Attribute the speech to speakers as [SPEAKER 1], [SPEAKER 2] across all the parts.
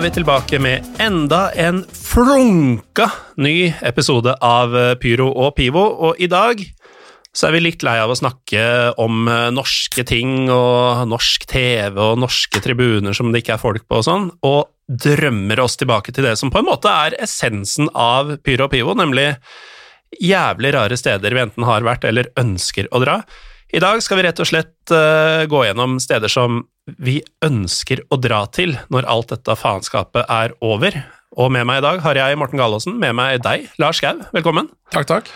[SPEAKER 1] Er vi tilbake med enda en flunka ny episode av eh, Pyro og Pivo, og i dag så er vi litt lei av å snakke om eh, norske ting og norsk TV og norske tribuner som det ikke er folk på og sånn, og drømmer oss tilbake til det som på en måte er essensen av Pyro og Pivo, nemlig jævlig rare steder vi enten har vært eller ønsker å dra. I dag skal vi rett og slett uh, gå gjennom steder som vi ønsker å dra til når alt dette faenskapet er over. Og med meg i dag har jeg Morten Galaasen, med meg deg, Lars Gau. Velkommen.
[SPEAKER 2] Takk, takk.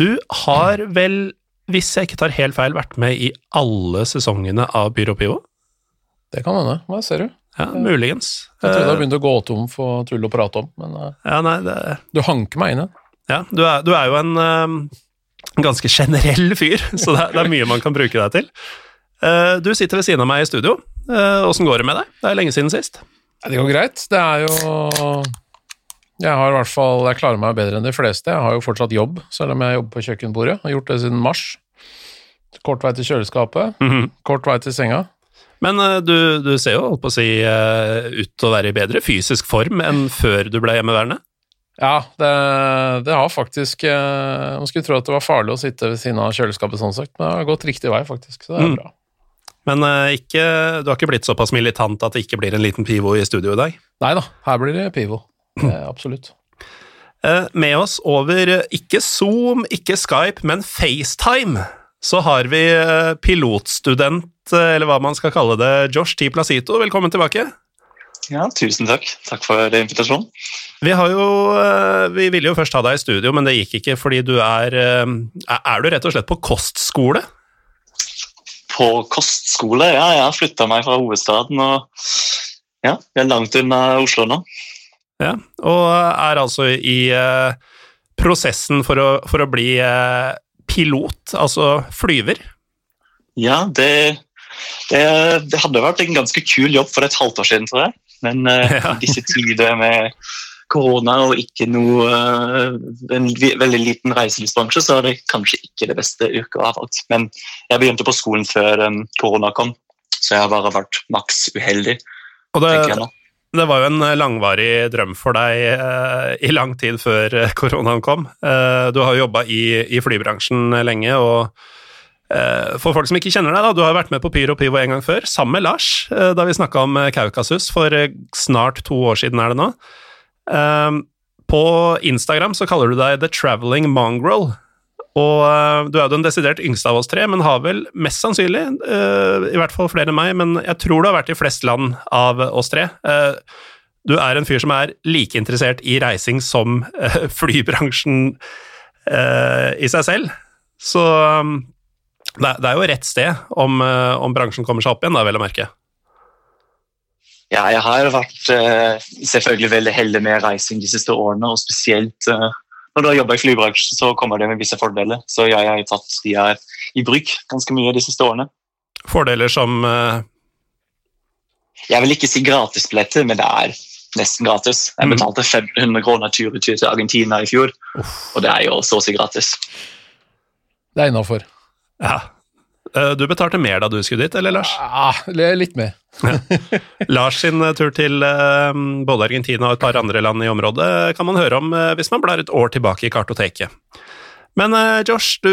[SPEAKER 1] Du har vel, hvis jeg ikke tar helt feil, vært med i alle sesongene av Byrå Pivo?
[SPEAKER 2] Det kan hende. Hva ser du?
[SPEAKER 1] Ja, muligens.
[SPEAKER 2] Jeg trodde jeg
[SPEAKER 1] Eh,
[SPEAKER 2] begynte å gå tom for tull å prate om, men eh,
[SPEAKER 1] Ja, nei, det,
[SPEAKER 2] du hanker meg inn igjen.
[SPEAKER 1] ja, du, er, du er jo en eh, ganske generell fyr, så det er, det er mye man kan bruke deg til. Uh, du sitter ved siden av meg i studio. Åssen uh, går det med deg? Det er lenge siden sist.
[SPEAKER 2] Ja, Det går greit. Det er jo Jeg har i hvert fall Jeg klarer meg bedre enn de fleste. Jeg har jo fortsatt jobb, selv om jeg jobber på kjøkkenbordet. Har gjort det siden mars. Kort vei til kjøleskapet,
[SPEAKER 1] Mhm.
[SPEAKER 2] kort vei til senga.
[SPEAKER 1] Men eh, du, du ser jo holdt på å si eh, ut til å være i bedre fysisk form enn før du ble hjemmeværende.
[SPEAKER 2] Ja, det, det har faktisk eh, Man skulle tro at det var farlig å sitte ved siden av kjøleskapet, sånn sagt, men det har gått riktig vei, faktisk. Så det er
[SPEAKER 1] Mm.
[SPEAKER 2] bra.
[SPEAKER 1] Men eh, ikke, du har ikke blitt såpass militant at det ikke blir en liten pivo i studio i dag?
[SPEAKER 2] Nei da, her blir det pivo. Eh, absolutt.
[SPEAKER 1] Eh, Med oss over ikke Zoom, ikke Skype, men FaceTime, så har vi pilotstudent, eller hva man skal kalle det, Josh T. Placito. Velkommen tilbake.
[SPEAKER 3] Ja, tusen takk. Takk for invitasjonen.
[SPEAKER 1] Vi har jo eh, Vi ville jo først ha deg i studio, men det gikk ikke fordi du er eh, Er du rett og slett på kostskole?
[SPEAKER 3] På kostskole, ja, jeg har flytta meg fra hovedstaden og ja, jeg er langt unna Oslo nå.
[SPEAKER 1] Ja, og er altså i eh, prosessen for å, for å bli pilot, altså flyver.
[SPEAKER 3] Ja, det, det, det hadde vært en ganske kul jobb for et halvt år siden, tror jeg. Men uh,
[SPEAKER 1] Ja.
[SPEAKER 3] i disse tider med korona og ikke noe uh, En veldig liten reiselivsbransje, så er det kanskje ikke det beste yrket å ha valgt. Men jeg begynte på skolen før um, korona kom, så jeg har bare vært maks uheldig,
[SPEAKER 1] Og det,
[SPEAKER 3] jeg nå.
[SPEAKER 1] det var jo en langvarig drøm for deg eh, i lang tid før koronaen kom. Eh, du har jo jobba i, i flybransjen lenge, og for folk som ikke kjenner deg, da, du har vært med på Pyro Pivo en gang før, sammen med Lars, eh, da vi snakka om eh, Kaukasus for eh, snart to år siden, er det nå. Eh, på Instagram så kaller du deg The Traveling Mongrel. Og eh, du er jo den desidert yngste av oss tre, men har vel mest sannsynlig, eh, i hvert fall flere enn meg, men jeg tror du har vært i flest land av oss tre. Eh, du er en fyr som er like interessert i reising som eh, flybransjen eh, i seg selv. Så det, er- det er jo rett sted om, eh, om bransjen kommer seg opp igjen, da, vel å merke.
[SPEAKER 3] Ja, jeg har vært eh, selvfølgelig veldig heldig med reising de siste årene, og spesielt eh, når du har jobba i flybransjen, så kommer det med visse fordeler. Så jeg har tatt de her i bruk ganske mye de siste årene.
[SPEAKER 1] Fordeler som
[SPEAKER 3] Jeg vil ikke si gratisbilletter, men det er nesten gratis. Jeg
[SPEAKER 1] Mm.
[SPEAKER 3] betalte 500 kroner tur-retur til Argentina i fjor, og det er jo så å si gratis.
[SPEAKER 2] Det er innafor.
[SPEAKER 1] Ja. Eh, Du betalte mer da du skulle dit, eller Lars?
[SPEAKER 2] Ja, litt mer.
[SPEAKER 1] Lars sin eh, tur til eh, både Argentina og et par andre land i området kan man høre om hvis man blar et år tilbake i kartoteket. Men Josh, du,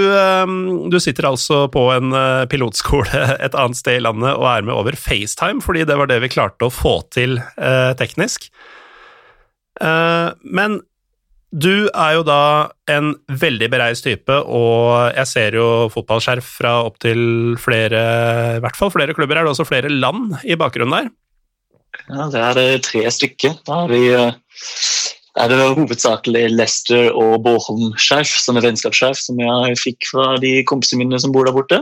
[SPEAKER 1] du sitter altså på en pilotskole et annet sted i landet og er med over FaceTime, fordi det var det vi klarte å få til teknisk. Men du er jo da en veldig bereist type, og jeg ser jo fotballskjerf fra opptil flere, i hvert fall flere klubber. Er det også flere land i bakgrunnen der?
[SPEAKER 3] Ja, det er tre stykker. Da er, vi eh, er det hovedsakelig Leicester og Bochum-skjerf, som er vennskapsskjerf, som jeg fikk fra de kompisene mine som bor der borte.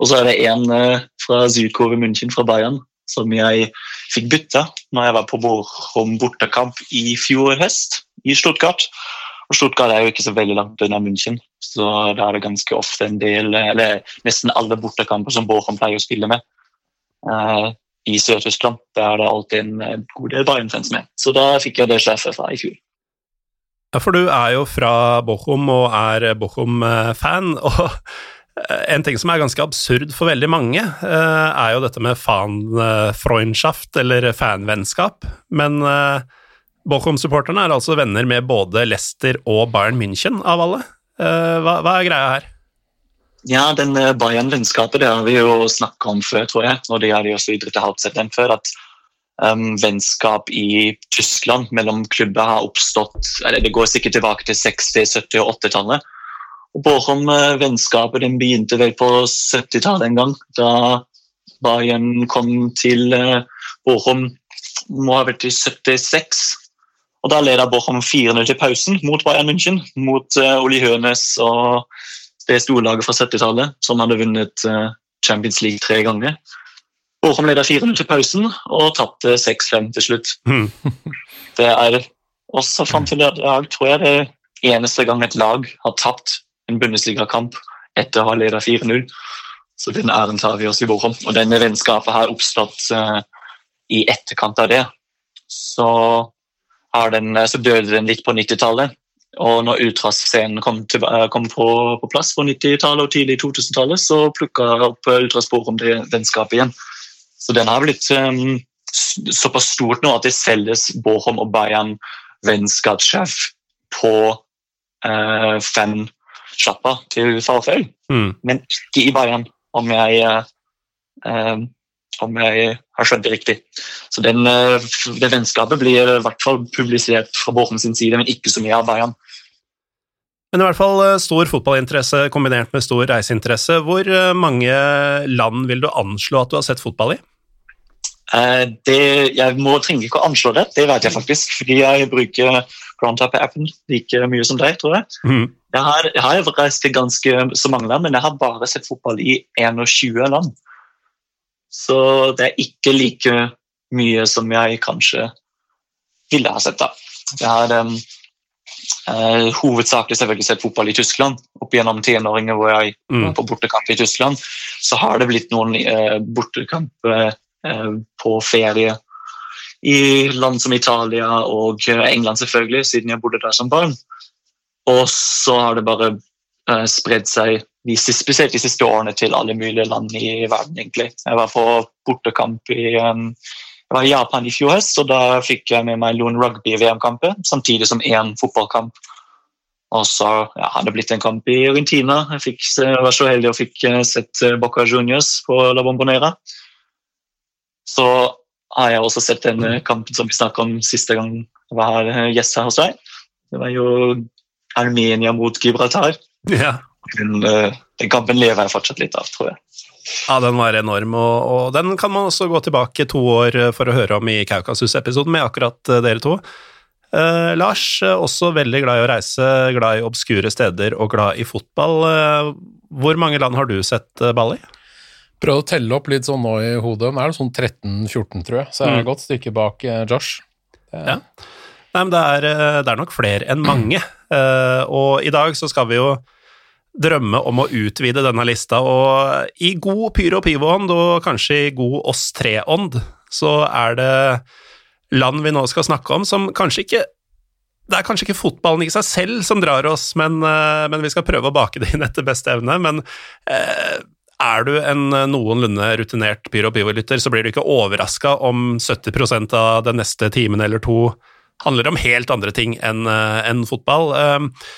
[SPEAKER 3] Og så er det en eh, fra Sydkurve München, fra Bayern, som jeg fikk bytte når jeg var på Bochum bortekamp i fjor høst i Stuttgart. Og Stuttgart er jo ikke så veldig langt unna München, så da er det ganske ofte en del, eller nesten alle bortekamper som Bochum pleier å spille med. Uh, I Sør-Tyskland er det alltid en god del Bayern-fans med. Så da fikk jeg det sjefet fra i fjor.
[SPEAKER 1] Ja, for du er jo fra Bochum og er Bochum-fan. og en ting som er ganske absurd for veldig mange, eh, er jo dette med fanfreundschaft, eller fanvennskap. Men Bochum-supporterne er altså venner med både Leicester og Bayern München, av alle. Eh, hva, hva er greia her?
[SPEAKER 3] Ja, den eh, Bayern-vennskapet det har vi jo snakka om før, tror jeg. og det har de også idrettet halvt den før, at um, vennskap i Tyskland mellom klubber har oppstått eller Det går sikkert tilbake til 60-, 70- og 80-tallet. Og Bochum-vennskapet den begynte vel på 70-tallet en gang, da Bayern kom til uh, Bochum må ha vært i 76. Og Da leda Bochum 4-0 til pausen mot Bayern München, mot uh, Oli Hønes og det storlaget fra 70-tallet som hadde vunnet Champions League tre ganger. Bochum leda 4-0 til pausen og tapte 6-5 til slutt. Mm. det er også fram til i dag tror jeg det eneste gang et lag har tapt en Bundesliga-kamp etter å ha ledet 4-0. Så den æren tar vi oss i Bochum. Og denne vennskapet har oppstått uh, i etterkant av det. Så den, så døde den litt på 90-tallet. Og når ultrascenen kom, til, eh, kom på, på, plass på 90-tallet og tidlig 2000-tallet, så plukka opp ultraspor om det vennskapet igjen. Så den har blitt um, såpass stort nå at det selges Bochum og Bayern vennskapssjef på uh, fansjappa til Farføy, mm. men ikke i Bayern, om jeg eh, om jeg har skjønt det riktig. Så den, eh, Det vennskapet blir i hvert fall publisert fra sin side, men ikke så mye av Bayern.
[SPEAKER 1] Men i hvert fall eh, stor fotballinteresse kombinert med stor reiseinteresse. Hvor eh, mange land vil du anslå at du har sett fotball i?
[SPEAKER 3] Det, jeg må trenger ikke å anslå det, det vet jeg faktisk. Fordi jeg bruker Groundtop-appen like mye som deg, tror jeg. Mm. Jeg, har, jeg har reist til ganske så mange land, men jeg har bare sett fotball i 21 land. Så det er ikke like mye som jeg kanskje ville ha sett. da. Jeg har um, uh, hovedsakelig selvfølgelig sett fotball i Tyskland. Opp gjennom tenåringer hvor jeg mm. var på bortekamp i Tyskland, så har det blitt noen uh, bortekamper uh, på ferie i land som Italia og England, selvfølgelig, siden jeg bodde der som barn. Og så har det bare spredd seg de, spesielt de siste årene til alle mulige land i verden. egentlig. Jeg var på bortekamp i, um, jeg var i Japan i fjor høst, og da fikk jeg med meg noen rugby-VM-kamper samtidig som én fotballkamp. Og så ja, har det blitt en kamp i Argentina. Jeg, fikk, jeg var så heldig og fikk eh, sett eh, Boca Juniors på La Bombonera. Så har jeg også sett den eh, kampen som vi snakket om siste gang jeg var gjest her hos deg. Det var jo Armenia mot Gibraltar. Ja. Den, eh, den, kampen lever jeg fortsatt litt av, tror jeg.
[SPEAKER 1] Ja, den var enorm, og, og, den kan man også gå tilbake to år eh, for å høre om i Kaukasus-episoden med akkurat eh, dere to. Eh, Lars, også veldig glad i å reise, glad i obskure steder og glad i fotball. Eh, hvor mange land har du sett ball i?
[SPEAKER 2] Prøvd å telle opp litt sånn nå i hodet. Nå er det sånn 13-14, tror jeg, så jeg er et mm. godt stykke bak Josh.
[SPEAKER 1] Ja. Nei, men det er, det er, nok flere enn mange, uh, og i dag så skal vi jo drømme om å utvide denne lista, og i god Pyro Pivo-ånd, og kanskje i god oss tre-ånd, så er det land vi nå skal snakke om som kanskje ikke Det er kanskje ikke fotballen i seg selv som drar oss, men, eh, men vi skal prøve å bake det inn etter beste evne. Men eh, er du en noenlunde rutinert Pyro Pivo-lytter, så blir du ikke overraska om 70% av den neste timen eller to handler om helt andre ting enn eh, en fotball. Eh,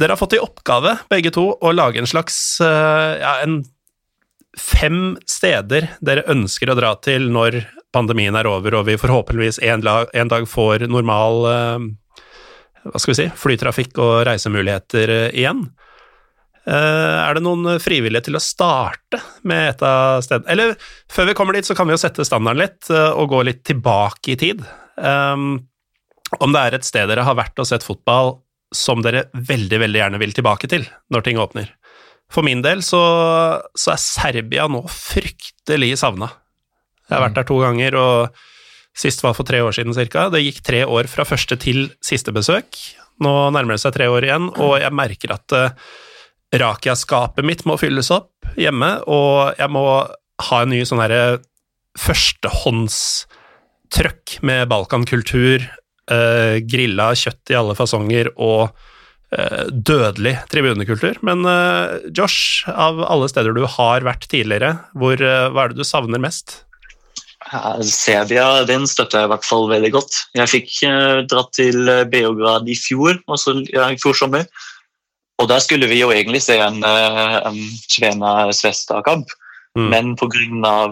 [SPEAKER 1] dere har fått i oppgave, begge to, å lage en slags eh, ja, en fem steder dere ønsker å dra til når pandemien er over og vi forhåpentligvis en, en dag får normal, hva skal vi si, flytrafikk og reisemuligheter eh, igjen. Eh, er det noen frivillige til å starte med et av stedene? Eller før vi kommer dit, så kan vi jo sette standarden litt eh, og gå litt tilbake i tid. Um, om det er et sted dere har vært og sett fotball som dere veldig, veldig gjerne vil tilbake til når ting åpner. For min del så, så er Serbia nå fryktelig savna. Jeg har vært der to ganger, og sist var for tre år siden ca. Det gikk tre år fra første til siste besøk. Nå nærmer det seg tre år igjen, og jeg merker at uh, Rakia-skapet mitt må fylles opp hjemme, og jeg må ha en ny sånn herre førstehåndstrøkk med balkankultur, uh, grilla kjøtt i alle fasonger og uh, dødelig tribunekultur. Men uh, Josh, av alle steder du har vært tidligere, hvor, hva er det du savner mest?
[SPEAKER 3] Serbia den støtter jeg i hvert fall veldig godt. Jeg fikk dratt til Beograd i fjor, altså i fjor sommer. Og der skulle vi jo egentlig se en, en Svena-Svesta-kamp, mm. men pga.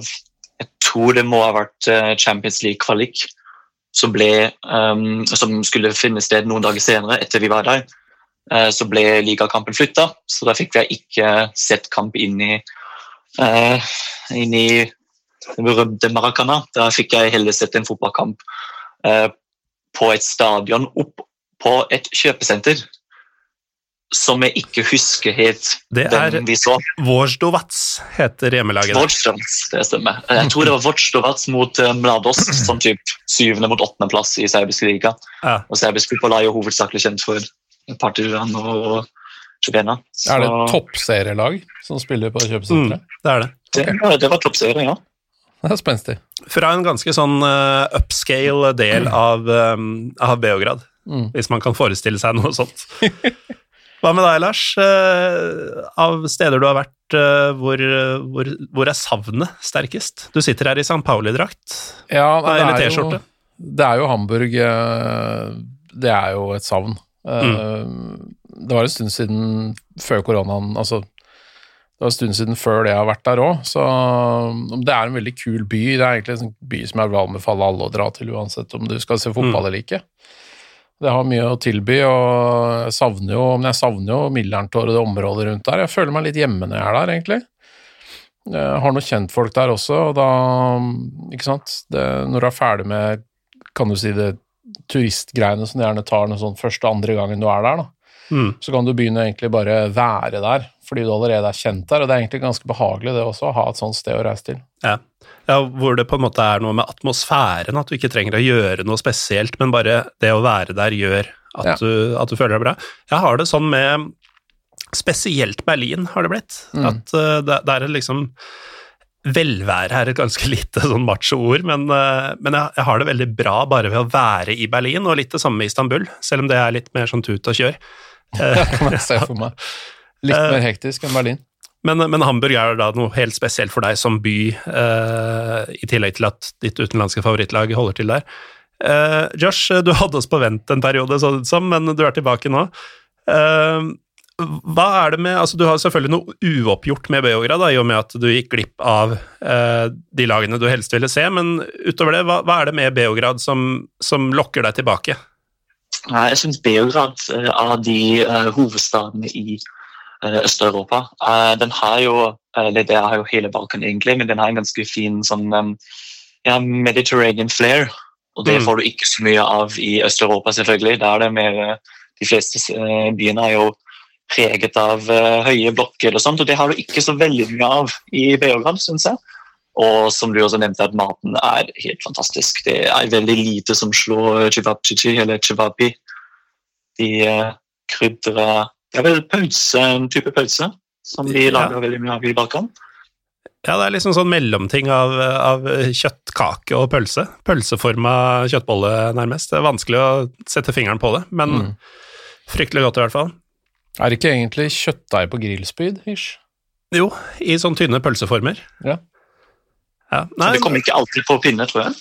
[SPEAKER 3] Jeg tror det må ha vært Champions League-kvalik som, um, som skulle finne sted noen dager senere, etter vi var der. Uh, så ble ligakampen flytta, så da fikk vi ikke sett kamp inn i, uh, inn i den berømte Maracana. Da fikk jeg heller sett en fotballkamp uh, på et stadion opp på et kjøpesenter som jeg ikke husker helt
[SPEAKER 1] det er vi så. Vårsdovats heter hjemmelaget.
[SPEAKER 3] Vårsdovats, det stemmer. Jeg tror det var Vårsdovats mot eh, Mlados, sånn typ syvende mot åttendeplass i serbisk liga.
[SPEAKER 1] Ja.
[SPEAKER 3] Og serbisk fotball er jo hovedsakelig kjent for Partisan og Sjubena.
[SPEAKER 2] Er det toppserielag som spiller på kjøpesenteret?
[SPEAKER 1] Mm, det er det.
[SPEAKER 3] Okay. Det, det var toppserie, ja.
[SPEAKER 2] Det er spenstig.
[SPEAKER 1] Fra en ganske sånn uh, upscale del av, um, av Beograd, mm. hvis man kan forestille seg noe sånt. Hva med deg, Lars? Uh, av steder du har vært, uh, hvor, hvor, hvor, er savnet sterkest? Du sitter her i St. Pauli-drakt.
[SPEAKER 2] Ja, eller T-skjorte. det er jo Hamburg uh, Det er jo et savn. Mm. Det var en stund siden før koronaen Altså, det var en stund siden før det jeg har vært der òg, så det er en veldig kul by. Det er egentlig en by som jeg vil anbefale alle å dra til, uansett om du skal se fotball mm. eller ikke. Det har mye å tilby, og jeg savner jo, men jeg savner jo Millerntor og det området rundt der. Jeg føler meg litt hjemme når jeg er der, egentlig. Jeg har noen kjentfolk der også, og da Ikke sant. Det, når du er ferdig med, kan du si, det turistgreiene som du gjerne tar noe sånn første andre gangen du er der, da. Mm. Så kan du begynne egentlig bare være der, fordi du allerede er kjent der. Og det er egentlig ganske behagelig det også, å ha et sånt sted å reise til.
[SPEAKER 1] Ja. Ja, hvor det på en måte er noe med atmosfæren, at du ikke trenger å gjøre noe spesielt, men bare det å være der gjør at, ja. du, at du, føler deg bra. Jeg har det sånn med Spesielt Berlin har det blitt. Mm. At uh, det, det, er liksom Velvære er et ganske lite sånn macho-ord, men, uh, men jeg, jeg, har det veldig bra bare ved å være i Berlin, og litt det samme i Istanbul, selv om det er litt mer sånn tut og kjør.
[SPEAKER 2] det kan jeg se for meg. Litt mer hektisk enn Berlin.
[SPEAKER 1] Men, men, Hamburg er da noe helt spesielt for deg som by, uh, i tillegg til at ditt utenlandske favorittlag holder til der. Uh, Josh, du hadde oss på vent en periode, så det som, men du er tilbake nå. Uh, hva er det med, altså Du har selvfølgelig noe uoppgjort med Beograd, da, i og med at du gikk glipp av de lagene du helst ville se, men utover det, hva, hva er det med Beograd som, som lokker deg tilbake?
[SPEAKER 3] Jeg syns Beograd er av de hovedstadene i Eh, Øst-Europa. Eh, den har jo eller det har jo hele Balkan egentlig, men den har en ganske fin sånn ja, Mediterranean flair. Og det mm. får du ikke så mye av i Øst-Europa, selvfølgelig. Der er det mer eh, De fleste byene er jo preget av høye blokker og sånt, og det har du ikke så veldig mye av i Beograd, syns jeg. Og som du også nevnte, at maten er helt fantastisk. Det er veldig lite som slår chivapchichi eller chivapi. De krydrer det er vel pølse, en type pølse som vi lager ja. veldig mye av i Balkan.
[SPEAKER 1] Ja, det er liksom sånn mellomting av, av kjøttkake og pølse. Pølseforma kjøttbolle, nærmest. Det er vanskelig å sette fingeren på det, men mm. fryktelig godt i hvert fall.
[SPEAKER 2] Er det ikke egentlig kjøttdeig på grillspyd, hysj?
[SPEAKER 1] Jo, i sånn tynne pølseformer.
[SPEAKER 2] Ja.
[SPEAKER 1] ja.
[SPEAKER 3] Nei, Så det kommer ikke alltid på pinne, tror jeg?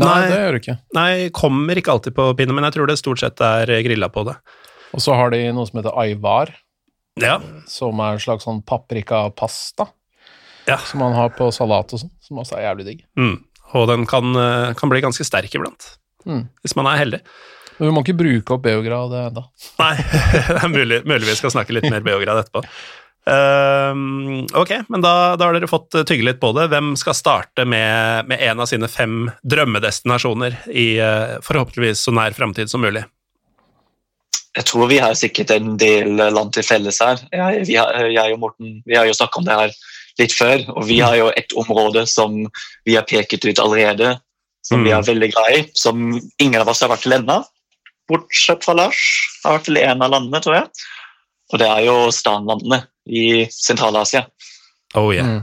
[SPEAKER 2] Nei, nei, det gjør det ikke.
[SPEAKER 1] Nei, kommer ikke alltid på pinne, men jeg tror det stort sett er grilla på det.
[SPEAKER 2] Og så har de noe som heter aivar,
[SPEAKER 1] ja.
[SPEAKER 2] som er en slags sånn paprikapasta.
[SPEAKER 1] Ja.
[SPEAKER 2] Som man har på salat og sånn, som også er jævlig digg.
[SPEAKER 1] Mm. Og den kan, eh, kan, bli ganske sterk iblant, mm. hvis man er heldig.
[SPEAKER 2] Men vi må ikke bruke opp Beograd ennå.
[SPEAKER 1] Nei, det er mulig, mulig vi skal snakke litt mer Beograd etterpå. Uh, ok, men da, da, har dere fått tygge litt på det. Hvem skal starte med, med en av sine fem drømmedestinasjoner i uh, forhåpentligvis så nær framtid som mulig?
[SPEAKER 3] Jeg tror vi har sikkert en del land til felles her. Jeg, har, jeg og Morten vi har jo snakket om det her litt før, og vi har jo et område som vi har peket ut allerede, som mm. vi er veldig glad i, som ingen av oss har vært til ennå. Bortsett fra Lars. Har vært til en av landene, tror jeg. Og det er jo Stanlandene i Sentral-Asia.
[SPEAKER 1] Oh, yeah. Mm.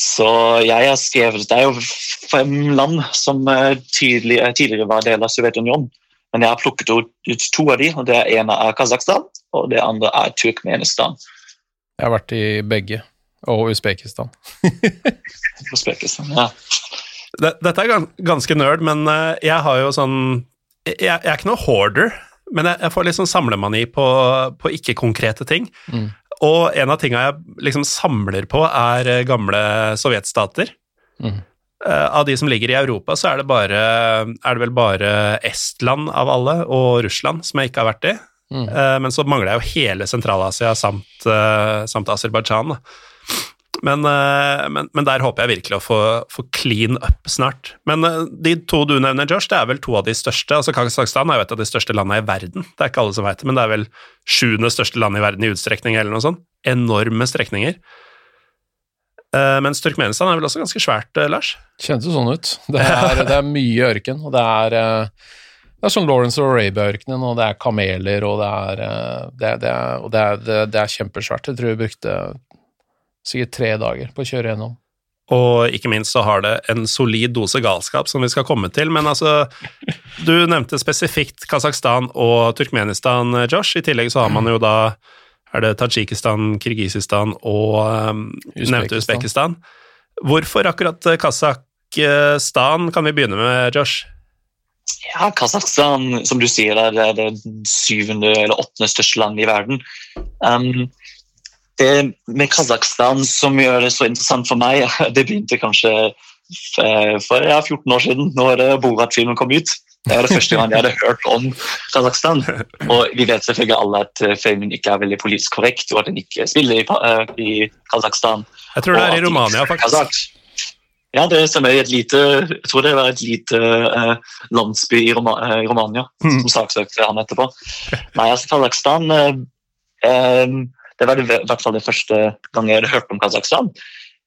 [SPEAKER 3] Så jeg har skrevet Det er jo fem land som eh, tidligere, tidligere var del av Sovjetunionen. Men jeg har plukket ut to av de, og det ene er Kasakhstan, og det andre er Turkmenistan.
[SPEAKER 2] Jeg har vært i begge, og Usbekistan.
[SPEAKER 3] Usbekistan, ja.
[SPEAKER 1] Dette er ganske nerd, men eh, jeg har jo sånn Jeg, jeg er ikke noe hoarder, men jeg, jeg får litt sånn samlemani på, på ikke-konkrete ting. Mm. Og en av tinga jeg liksom samler på, er eh, gamle sovjetstater. Mm. Uh, av de som ligger i Europa, så er det, bare, er det vel bare Estland av alle, og Russland, som jeg ikke har vært i. Mm. Uh, men så mangler jeg jo hele Sentral-Asia samt, uh, samt Aserbajdsjan. Men, eh, men, men, der håper jeg virkelig å få, få, clean up snart. Men eh, de to du nevner, Josh, det er vel to av de største. altså Kasakhstan er jo et av de største landene i verden. Det er ikke alle som vet det, men det er vel sjuende største land i verden i utstrekning eller noe sånt. Enorme strekninger. Uh, mens Turkmenistan er vel også ganske svært, uh, Lars?
[SPEAKER 2] Kjennes jo sånn ut. Det er, det er, mye ørken, og det er uh, det er som Lawrence og Arabia-ørkenen, og det er kameler, og det er, det, det er, og det er, det er kjempesvært. Jeg tror vi brukte sikkert tre dager på å kjøre gjennom.
[SPEAKER 1] Og ikke minst så har det en solid dose galskap som vi skal komme til. Men altså, du nevnte spesifikt Kasakhstan og Turkmenistan, Josh. I tillegg så har man jo da er det Tadsjikistan, Kirgisistan og um, nevnte Usbekistan. Hvorfor akkurat Kasakhstan kan vi begynne med, Josh?
[SPEAKER 3] Ja, Kasakhstan, som du sier, er det syvende eller åttende største landet i verden. Um, det med Kasakhstan som gjør det så interessant for meg, det begynte kanskje eh, for ja, 14 år siden, når Borat-filmen kom ut. Det var det første gang jeg hadde hørt om Kasakhstan. Og vi vet selvfølgelig alle at eh, filmen ikke er veldig politisk korrekt, og at den ikke spiller i, uh, i Kasakhstan.
[SPEAKER 1] Jeg tror det er i Romania, faktisk.
[SPEAKER 3] Ja, det stemmer. Et lite, jeg tror det var et lite uh, landsby i, Roma, uh, Romania mm. som saksøkte han etterpå. Nei, altså Kasakhstan uh, det var i hvert fall det første gang jeg hadde hørt om Kasakhstan.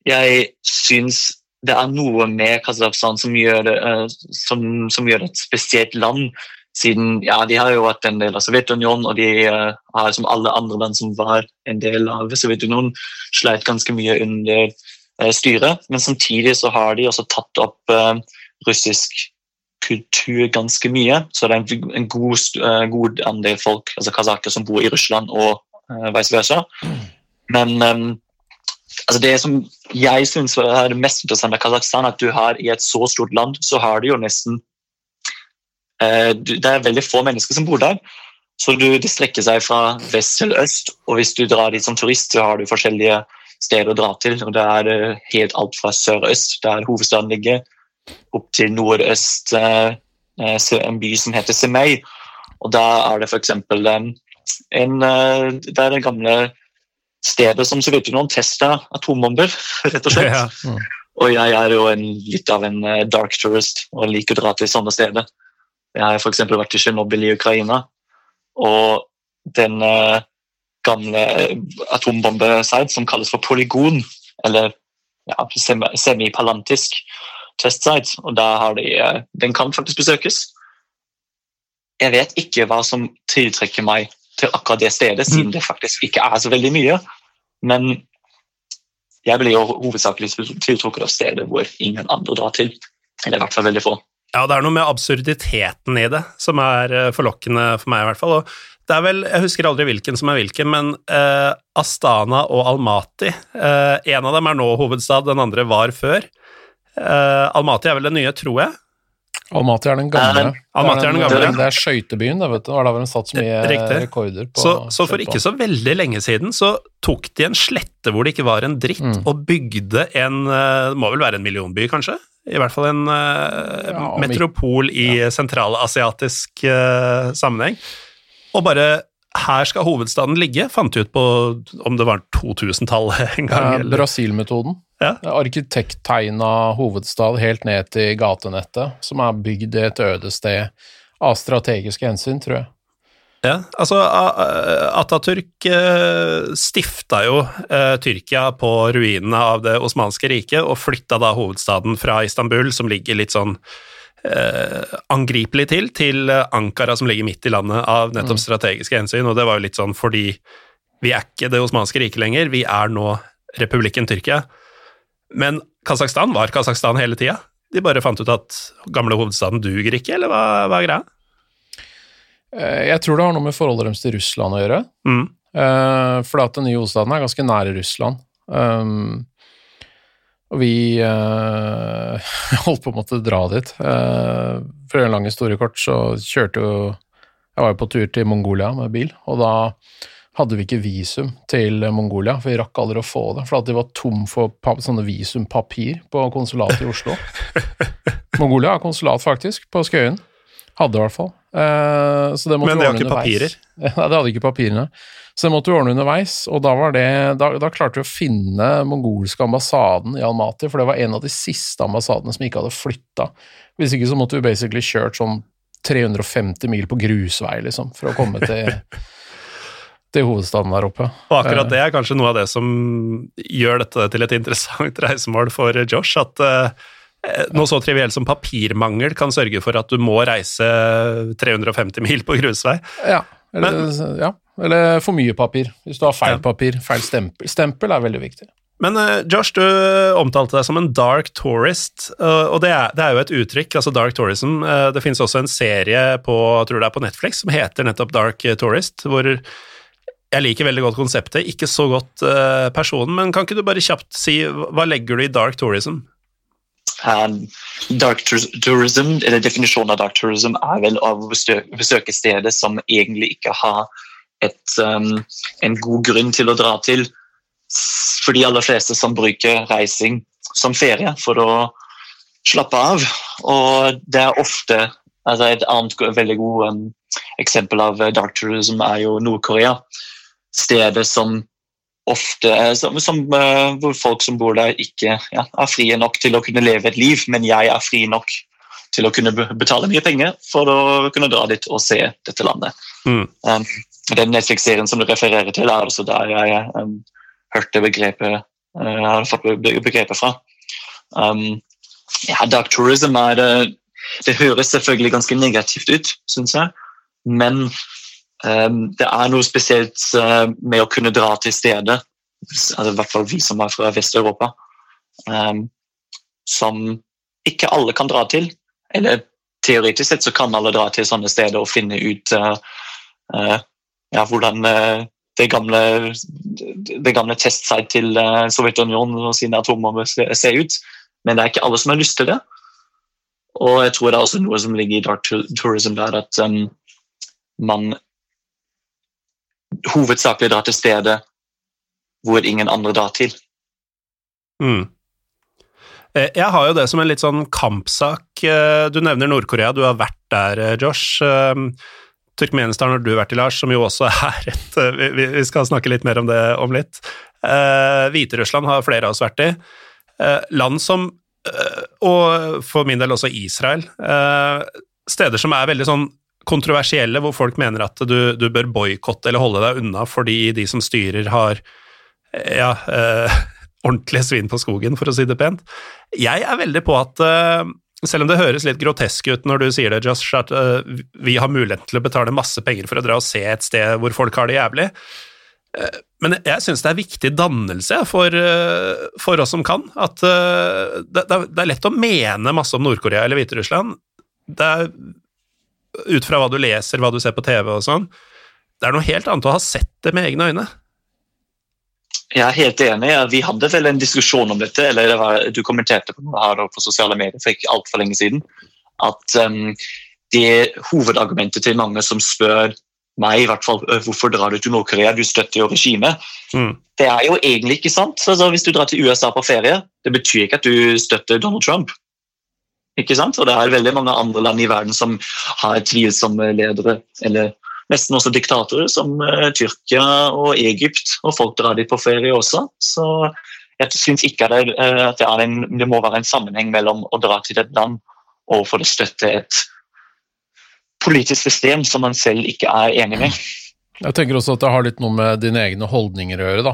[SPEAKER 3] Jeg syns det er noe med Kasakhstan som uh, som, som gjør et spesielt land. Siden ja, de har jo vært en del av Sovjetunionen, og de uh, har som alle andre land som var en del av Sovjetunionen, sleit ganske mye under uh, styret. Men samtidig så har de også tatt opp russisk kultur ganske mye. Så det er en, en god, god andel folk, altså kasakker, som bor i Russland og vice versa. Men um, altså det som jeg syns er det mest interessante med Kasakhstan, at du har i et så stort land, så har du jo nesten uh, Det er veldig få mennesker som bor der. Så du, Det strekker seg fra vest til øst, og hvis du drar dit som turist, så har du forskjellige steder å dra til. og Det er uh, helt alt fra sør-øst, der hovedstaden ligger, opp til nordøst, en by som heter Semei. Og Da er det f.eks. En, eh, det er det gamle stedet som Sovjetunionen testa atombomber, rett og slett. Ja. Mm. Og jeg er jo en, litt av en eh, dark tourist og liker å dra til sånne steder. Jeg har f.eks. vært i Tsjernobyl i Ukraina, og den uh, gamle atombombesite som kalles for polygon, eller ja, semipalantisk testsite, og de, den kan faktisk besøkes. Jeg vet ikke hva som tiltrekker meg til akkurat det stedet, siden mm. det faktisk ikke er så veldig mye. Men jeg blir jo hovedsakelig tiltrukket av steder hvor ingen andre drar til. Eller i hvert fall veldig få.
[SPEAKER 1] Ja, det er noe med absurditeten i det som er eh, forlokkende for meg, i hvert fall. Og det er vel, Jeg husker aldri hvilken som er hvilken, men uh, Astana og Almaty uh, En av dem er nå hovedstad, den andre var før. Uh, Almaty er vel det nye, tror jeg.
[SPEAKER 2] Almaty er den gamle.
[SPEAKER 1] Almaty er den gamle.
[SPEAKER 2] Det er skøytebyen, det, vet du. Og der var de satt så mye Riktig. rekorder på
[SPEAKER 1] så, så, for ikke så veldig lenge siden så tok de en slette hvor det ikke var en dritt, mm. og bygde en Det må vel være en millionby, kanskje? I hvert fall en uh,
[SPEAKER 2] Ja,
[SPEAKER 1] metropol i sentralasiatisk uh, sammenheng. Og bare her skal hovedstaden ligge, fant de ut på om det var 2000-tallet en gang. Ja,
[SPEAKER 2] Brasil-metoden.
[SPEAKER 1] Ja.
[SPEAKER 2] Arkitekttegna hovedstad helt ned til gatenettet, som er bygd et øde sted av strategiske hensyn, tror jeg.
[SPEAKER 1] Ja, altså Atatürk eh, stifta jo eh, Tyrkia på ruinene av det osmanske riket, og flytta da hovedstaden fra Istanbul, som ligger litt sånn eh, angripelig til, til eh, Ankara, som ligger midt i landet, av nettopp strategiske hensyn, og det var jo litt sånn fordi vi er ikke det osmanske riket lenger, vi er nå republikken Tyrkia. Men Kasakhstan var Kasakhstan hele tida. De bare fant ut at gamle hovedstaden duger ikke, eller hva, hva er greia?
[SPEAKER 2] Eh, Jeg tror det har noe med forholdet deres til Russland å gjøre.
[SPEAKER 1] Mm.
[SPEAKER 2] Eh, for at den nye hovedstaden er ganske nære Russland. Um, og vi eh, holdt på å måtte dra dit. Uh, for en lang historie kort, så kjørte jo Jeg var jo på tur til Mongolia med bil, og da hadde vi ikke visum til Mongolia, for vi rakk aldri å få det, for at de var tom for sånne visumpapir på konsulatet i Oslo. Mongolia har konsulat, faktisk, på Skøyen. Hadde i hvert fall. Eh, så det måtte
[SPEAKER 1] Men det har ikke
[SPEAKER 2] underveis.
[SPEAKER 1] papirer.
[SPEAKER 2] Nei, det hadde ikke papirene. Så det måtte vi ordne underveis, og da, var det, da, da klarte vi å finne mongolske ambassaden i Almaty, for det var en av de siste ambassadene som ikke hadde flytta. Hvis ikke så måtte vi basically kjørt sånn 350 mil på grusvei, liksom, for å komme til, til hovedstaden der oppe.
[SPEAKER 1] Og akkurat det er kanskje noe av det som gjør dette til et interessant reisemål for Josh, at eh, noe så trivielt som papirmangel kan sørge for at du må reise 350 mil på grusvei.
[SPEAKER 2] Ja, eller, ja, eller for mye papir. Hvis du har feil
[SPEAKER 1] Ja.
[SPEAKER 2] papir, feil stempel. Stempel er veldig viktig.
[SPEAKER 1] Men eh, Josh, du omtalte deg som en dark tourist, eh, og det er, det er jo et uttrykk, altså dark tourism. Det finnes også en serie på, tror det er på Netflix som heter nettopp Dark Tourist, hvor jeg liker veldig godt konseptet, ikke så godt uh, personen, men kan ikke du bare kjapt si hva legger du i dark tourism?
[SPEAKER 3] Um, dark tourism, eller Definisjonen av dark tourism er vel å besøke steder som egentlig ikke har et, um, en god grunn til å dra til. For de aller fleste som bruker reising som ferie for å slappe av. Og det er ofte altså Et annet veldig godt um, eksempel av dark tourism er jo Nord-Korea. Steder som ofte er som, som, eh, hvor folk som bor der, ikke ja, er frie nok til å kunne leve et liv, men jeg er fri nok til å kunne betale mye penger for å kunne dra dit og se dette landet.
[SPEAKER 1] Mm.
[SPEAKER 3] Um, den Netflix-serien som du refererer til, er altså der jeg um, hørte begrepet uh, har fått begrepet fra. Um, ja, dark tourism er det Det høres selvfølgelig ganske negativt ut, syns jeg, men det er noe spesielt uh, med å kunne dra til stedet, altså, i hvert fall vi som er fra Vest-Europa, um, som ikke alle kan dra til. Eller teoretisk sett så kan alle dra til sånne steder og finne ut uh, uh, ja, hvordan det gamle, det gamle testsite til Sovjetunionen og sine atombomber ser ut. Men det er ikke alle som har lyst til det. Og jeg tror det er også noe som ligger i dark tourism der, at um, man hovedsakelig drar til stedet hvor ingen andre drar til.
[SPEAKER 1] Mm. Eh, Jeg har jo det som en litt sånn kampsak. Eh, Du nevner Nord-Korea, du har vært der, eh, Josh. Turkmenistan har du vært i, Lars, som jo også er et Vi, skal snakke litt mer om det om litt. Hviterussland har flere av oss vært i. Land som Og for min del også Israel. Steder som er veldig sånn kontroversielle, hvor folk mener at du, du bør boikotte eller holde deg unna fordi de som styrer, har ja, eh, ordentlige svin på skogen, for å si det pent. Jeg er veldig på at, eh, selv om det høres litt grotesk ut når du sier det, Josh, at eh, vi har muligheten til å betale masse penger for å dra og se et sted hvor folk har det jævlig, eh, men jeg syns det er viktig dannelse for, eh, for oss som kan. At eh, det, det er lett å mene masse om Nord-Korea eller Hviterussland. Det er ut fra hva du leser, hva du ser på TV og sånn. Det er noe helt annet å ha sett det med egne øyne.
[SPEAKER 3] Jeg er helt enig. Vi hadde vel en diskusjon om dette, eller det var, du kommenterte på her på sosiale medier for ikke altfor lenge siden, at um, det hovedargumentet til mange som spør meg i hvert fall, «Øh, hvorfor drar du til Nord-Korea, du støtter jo regimet,
[SPEAKER 1] Mm.
[SPEAKER 3] det er jo egentlig ikke sant. Altså, hvis du drar til USA på ferie, det betyr ikke at du støtter Donald Trump. Ikke sant? Og det er veldig mange andre land i verden som har tvilsomme ledere, eller nesten også diktatorer, som uh, Tyrkia og Egypt. Og folk drar dit på ferie også. Så jeg syns ikke det, uh, at det, en, det, må være en sammenheng mellom å dra til et land og for å støtte et politisk system som man selv ikke er enig med.
[SPEAKER 2] Jeg tenker også at det har litt noe med dine egne holdninger å gjøre, da.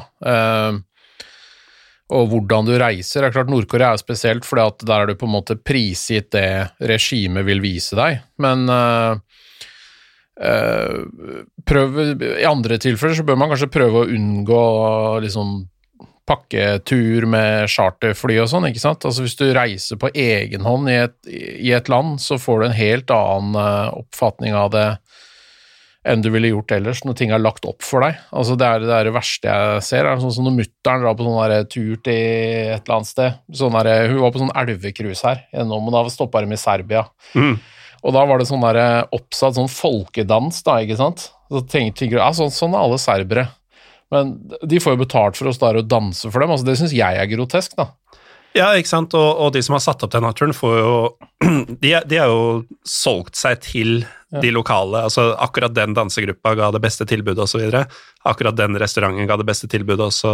[SPEAKER 2] Og hvordan du reiser. Det er klart Nord-Korea er spesielt, for der er du på en måte prisgitt det regimet vil vise deg. Men uh, prøv, I andre tilfeller så bør man kanskje prøve å unngå liksom pakketur med charterfly og sånn, ikke sant. Altså Hvis du reiser på egen hånd i et, i et land, så får du en helt annen uh, oppfatning av det enn du ville gjort ellers når ting er lagt opp for deg. Altså Det er det, er det verste jeg ser. er sånn som Når mutter'n drar på sånn tur til et eller annet sted sånn der, Hun var på sånn elvecruise her gjennom, og da stoppa de i Serbia. Mm. Og da var det sånn der, oppsatt sånn folkedans, da, ikke sant. Så tenkte, du ja, sånn, sånn er alle serbere. Men de får jo betalt for å stå der og danse for dem. altså Det syns jeg er grotesk, da.
[SPEAKER 1] Ja, ikke sant, og, og, de som har satt opp denne turen, får jo De, de har jo solgt seg til ja. de lokale. altså Akkurat den dansegruppa ga det beste tilbudet osv. Akkurat den restauranten ga det beste tilbudet også.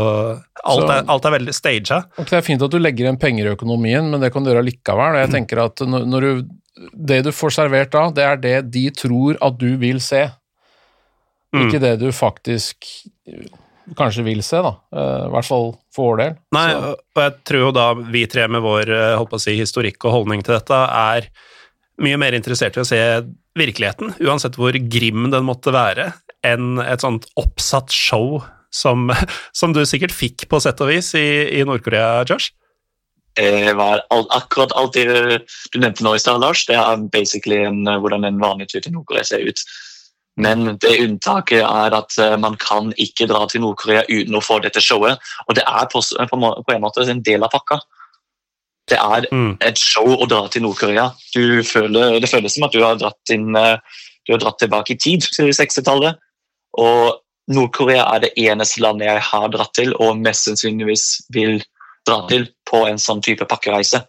[SPEAKER 1] Alt, er, alt er veldig staged.
[SPEAKER 2] Okay, det er fint at du legger igjen penger i økonomien, men det kan du gjøre likevel. Jeg mm. tenker at når du, Det du får servert da, det er det de tror at du vil se. Mm. Ikke det du faktisk kanskje vil se, da. Eh, I hvert fall for vår del.
[SPEAKER 1] Nei, så. og jeg tror jo da vi tre med vår eh, holdt på å si, historikk og holdning til dette er mye mer interessert i å se virkeligheten, uansett hvor grim den måtte være, enn et sånt oppsatt show som, som du sikkert fikk på sett og vis i, i Nord-Korea, Josh?
[SPEAKER 3] Det var akkurat alt det du nevnte nå i stad, Lars. Det er basically en, hvordan en vanlig tur til Nord-Korea ser ut. Men det unntaket er at eh, man kan ikke dra til Nord-Korea uten å få dette showet. Og det er på, på en måte en del av pakka. Det er mm. et show å dra til Nord-Korea. Det føles som at du har dratt, inn, eh, du har dratt tilbake i tid, til 60-tallet. Og Nord-Korea er det eneste landet jeg har dratt til, og mest sannsynligvis vil dra til på en sånn type pakkereise.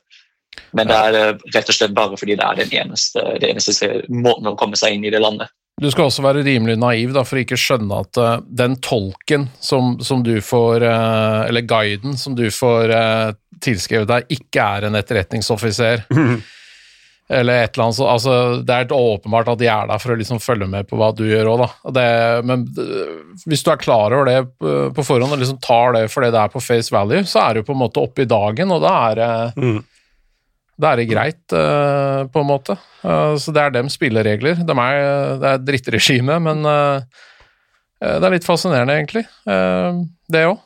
[SPEAKER 3] Men det er eh, rett og slett bare fordi det er den eneste, det eneste måten å komme seg inn i det landet.
[SPEAKER 2] Du skal også være rimelig naiv da, for å ikke skjønne at uh, den tolken som, som, du får uh, Eller guiden som du får uh, tilskrevet deg, ikke er en etterretningsoffiser. Mm. Eller et eller annet så, altså, Det er helt åpenbart at de er der for å liksom følge med på hva du gjør òg, da. men hvis du er klar over det på forhånd og liksom tar det for det det er på face value, så er det jo på en måte oppe i dagen, og da er det mm da er det greit, uh, på en måte. Uh, så det er dem spilleregler. De er, det er drittregime, men det er litt fascinerende, egentlig, det òg.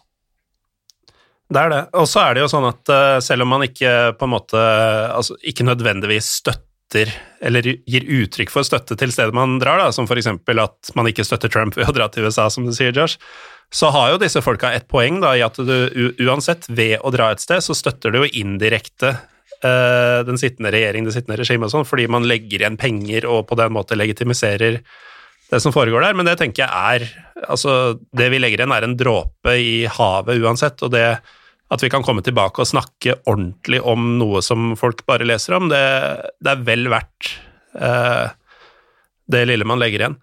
[SPEAKER 1] Det er det. Og så er det jo sånn at selv om man ikke på en måte altså ikke nødvendigvis støtter eller gir uttrykk for støtte til stedet man drar, da, som f.eks. at man ikke støtter Trump ved å dra til USA, som du sier, Josh, så har jo disse folka et poeng da, i at du uansett, ved å dra et sted, så støtter du jo indirekte uh, den sittende regjering, det sittende regimet og sånn, fordi man legger igjen penger og på den måten legitimiserer det som foregår der. Men det tenker jeg er Altså, det vi legger igjen, er en dråpe i havet uansett, og det at vi kan komme tilbake og snakke ordentlig om noe som folk bare leser om, det, det er vel verdt uh, det lille man legger igjen.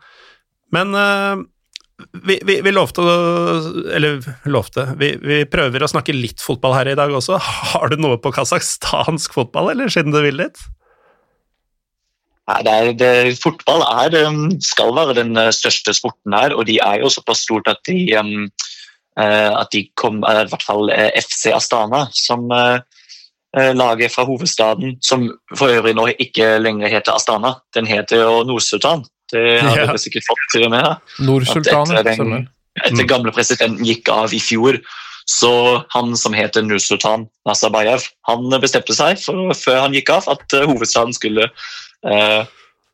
[SPEAKER 1] Men uh, vi, vi, vi, lovte Eller lovte vi, vi, prøver å snakke litt fotball her i dag også. Har du noe på kasakhstansk fotball, eller siden du vil litt?
[SPEAKER 3] Nei, det er, det, Fotball er, um, skal være den uh, største sporten her, og de er jo såpass stort at de, um, uh, at de kom, uh, I hvert fall FC Astana, som laget fra hovedstaden, som for øvrig nå ikke lenger heter Astana, den heter jo Nord-Sudan. Det hadde ja. sikkert fått med.
[SPEAKER 2] Nordsultanen.
[SPEAKER 3] Etter, etter gamle presidenten gikk av i fjor, så han som heter Nursultan Nazarbayev, han bestemte seg for, før han gikk av, at uh, hovedstaden skulle eh,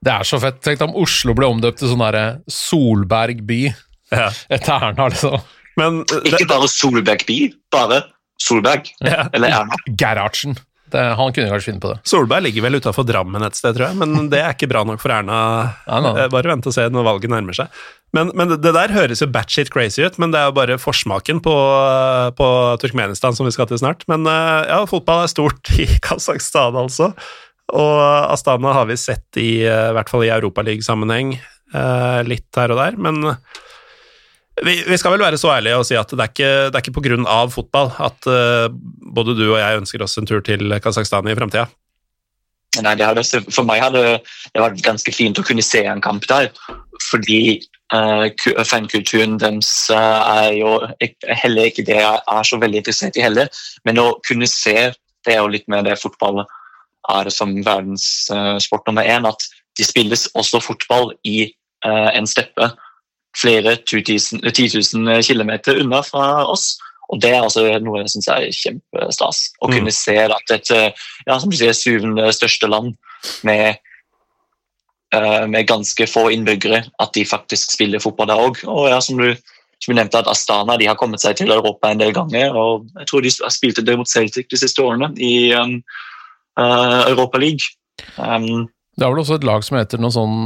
[SPEAKER 2] Det er så fett. Tenk om Oslo ble omdøpt til sånn derre Solberg by. Ja. Etter Erna, liksom.
[SPEAKER 3] Men, det, Ikke bare Solberg by, bare Solberg. Ja. Eller Erna.
[SPEAKER 2] Gerhardsen. Det, han kunne kanskje finne på det.
[SPEAKER 1] Solberg ligger vel utafor Drammen et sted, tror jeg, men det er ikke bra nok for Erna. Nei, nei. Eh, bare vent og se når valget nærmer seg. Men, men det der høres jo batshit crazy ut, men det er jo bare forsmaken på, på Turkmenistan som vi skal til snart. Men eh, ja, fotball er stort i Kasakhstan, altså. Og Astana har vi sett i, eh, i hvert fall i Europaliga-sammenheng eh, litt her og der, men vi, vi, skal vel være så ærlige og si at det er ikke, det er ikke av fotball at uh, både du og jeg ønsker oss en tur til Kasakhstan i framtida.
[SPEAKER 3] Nei, hadde, For meg hadde det vært ganske fint å kunne se en kamp der. Fordi uh, fankulturen deres uh, er jo heller ikke det jeg er så veldig interessert i heller. Men å kunne se, det er jo litt mer det fotball er som verdenssport nummer én. At de spilles også fotball i en steppe flere 10 000 km unna fra oss. Og Det er altså noe jeg syns er kjempestas. Å mm. kunne se at et ja, som du sier, syvende største land med, uh, med ganske få innbyggere, at de faktisk spiller fotball der òg. Og ja, som du, som du nevnte, at Astana de har kommet seg til Europa en del ganger. og Jeg tror de har spilt det mot Celtic de siste årene i um, uh, Europa League. Um,
[SPEAKER 2] det er vel også et lag som heter noe sånn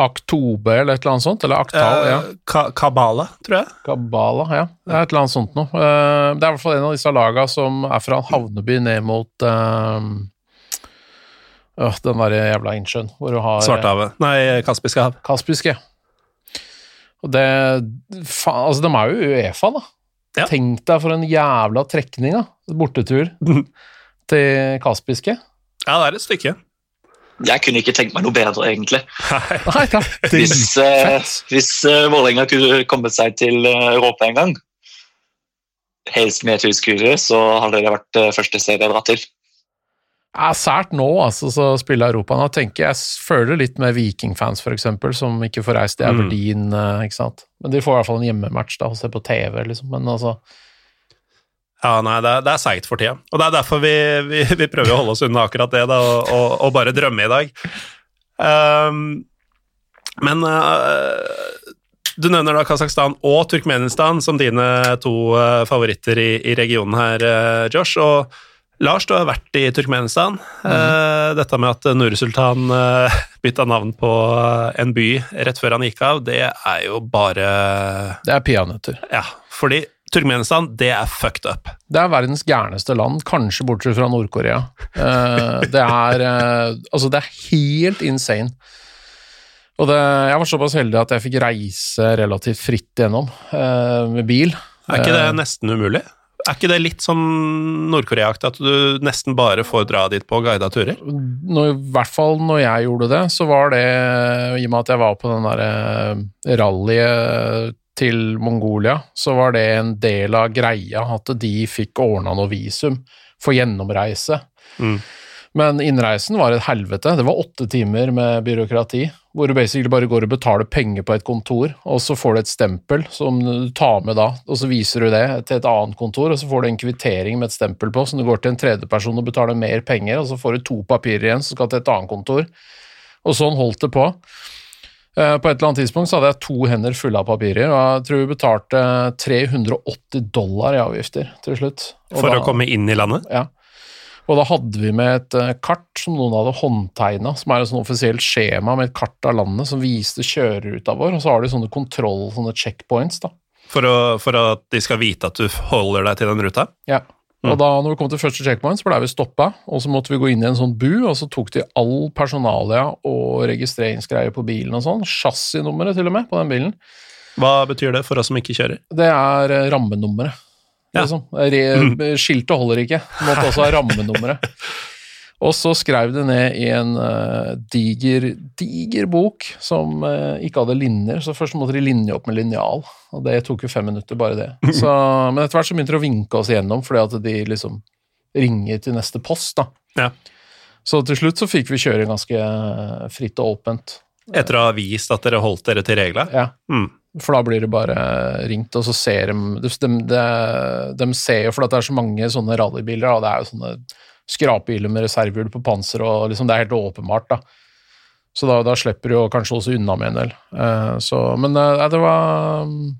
[SPEAKER 2] Aktobe eller et eller annet sånt? Eller Aktal, ja.
[SPEAKER 1] Ka Kabala, tror jeg.
[SPEAKER 2] Kabala, ja. Det er et eller annet sånt noe. Eh, det er i hvert fall en av disse lagene som er fra havneby ned mot uh, den derre jævla innsjøen hvor du har
[SPEAKER 1] Svartehavet. Nei, Kaspiske hav.
[SPEAKER 2] Kaspiske. Og det faen, Altså, de er jo Uefa, da. Ja. Tenk deg for en jævla trekning, da. Bortetur til Kaspiske.
[SPEAKER 1] Ja, det er et stykke
[SPEAKER 3] jeg kunne ikke tenkt meg noe bedre, egentlig.
[SPEAKER 2] Nei,
[SPEAKER 3] hvis uh, hvis uh, Vålerenga kunne kommet seg til uh, Europa en gang, helst med tilskuere, så hadde det vært uh, første serie jeg dratt til.
[SPEAKER 2] Ja, Sært nå, altså, så spille Europa. Nå tenker jeg føler litt med Vikingfans, f.eks., som ikke får reist til. Aberdeen. Mm. ikke sant? Men de får i hvert fall en hjemmematch da, og ser på TV, liksom. Men altså
[SPEAKER 1] ja, nei, det er, det er seigt for tida. Og det er derfor vi, vi, vi, prøver å holde oss unna akkurat det, da, og, og, og bare drømme i dag. Um, men uh, du nevner da Kasakhstan og Turkmenistan som dine to uh, favoritter i, i, regionen her, uh, Josh. Og Lars, du har vært i Turkmenistan. Mm. dette med at Nursultan bytta navn på en by rett før han gikk av, det er jo bare
[SPEAKER 2] Det er peanøtter.
[SPEAKER 1] Ja, fordi Turkmenistan, det er fucked up.
[SPEAKER 2] Det er verdens gærneste land, kanskje bortsett fra Nord-Korea. Uh, det er uh, Altså, det er helt insane. Og det, jeg var såpass heldig at jeg fikk reise relativt fritt gjennom uh, med bil.
[SPEAKER 1] Er ikke det nesten umulig? Er ikke det litt sånn Nord-Korea-aktig, at du nesten bare får dra dit på guida turer?
[SPEAKER 2] Når, I hvert fall når jeg gjorde det, så var det i og med at jeg var på den derre rallyet til Mongolia, så var det en del av greia at de fikk ordna noe visum for gjennomreise. Mm. Men innreisen var et helvete. Det var åtte timer med byråkrati, hvor du basically bare går og betaler penger på et kontor, og så får du et stempel som du tar med da, og så viser du det til et annet kontor, og så får du en kvittering med et stempel på, som du går til en tredjeperson og betaler mer penger, og så får du to papirer igjen som skal til et annet kontor. Og sånn holdt det på. Eh, på et eller annet tidspunkt så hadde jeg to hender fulle av papirer, og jeg tror vi betalte 380 dollar i avgifter til slutt.
[SPEAKER 1] Og For da, å komme inn i landet?
[SPEAKER 2] Ja. Og da hadde vi med et eh, kart som noen hadde håndtegna, som er et sånn offisielt skjema med et kart av landet som viste kjøreruta vår, og så har de sånne kontroll, sånne checkpoints, da.
[SPEAKER 1] For, å, for at de skal vite at du holder deg til den ruta?
[SPEAKER 2] Ja. Mm. Og da når vi kom til første checkpoint, så ble vi stoppa, og så måtte vi gå inn i en sånn bu, og så tok de all personalia og registreringsgreier på bilen og sånn. Chassisnummeret til og med på den bilen.
[SPEAKER 1] Hva betyr det for oss som ikke kjører?
[SPEAKER 2] Det er eh, rammenummeret. Ja. Liksom. Skiltet holder ikke, du måtte også ha rammenummeret. Og så skrev det ned i en uh, diger, diger bok som uh, ikke hadde linjer, så først måtte de linje opp med linjal, og det tok jo fem minutter, bare det. Så, men etter hvert så begynte de å vinke oss igjennom, fordi at de liksom ringer til neste post, da.
[SPEAKER 1] Ja.
[SPEAKER 2] Så til slutt så fikk vi kjøre ganske fritt og åpent.
[SPEAKER 1] Etter å ha vist at dere holdt dere til reglene?
[SPEAKER 2] Ja. Mm. For da blir det bare ringt, og så ser de De, de, de ser jo, for det er så mange sånne rallybiler, og det er jo sånne skrapbiler med reservehjul på panser, og liksom, det er helt åpenbart, da. Så da, da slipper du jo kanskje også unna med en del. Uh, så, men uh, det var um,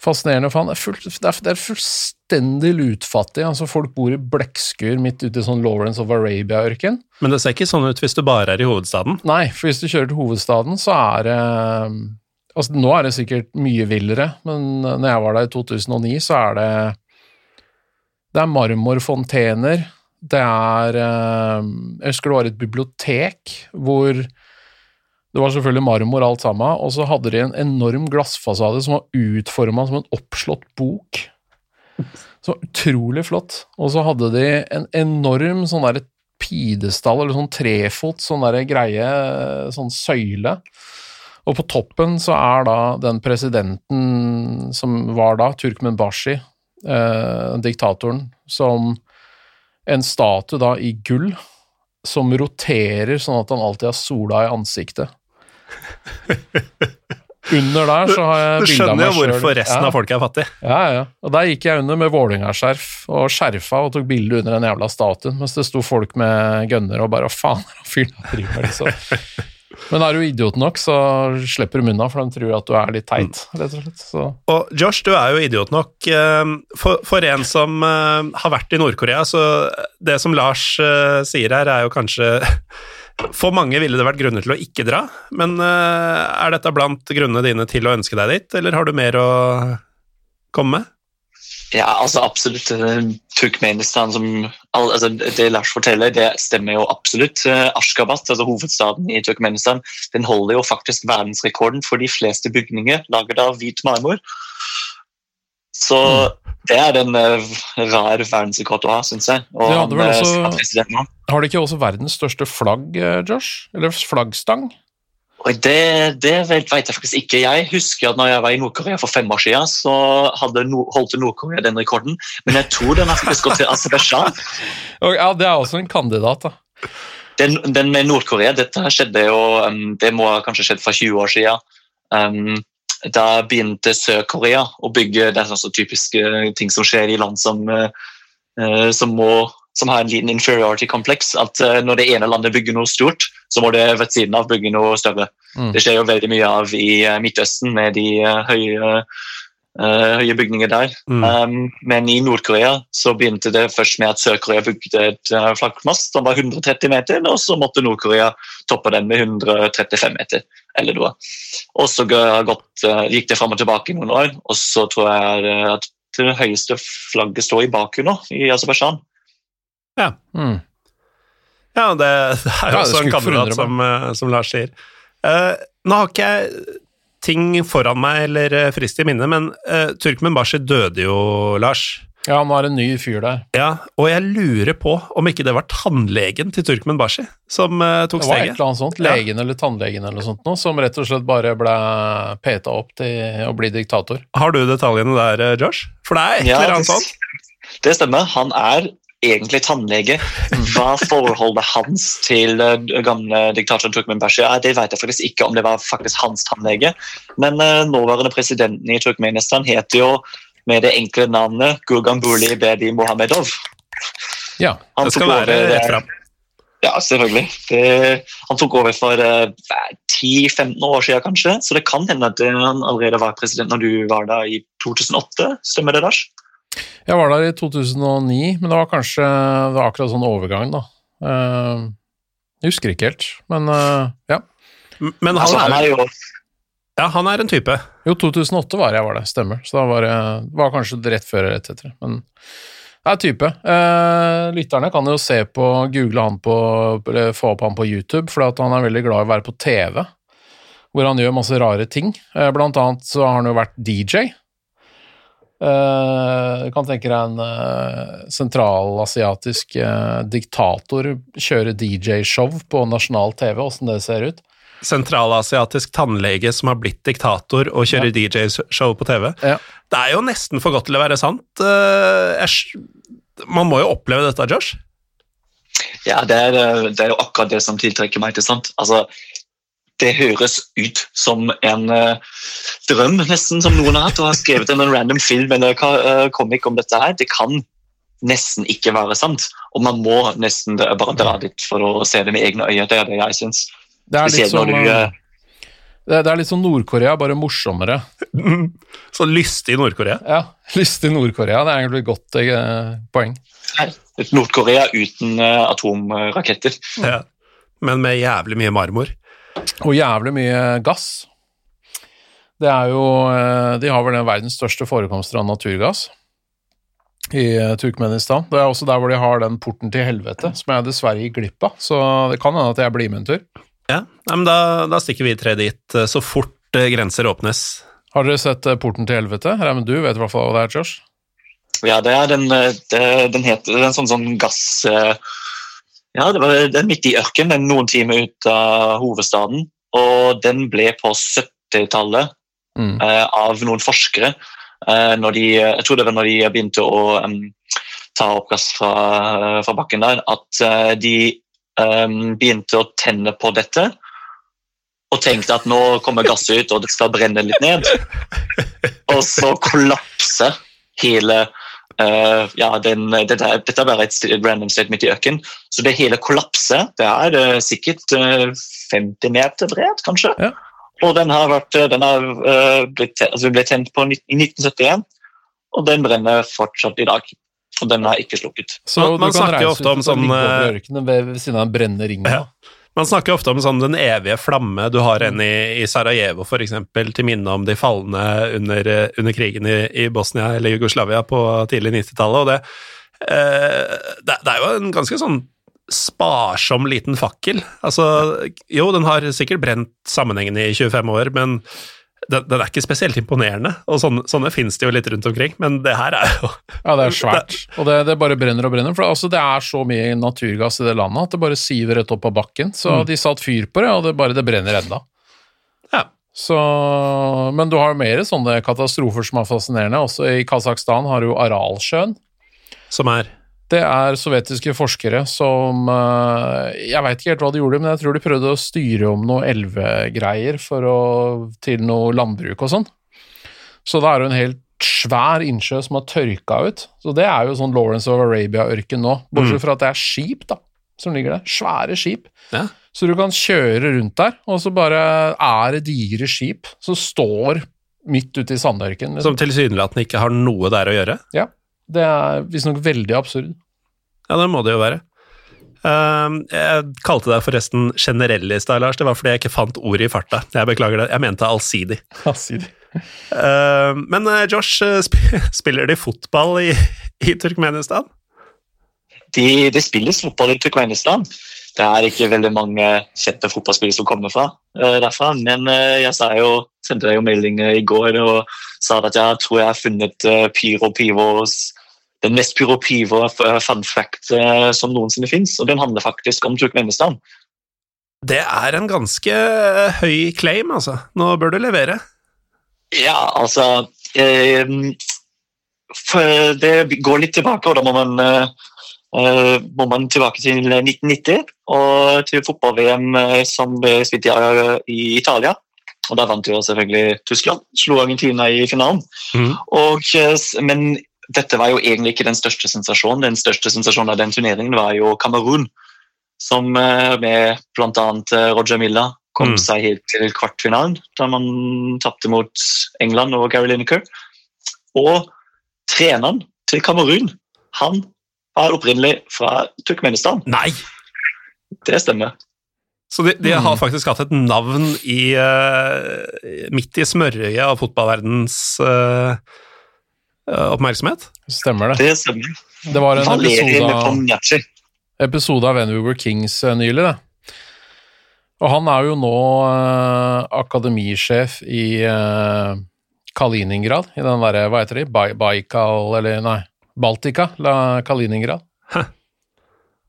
[SPEAKER 2] fascinerende. For han er, full, det, er, det er fullstendig lutfattig. altså Folk bor i blekkskur midt ute i sånn Lawrence of Arabia-ørken.
[SPEAKER 1] Men det ser ikke sånn ut hvis du bare er i hovedstaden?
[SPEAKER 2] Nei, for hvis du kjører til hovedstaden, så er det uh, Altså, nå er det sikkert mye villere, men når jeg var der i 2009, så er det Det er marmorfontener Det er eh, Jeg husker det var et bibliotek hvor det var selvfølgelig marmor alt sammen, og så hadde de en enorm glassfasade som var utforma som en oppslått bok. Så utrolig flott. Og så hadde de en enorm sånn derre pidestall, eller sånn trefot, sånn derre greie, sånn søyle. Og på toppen så er da den presidenten som var da, Turkmenbashi, eh, diktatoren, som en statue da i gull som roterer sånn at han alltid har sola i ansiktet. Under der så har jeg
[SPEAKER 1] Du
[SPEAKER 2] bilde av
[SPEAKER 1] skjønner jo hvorfor resten av folket er fattig.
[SPEAKER 2] Ja, ja. Og der gikk jeg under med Vålerenga-skjerf og skjerfa og tok bilde under den jævla statuen, mens det sto folk med gønner og bare Hva faen er det fyren driver med, liksom? Men er du idiot nok, så slipper de unna, for de tror at du er litt teit, rett og slett. Så
[SPEAKER 1] Og Josh, du er jo idiot nok. eh, For, for en som eh, har vært i Nord-Korea, så det som Lars eh, sier her, er jo kanskje For mange ville det vært grunner til å ikke dra, men eh, er dette blant grunnene dine til å ønske deg dit, eller har du mer å komme med?
[SPEAKER 3] Ja, altså absolutt. eh, Turkmenistan som altså, Det Lars forteller, det stemmer jo absolutt. Ashkabat, Ashgabat, altså hovedstaden i Turkmenistan, den holder jo faktisk verdensrekorden for de fleste bygninger laget av hvit marmor. Så det er en uh, rar verdensrekord å ha, syns jeg. Og
[SPEAKER 2] De hadde vel
[SPEAKER 3] han, eh,
[SPEAKER 2] også- har de ikke også verdens største flagg, eh, Josh? Eller flaggstang?
[SPEAKER 3] Oi, det, det vet jeg faktisk ikke. Jeg husker at når jeg var i Nord-Korea for fem år siden, så hadde no holdt Nord-Korea den rekorden. Men jeg tror den har gått til Aserbajdsjan.
[SPEAKER 2] Ja, det er også en kandidat, da.
[SPEAKER 3] Den, den med Nord-Korea, dette skjedde jo um, Det må ha kanskje skjedd for 20 år siden. Um, da begynte Sør-Korea å bygge Det er sånn typiske ting som skjer i land som, uh, som, må, som har en liten inferiority-kompleks. At uh, når det ene landet bygger noe stort, så må det ved siden av bygge noe større.
[SPEAKER 2] Mm.
[SPEAKER 3] Det skjer jo veldig mye av i uh, Midtøsten med de uh, høye, uh, høye bygningene der.
[SPEAKER 1] Mm.
[SPEAKER 3] Um, men i Nord-Korea så begynte det først med at Sør-Korea bygde et flaggmast som var 130 meter, og så måtte Nord-Korea toppe den med 135 meter. eller noe. Og så gått, uh, gikk det fram og tilbake i noen år, og så tror jeg at det høyeste flagget står i Baku nå, i Aserbajdsjan.
[SPEAKER 2] Mm.
[SPEAKER 1] Ja, det, det er jo
[SPEAKER 2] Ja,
[SPEAKER 1] også en kandidat som, eh, som Lars sier. Uh, nå har ikke jeg ting foran meg eller eh, frist i minne, men uh, Turkmenbashi døde jo, Lars.
[SPEAKER 2] Ja, nå er det en ny fyr der.
[SPEAKER 1] Ja, og jeg lurer på om ikke det var tannlegen til Turkmen Bashi som uh, tok
[SPEAKER 2] Det var et eller annet sånt,
[SPEAKER 1] Ja.
[SPEAKER 2] legen eller tannlegen eller noe sånt nå, som rett og slett bare ble peta opp til å bli diktator.
[SPEAKER 1] Har du detaljene der, Josh? For det er et eller annet
[SPEAKER 3] det-
[SPEAKER 1] sånt.
[SPEAKER 3] Det stemmer. Han er egentlig tannlege. Hva forholdet hans til eh, gamle diktatoren Turkmenbashi er, det vet jeg faktisk ikke om det var faktisk hans tannlege. Men uh, nåværende presidenten i Turkmenistan heter jo med det enkle navnet Gurganbuli Bedi Mohammedov.
[SPEAKER 2] Ja.
[SPEAKER 3] Han
[SPEAKER 1] Det skal være rett
[SPEAKER 3] eh,
[SPEAKER 1] fram.
[SPEAKER 3] Ja, selvfølgelig. Det, han tok over for eh, 10-15 år siden, kanskje. Så det kan hende at eh, han allerede var president når du var der i 2008. Stemmer det, Lars?
[SPEAKER 2] Jeg var der i 2009, men det var kanskje det var akkurat sånn overgang, da. Uh, jeg husker ikke helt, men uh, ja.
[SPEAKER 1] Men han,
[SPEAKER 3] Altså, han
[SPEAKER 1] er,
[SPEAKER 3] jo
[SPEAKER 1] ja, han er en type.
[SPEAKER 2] Jo, 2008 var jeg var det, stemmer. Så da var det var kanskje rett før eller rett etter. Men det er type. Uh, lytterne kan jo se på, google han på, eller få opp han på YouTube, for han er veldig glad i å være på TV, hvor han gjør masse rare ting. Blant annet så har han jo vært DJ. Eh, du kan tenke deg en uh, sentralasiatisk eh, diktator kjøre DJ-show på nasjonal TV, åssen det ser ut.
[SPEAKER 1] Sentralasiatisk tannlege som har blitt diktator og kjører DJ-show på TV.
[SPEAKER 2] Ja.
[SPEAKER 1] Det er jo nesten for godt til å være sant. Eh, man må jo oppleve dette, Josh.
[SPEAKER 3] Ja, det er, eh, det er jo akkurat det som tiltrekker meg til sant. Altså, det høres ut som en uh, drøm, nesten, som noen har hatt, og har skrevet en random film eller eh, comic om dette her. Det kan nesten ikke være sant, og man må nesten bare dra dit for å se det med egne øyne. Det er det jeg syns.
[SPEAKER 2] Det er litt som,
[SPEAKER 3] du
[SPEAKER 2] eh, det, det er litt som Nord-Korea, bare morsommere.
[SPEAKER 1] Så lystig i Nord-Korea.
[SPEAKER 2] Ja, lystig Nord-Korea, det er egentlig et godt uh, poeng.
[SPEAKER 3] Nord-Korea uten atomraketter.
[SPEAKER 1] Ja. Men med jævlig mye marmor.
[SPEAKER 2] Og jævlig mye gass. Det er jo eh, De har vel den verdens største forekomster av naturgass. i eh, Turkmenistan. Det er også der hvor de har den porten til helvete, som jeg dessverre gikk glipp av. Så det kan hende at jeg blir med en tur.
[SPEAKER 1] Ja, men da, da stikker vi tre dit eh, så fort grenser åpnes.
[SPEAKER 2] Har dere sett Porten til helvete? Raymond, du vet i hvert fall hva det er, Josh?
[SPEAKER 3] Ja, det er den, eh, det, den heter det er en sånn, sånn gass... eh, Ja, det var den midt i ørkenen, noen timer ut av hovedstaden. Og den ble på 70-tallet
[SPEAKER 2] Mm.
[SPEAKER 3] eh, av noen forskere. Eh, når de, jeg tror det var når de begynte å um, ta opp gass fra, fra bakken der, at uh, de um, begynte å tenne på dette. Og tenkte at nå kommer gasset ut, og det skal brenne litt ned. Og så kollapser hele eh, ja, den, dette, er- dette er bare et, random sted midt i øken. Så det hele kollapset Det er uh, sikkert uh, 50 meter bredt, kanskje.
[SPEAKER 2] Ja.
[SPEAKER 3] Og den har, vært, eh, den har eh, blitt, altså, ble tent på i 1971, og den brenner fortsatt i dag. Og den er ikke slukket.
[SPEAKER 2] Så
[SPEAKER 1] Man- man snakker jo ofte om sånn, eh,
[SPEAKER 2] ved, ved siden av en brennende ring.
[SPEAKER 1] Ja. Man snakker ofte om sånn den evige flamme. Du har en i, i Sarajevo, eksempel, til minne om de falne under, eh, under krigen i, i Bosnia eller Jugoslavia på tidlig 90-tallet. Og det, eh, det, det er jo en ganske sånn sparsom liten fakkel. Altså, jo, den har sikkert brent sammenhengende i 25 år, men den, den er ikke spesielt imponerende. Og sånne, sånne finnes det jo litt rundt omkring, men det her er jo
[SPEAKER 2] Ja, det er svært. Og det, det bare brenner og brenner. For altså, det er så mye naturgass i det landet at det bare siver rett opp av bakken. Så de satt fyr på det, og det bare det brenner enda.
[SPEAKER 1] Ja.
[SPEAKER 2] Så, men du har jo mer sånne katastrofer som er fascinerende. Også i Kasakhstan har du Aralsjøen.
[SPEAKER 1] Som er
[SPEAKER 2] Det er sovjetiske forskere som eh, Jeg veit ikke helt hva de gjorde, men jeg tror de prøvde å styre om noe elvegreier til noe landbruk og sånn. Så da er det en helt svær innsjø som har tørka ut. Så det er jo sånn Lawrence of Arabia-ørken nå, bortsett fra at det er skip da, som ligger der. Svære skip.
[SPEAKER 1] Ja.
[SPEAKER 2] Så du kan kjøre rundt der, og så bare er det digre skip som står midt ute i sandørken.
[SPEAKER 1] Som tilsynelatende ikke har noe der å gjøre.
[SPEAKER 2] Ja. Det er visstnok veldig absurd.
[SPEAKER 1] Ja, det må det jo være. Uh, jeg kalte deg forresten generell i stad, Lars. Det var fordi jeg ikke fant ordet i farta. Jeg beklager det. Jeg mente allsidig. Ehm, men eh, Josh, eh, sp spiller de fotball i, i Turkmenistan?
[SPEAKER 3] De, det spilles fotball i Turkmenistan. Det er ikke veldig mange kjente fotballspillere som kommer fra uh, derfra. Men jeg sa jo, sendte deg jo melding i går og sa at jeg tror jeg har funnet uh, Pyro Pivos den mest pyropive fun fact eh, som noensinne fins, og den handler faktisk om Turkmenistan.
[SPEAKER 1] Det er en ganske eh, høy claim, altså. Nå bør du levere.
[SPEAKER 3] Ja, altså eh, Det går litt tilbake, og da må man, eh, eh, må man tilbake til 1990 og til fotball-VM som ble spilt i, Italia. Og Da vant jo selvfølgelig Tyskland, slo Argentina i finalen.
[SPEAKER 1] Mm.
[SPEAKER 3] Og, men dette var jo egentlig ikke den største sensasjonen. Den største sensasjonen av den turneringen var jo Kamerun, som eh, med bl.a. Roger Milla kom
[SPEAKER 1] Mm.
[SPEAKER 3] seg helt til kvartfinalen, da man tapte mot England og Gary Lineker. Og treneren til Kamerun, han var opprinnelig fra Turkmenistan.
[SPEAKER 1] Nei!
[SPEAKER 3] Det stemmer.
[SPEAKER 1] Så de, de har faktisk hatt et navn i uh, midt i smørøyet av fotballverdens eh, eh, oppmerksomhet.
[SPEAKER 2] Stemmer det.
[SPEAKER 3] Det stemmer.
[SPEAKER 2] Det var en episode episode av When We Were Kings eh, nylig, det. Og han er jo nå uh, akademisjef i uh, Kaliningrad, i den derre, hva heter de, ba Baikal, eller nei, Baltica, la Kaliningrad.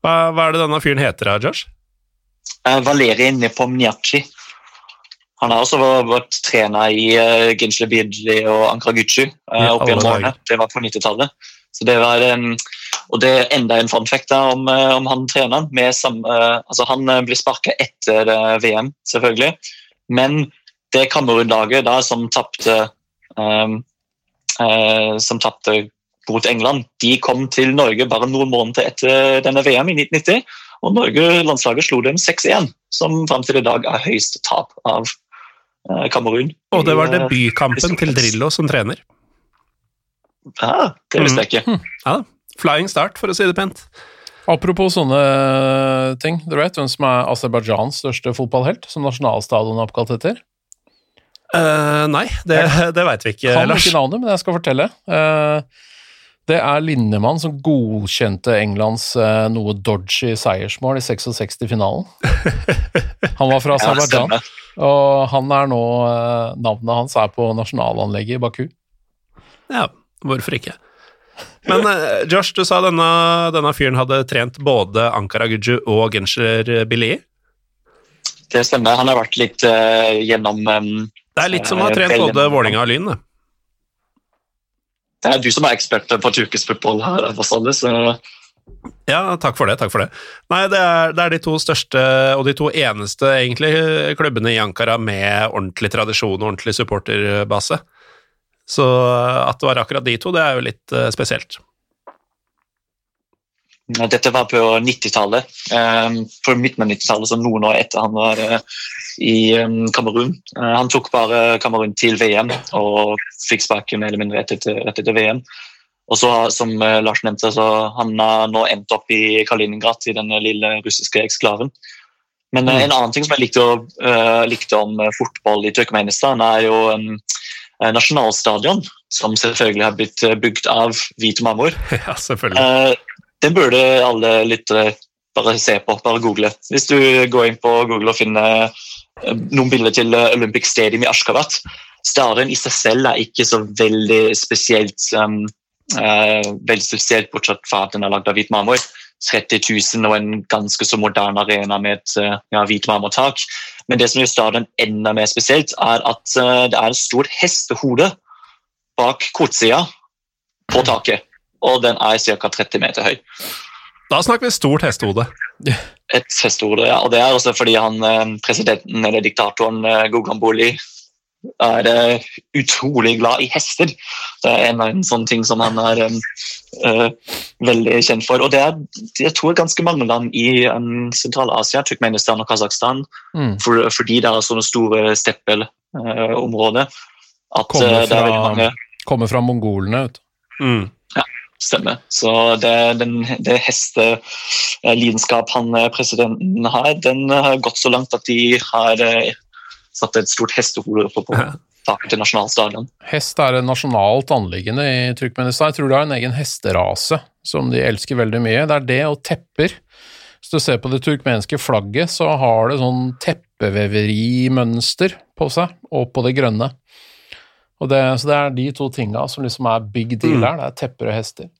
[SPEAKER 1] Hva, hva er det denne fyren heter, da, Josh?
[SPEAKER 3] Uh, Valeri Nepomniachtchi. Han har også vært, trener i uh, Ginsle Bidli og Ankara Gucci uh,
[SPEAKER 1] Ja,
[SPEAKER 3] opp gjennom årene. Det var på 90-tallet. Så det var um, og det er enda en fun fact da, om, eh, om han treneren. Eh, altså han blir sparka etter eh, VM, selvfølgelig. Men det Kamerun-laget som tapte um, eh, som tapte mot England, de kom til Norge bare noen måneder etter denne VM i 1990. Og Norge, landslaget slo dem 6-1, som fram til i dag er høyeste tap av eh, Kamerun.
[SPEAKER 1] Og det var
[SPEAKER 3] eh,
[SPEAKER 1] debutkampen til Drillo som trener.
[SPEAKER 3] Ja, det visste jeg ikke.
[SPEAKER 1] Ja. Flying start, for å si det pent.
[SPEAKER 2] Apropos sånne ting, du vet hvem som er Aserbajdsjans største fotballhelt, som nasjonalstadion er oppkalt etter?
[SPEAKER 1] Uh, nei, det, det veit vi ikke,
[SPEAKER 2] Kan
[SPEAKER 1] Lars.
[SPEAKER 2] ikke navnet, men jeg skal fortelle. Uh, Det er Lindemann som godkjente Englands uh, noe dodgy seiersmål i 66-finalen. Han var fra
[SPEAKER 3] Ja,
[SPEAKER 2] Aserbajdsjan,
[SPEAKER 3] stemmer.
[SPEAKER 2] Og han er nå eh, Navnet hans er på nasjonalanlegget i Baku.
[SPEAKER 1] Ja, hvorfor ikke? Men eh, Josh, du sa denne, denne fyren hadde trent både Ankara Guju og Genscher Billi.
[SPEAKER 3] Det stemmer. Han har vært litt uh, gjennom um,
[SPEAKER 1] Det er litt som å ha trent både Vålinga og Lyn. det.
[SPEAKER 3] Det er du som er ekspert på turkisk fotball her, Vassale, så
[SPEAKER 1] Ja, takk for det. takk for det. Nei, det er, det er de to største og de to eneste egentlig klubbene i Ankara med ordentlig tradisjon og ordentlig supporterbase. Så at det var akkurat de to, det er jo litt uh, spesielt.
[SPEAKER 3] Dette var på 90-tallet. Um, på midten av 90-tallet, så noen år etter han var uh, i um, Kamerun. Uh, han tok bare Kamerun til VM og fikk sparken eller mindre etter, rett etter VM. Og så, som eh, Lars nevnte, så han har nå endt opp i Kaliningrad, i den lille russiske eksklaven. Men mm. en annen ting som jeg likte, eh, likte om eh, fotball i Turkmenistan, er jo um, eh, nasjonalstadion, som selvfølgelig har blitt eh, bygd av hvit marmor.
[SPEAKER 1] ja, selvfølgelig.
[SPEAKER 3] Uh, den burde alle lyttere bare se på, bare google. Hvis du går inn på Google og finner eh, noen bilder til eh, Olympic Stadium i Ashgabat, stadion i seg selv er ikke så veldig spesielt um, eh, veldig spesielt, bortsett fra at den er lagd av hvit marmor. 30 000 og en ganske så moderne arena med et eh, ja, hvit marmortak. Men det som gjør stadion enda mer spesielt, er at eh, det er en stor hestehode bak kortsida på taket. Og den er ca. 30 meter høy.
[SPEAKER 1] Da snakker vi stort hestehode.
[SPEAKER 3] Et hestehode, ja. Og det er også fordi han, eh, presidenten, eller diktatoren eh, Gugamboli, er uh, utrolig glad i hester. Det er en, av en sånn ting som han er um, uh, veldig kjent for. Og det er jeg tror ganske mange land i um, Sentral-Asia, Turkmenistan og Kasakhstan,
[SPEAKER 2] Mm.
[SPEAKER 3] for, fordi det er sånne store steppelområder, at
[SPEAKER 2] Kommer
[SPEAKER 3] eh, det er veldig
[SPEAKER 2] fra-
[SPEAKER 3] mange
[SPEAKER 2] Kommer fra mongolene, vet du.
[SPEAKER 1] Mm.
[SPEAKER 3] Stemmer. Så det, den, det hestelidenskap han presidenten har, den har gått så langt at de har eh, satt et stort hestehode oppe på taket til nasjonalstadion.
[SPEAKER 2] Hest er et nasjonalt anliggende i Turkmenistan. Jeg tror de har en egen hesterase som de elsker veldig mye. Det er det og tepper. Hvis du ser på det turkmenske flagget, så har det sånn teppeveverimønster på seg, og på det grønne. Og det, så det er de to tinga som liksom er big deal
[SPEAKER 1] Mm.
[SPEAKER 2] her. Det er tepper og hester.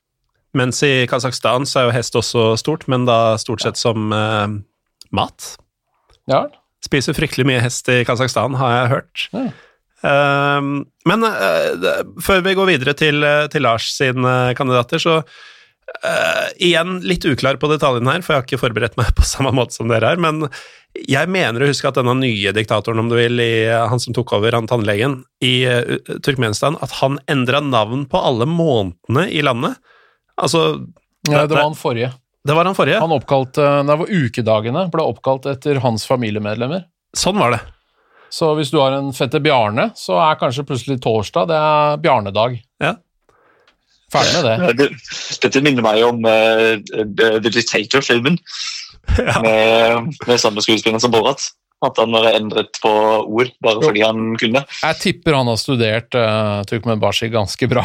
[SPEAKER 1] Mens i Kasakhstan så er jo hest også stort, men da stort sett som eh, mat.
[SPEAKER 2] Ja,
[SPEAKER 1] Spiser fryktelig mye hest i Kasakhstan, har jeg hørt.
[SPEAKER 2] Ja.
[SPEAKER 1] Um, men uh, før vi går videre til, eh, til Lars sine kandidater, så uh, igjen litt uklar på detaljene her, for jeg har ikke forberedt meg på samme måte som dere er, men jeg mener å huske at denne nye diktatoren, om du vil, i, eh, han som tok over, han tannlegen, i uh, Turkmenistan, at han endra navn på alle månedene i landet. Altså,
[SPEAKER 2] ja det var han forrige.
[SPEAKER 1] Det var han forrige.
[SPEAKER 2] Han oppkalte, det var ukedagene ble oppkalt etter hans familiemedlemmer.
[SPEAKER 1] Sånn var det.
[SPEAKER 2] Så hvis du har en fetter Bjarne, så er kanskje plutselig torsdag det er Bjarnedag.
[SPEAKER 1] Ja.
[SPEAKER 2] Ferdig med det.
[SPEAKER 3] Ja, dette minner meg om uh, The, Dictator-filmen med, med samme skuespiller som Borat. At han har endret på ord bare fordi han kunne.
[SPEAKER 2] Jeg tipper han har studert uh, Turkmenbashi ganske bra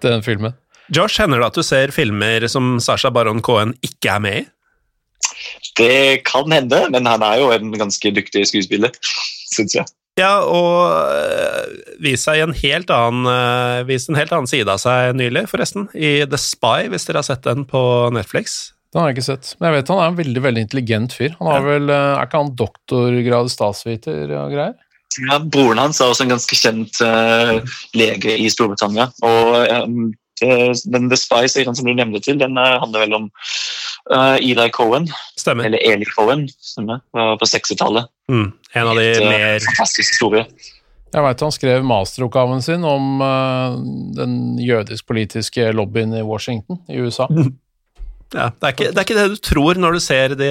[SPEAKER 2] til den filmen.
[SPEAKER 1] Josh, hender det at du ser filmer som Sasha Baron Cohen ikke er med i?
[SPEAKER 3] Det kan hende, men han er jo en ganske dyktig skuespiller, syns jeg.
[SPEAKER 1] Ja, og øh, vist seg i en helt annen øh, Vist en helt annen side av seg nylig, forresten. I The Spy, hvis dere har sett den på Netflix.
[SPEAKER 2] Den har jeg ikke sett. Men jeg vet han er en veldig veldig intelligent fyr. Han har vel, eh, Er ikke han doktorgrad statsviter og greier?
[SPEAKER 3] Ja, broren hans er også en ganske kjent uh, lege i Storbritannia. Og um, den The Spy-serien som du nevnte til, den eh, handler vel om uh, Eli Cohen,
[SPEAKER 1] Stemmer.
[SPEAKER 3] eller Eli Cohen, er, eh, på 60-tallet.
[SPEAKER 1] Mm, en av de
[SPEAKER 3] Et, eh,
[SPEAKER 1] mer
[SPEAKER 3] Fantastisk historie.
[SPEAKER 2] Jeg veit han skrev masteroppgaven sin om uh, den jødisk-politiske lobbyen i Washington i USA.
[SPEAKER 1] ja, det, er ikke, det er ikke det du tror når du ser de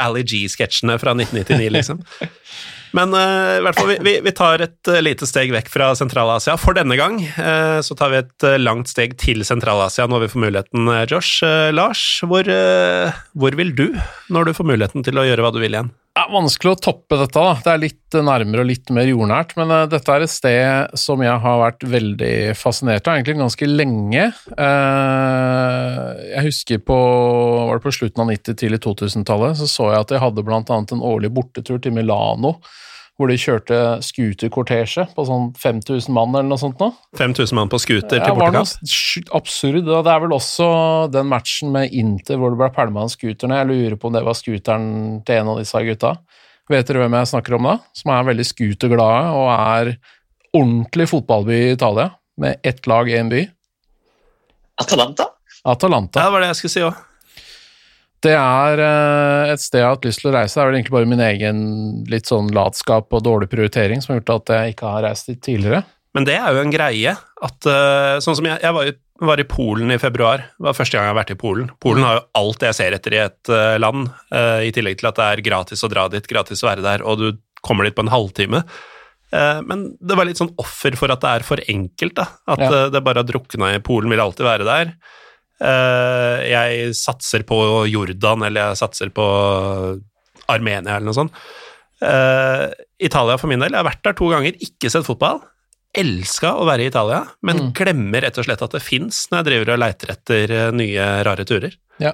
[SPEAKER 1] Ali G-sketsjene fra 1999, liksom. Men uh, i hvert fall, vi, vi, tar et uh, lite steg vekk fra Sentral-Asia for denne gang. Uh, så tar vi et langt steg til Sentral-Asia når vi får muligheten, Josh. Lars, hvor, hvor vil du når du får muligheten til å gjøre hva du vil igjen?
[SPEAKER 2] Ja, vanskelig å toppe dette, da. Det er litt nærmere og litt mer jordnært. Men uh, dette er et sted som jeg har vært veldig fascinert av, egentlig ganske lenge. Uh, jeg husker på var det på slutten av 90-, tidlig 2000-tallet, så så jeg at jeg hadde annet en årlig bortetur til Milano hvor de kjørte scooterkortesje på sånn 5000 mann eller noe sånt nå.
[SPEAKER 1] 5000 mann på scooter til
[SPEAKER 2] var noe absurd. Og det er vel også den matchen med Inter hvor det ble pælma en scooter ned. Jeg lurer på om det var scooteren til en av disse gutta. Vet dere hvem jeg snakker om da? Som er veldig scooterglade og er ordentlig fotballby i Italia, med ett lag i en by.
[SPEAKER 3] Atalanta?
[SPEAKER 2] Atalanta.
[SPEAKER 1] Ja, det var det jeg skulle si òg.
[SPEAKER 2] Det er eh, et sted jeg har hatt lyst til å reise. Det er vel egentlig bare min egen litt sånn latskap og dårlig prioritering som har gjort at jeg ikke har reist dit tidligere.
[SPEAKER 1] Men det er jo en greie at eh, Sånn som jeg, jeg var, i, var i Polen i februar. Det var første gang jeg har vært i Polen. Polen har jo alt jeg ser etter i et eh, land, i tillegg til at det er gratis å dra dit, gratis å være der, og du kommer dit på en halvtime. Men det var litt sånn offer for at det er for enkelt, da. At
[SPEAKER 2] Ja.
[SPEAKER 1] det bare har drukna i Polen, vil alltid være der. Eh, jeg satser på Jordan, eller jeg satser på Armenia, eller noe sånt. Eh, Italia for min del, jeg har vært der to ganger, ikke sett fotball. Elska å være i Italia, men
[SPEAKER 2] Mm.
[SPEAKER 1] glemmer rett og slett at det fins når jeg driver og leiter etter eh, nye, rare turer.
[SPEAKER 2] Ja.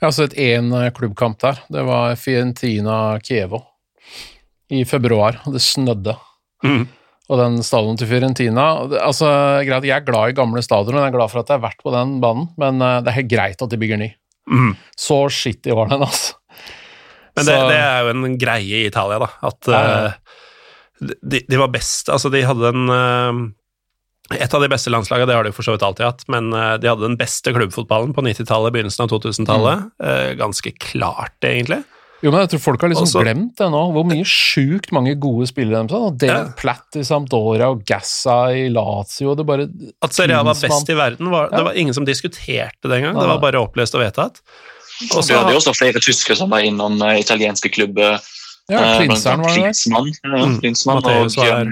[SPEAKER 2] Jeg har sett én klubbkamp der. Det var Fientina Kievo i februar, og det snødde.
[SPEAKER 1] Mhm.
[SPEAKER 2] Og den stadion til Fiorentina altså, Jeg er glad i gamle stadioner, jeg er glad for at jeg har vært på den banen, men eh, det er helt greit at de bygger ny.
[SPEAKER 1] Mm.
[SPEAKER 2] Så skittig var den, altså.
[SPEAKER 1] Men det, det er jo en greie i Italia, da. At eh, de, de var best Altså, de hadde en eh, Et av de beste landslagene, det har de for så vidt alltid hatt, men de hadde den beste klubbfotballen på 90-tallet, begynnelsen av 2000-tallet.
[SPEAKER 2] Mm.
[SPEAKER 1] Ganske klart, egentlig.
[SPEAKER 2] Jo, men jeg tror folk har liksom
[SPEAKER 1] Også-
[SPEAKER 2] glemt det nå, hvor mye sjukt mange gode spillere de har. David
[SPEAKER 1] Ja.
[SPEAKER 2] Platt i Sampdoria og Gassa i Lazio, det bare
[SPEAKER 1] At Serie A var
[SPEAKER 2] Klinsmann.
[SPEAKER 1] best i verden, var,
[SPEAKER 2] Ja.
[SPEAKER 1] det var ingen som diskuterte det engang. Det var bare oppløst og vedtatt. Og så
[SPEAKER 3] hadde jo også flere tyskere som var innom uh, italienske klubber.
[SPEAKER 2] Ja,
[SPEAKER 3] eh,
[SPEAKER 2] Klinseren var det.
[SPEAKER 3] Klinsmann. ja,
[SPEAKER 1] Mm,
[SPEAKER 3] Klinsmann og, eh,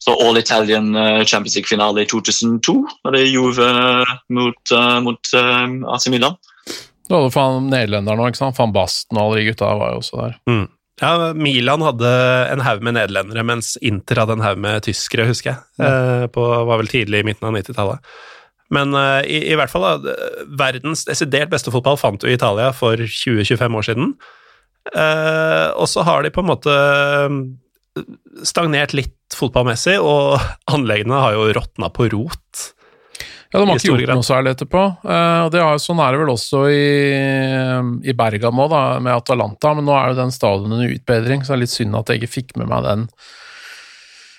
[SPEAKER 3] Så All Italian eh, Champions League-finale i 2002, da det gjorde eh, mot, uh, mot uh, AC Milan.
[SPEAKER 2] Du hadde faen nederlenderne òg, ikke sant? Van Basten og alle de gutta var jo også der.
[SPEAKER 1] Ja, Milan hadde en haug med nederlendere, mens Inter hadde en haug med tyskere, husker jeg. Eh, på, var vel tidlig i midten av 90-tallet. Men eh, i, i hvert fall, da, verdens desidert beste fotball fant du i Italia for 20-25 år siden. Eh, og så har de på en måte eh, stagnert litt fotballmessig, og anleggene har jo råtna på rot.
[SPEAKER 2] Ja, de har ikke gjort noe særlig etterpå. eh, og det er, Sånn er det vel også i, i Bergamo, da, med Atalanta, men nå er jo den stadion under utbedring, så det er litt synd at jeg ikke fikk med meg den.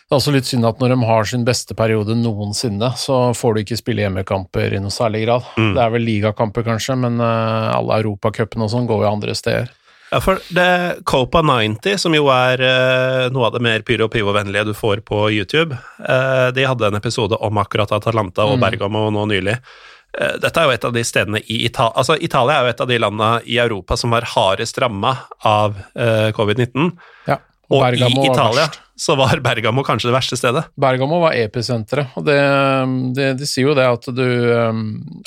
[SPEAKER 2] Det er også litt synd at når de har sin beste periode noensinne, så får du ikke spille hjemmekamper i noe særlig grad.
[SPEAKER 1] Mm.
[SPEAKER 2] Det er vel ligakamper, kanskje, men eh, alle europacupene og sånn går jo andre steder.
[SPEAKER 1] Ja, for det Copa 90, som jo er eh, noe av det mer pyro og pivo-vennlige du får på YouTube, eh, de hadde en episode om akkurat Atalanta og
[SPEAKER 2] Mm.
[SPEAKER 1] Bergamo nå nylig. Eh, dette er jo et av de stedene i Italia Altså, Italia er jo et av de landene i Europa som var hardest ramma av eh, covid-19.
[SPEAKER 2] Ja,
[SPEAKER 1] Og
[SPEAKER 2] Bergamo
[SPEAKER 1] i
[SPEAKER 2] var
[SPEAKER 1] Italia
[SPEAKER 2] verst.
[SPEAKER 1] Så var Bergamo kanskje det verste stedet.
[SPEAKER 2] Bergamo var episenteret, og det, det, de sier jo det at du um,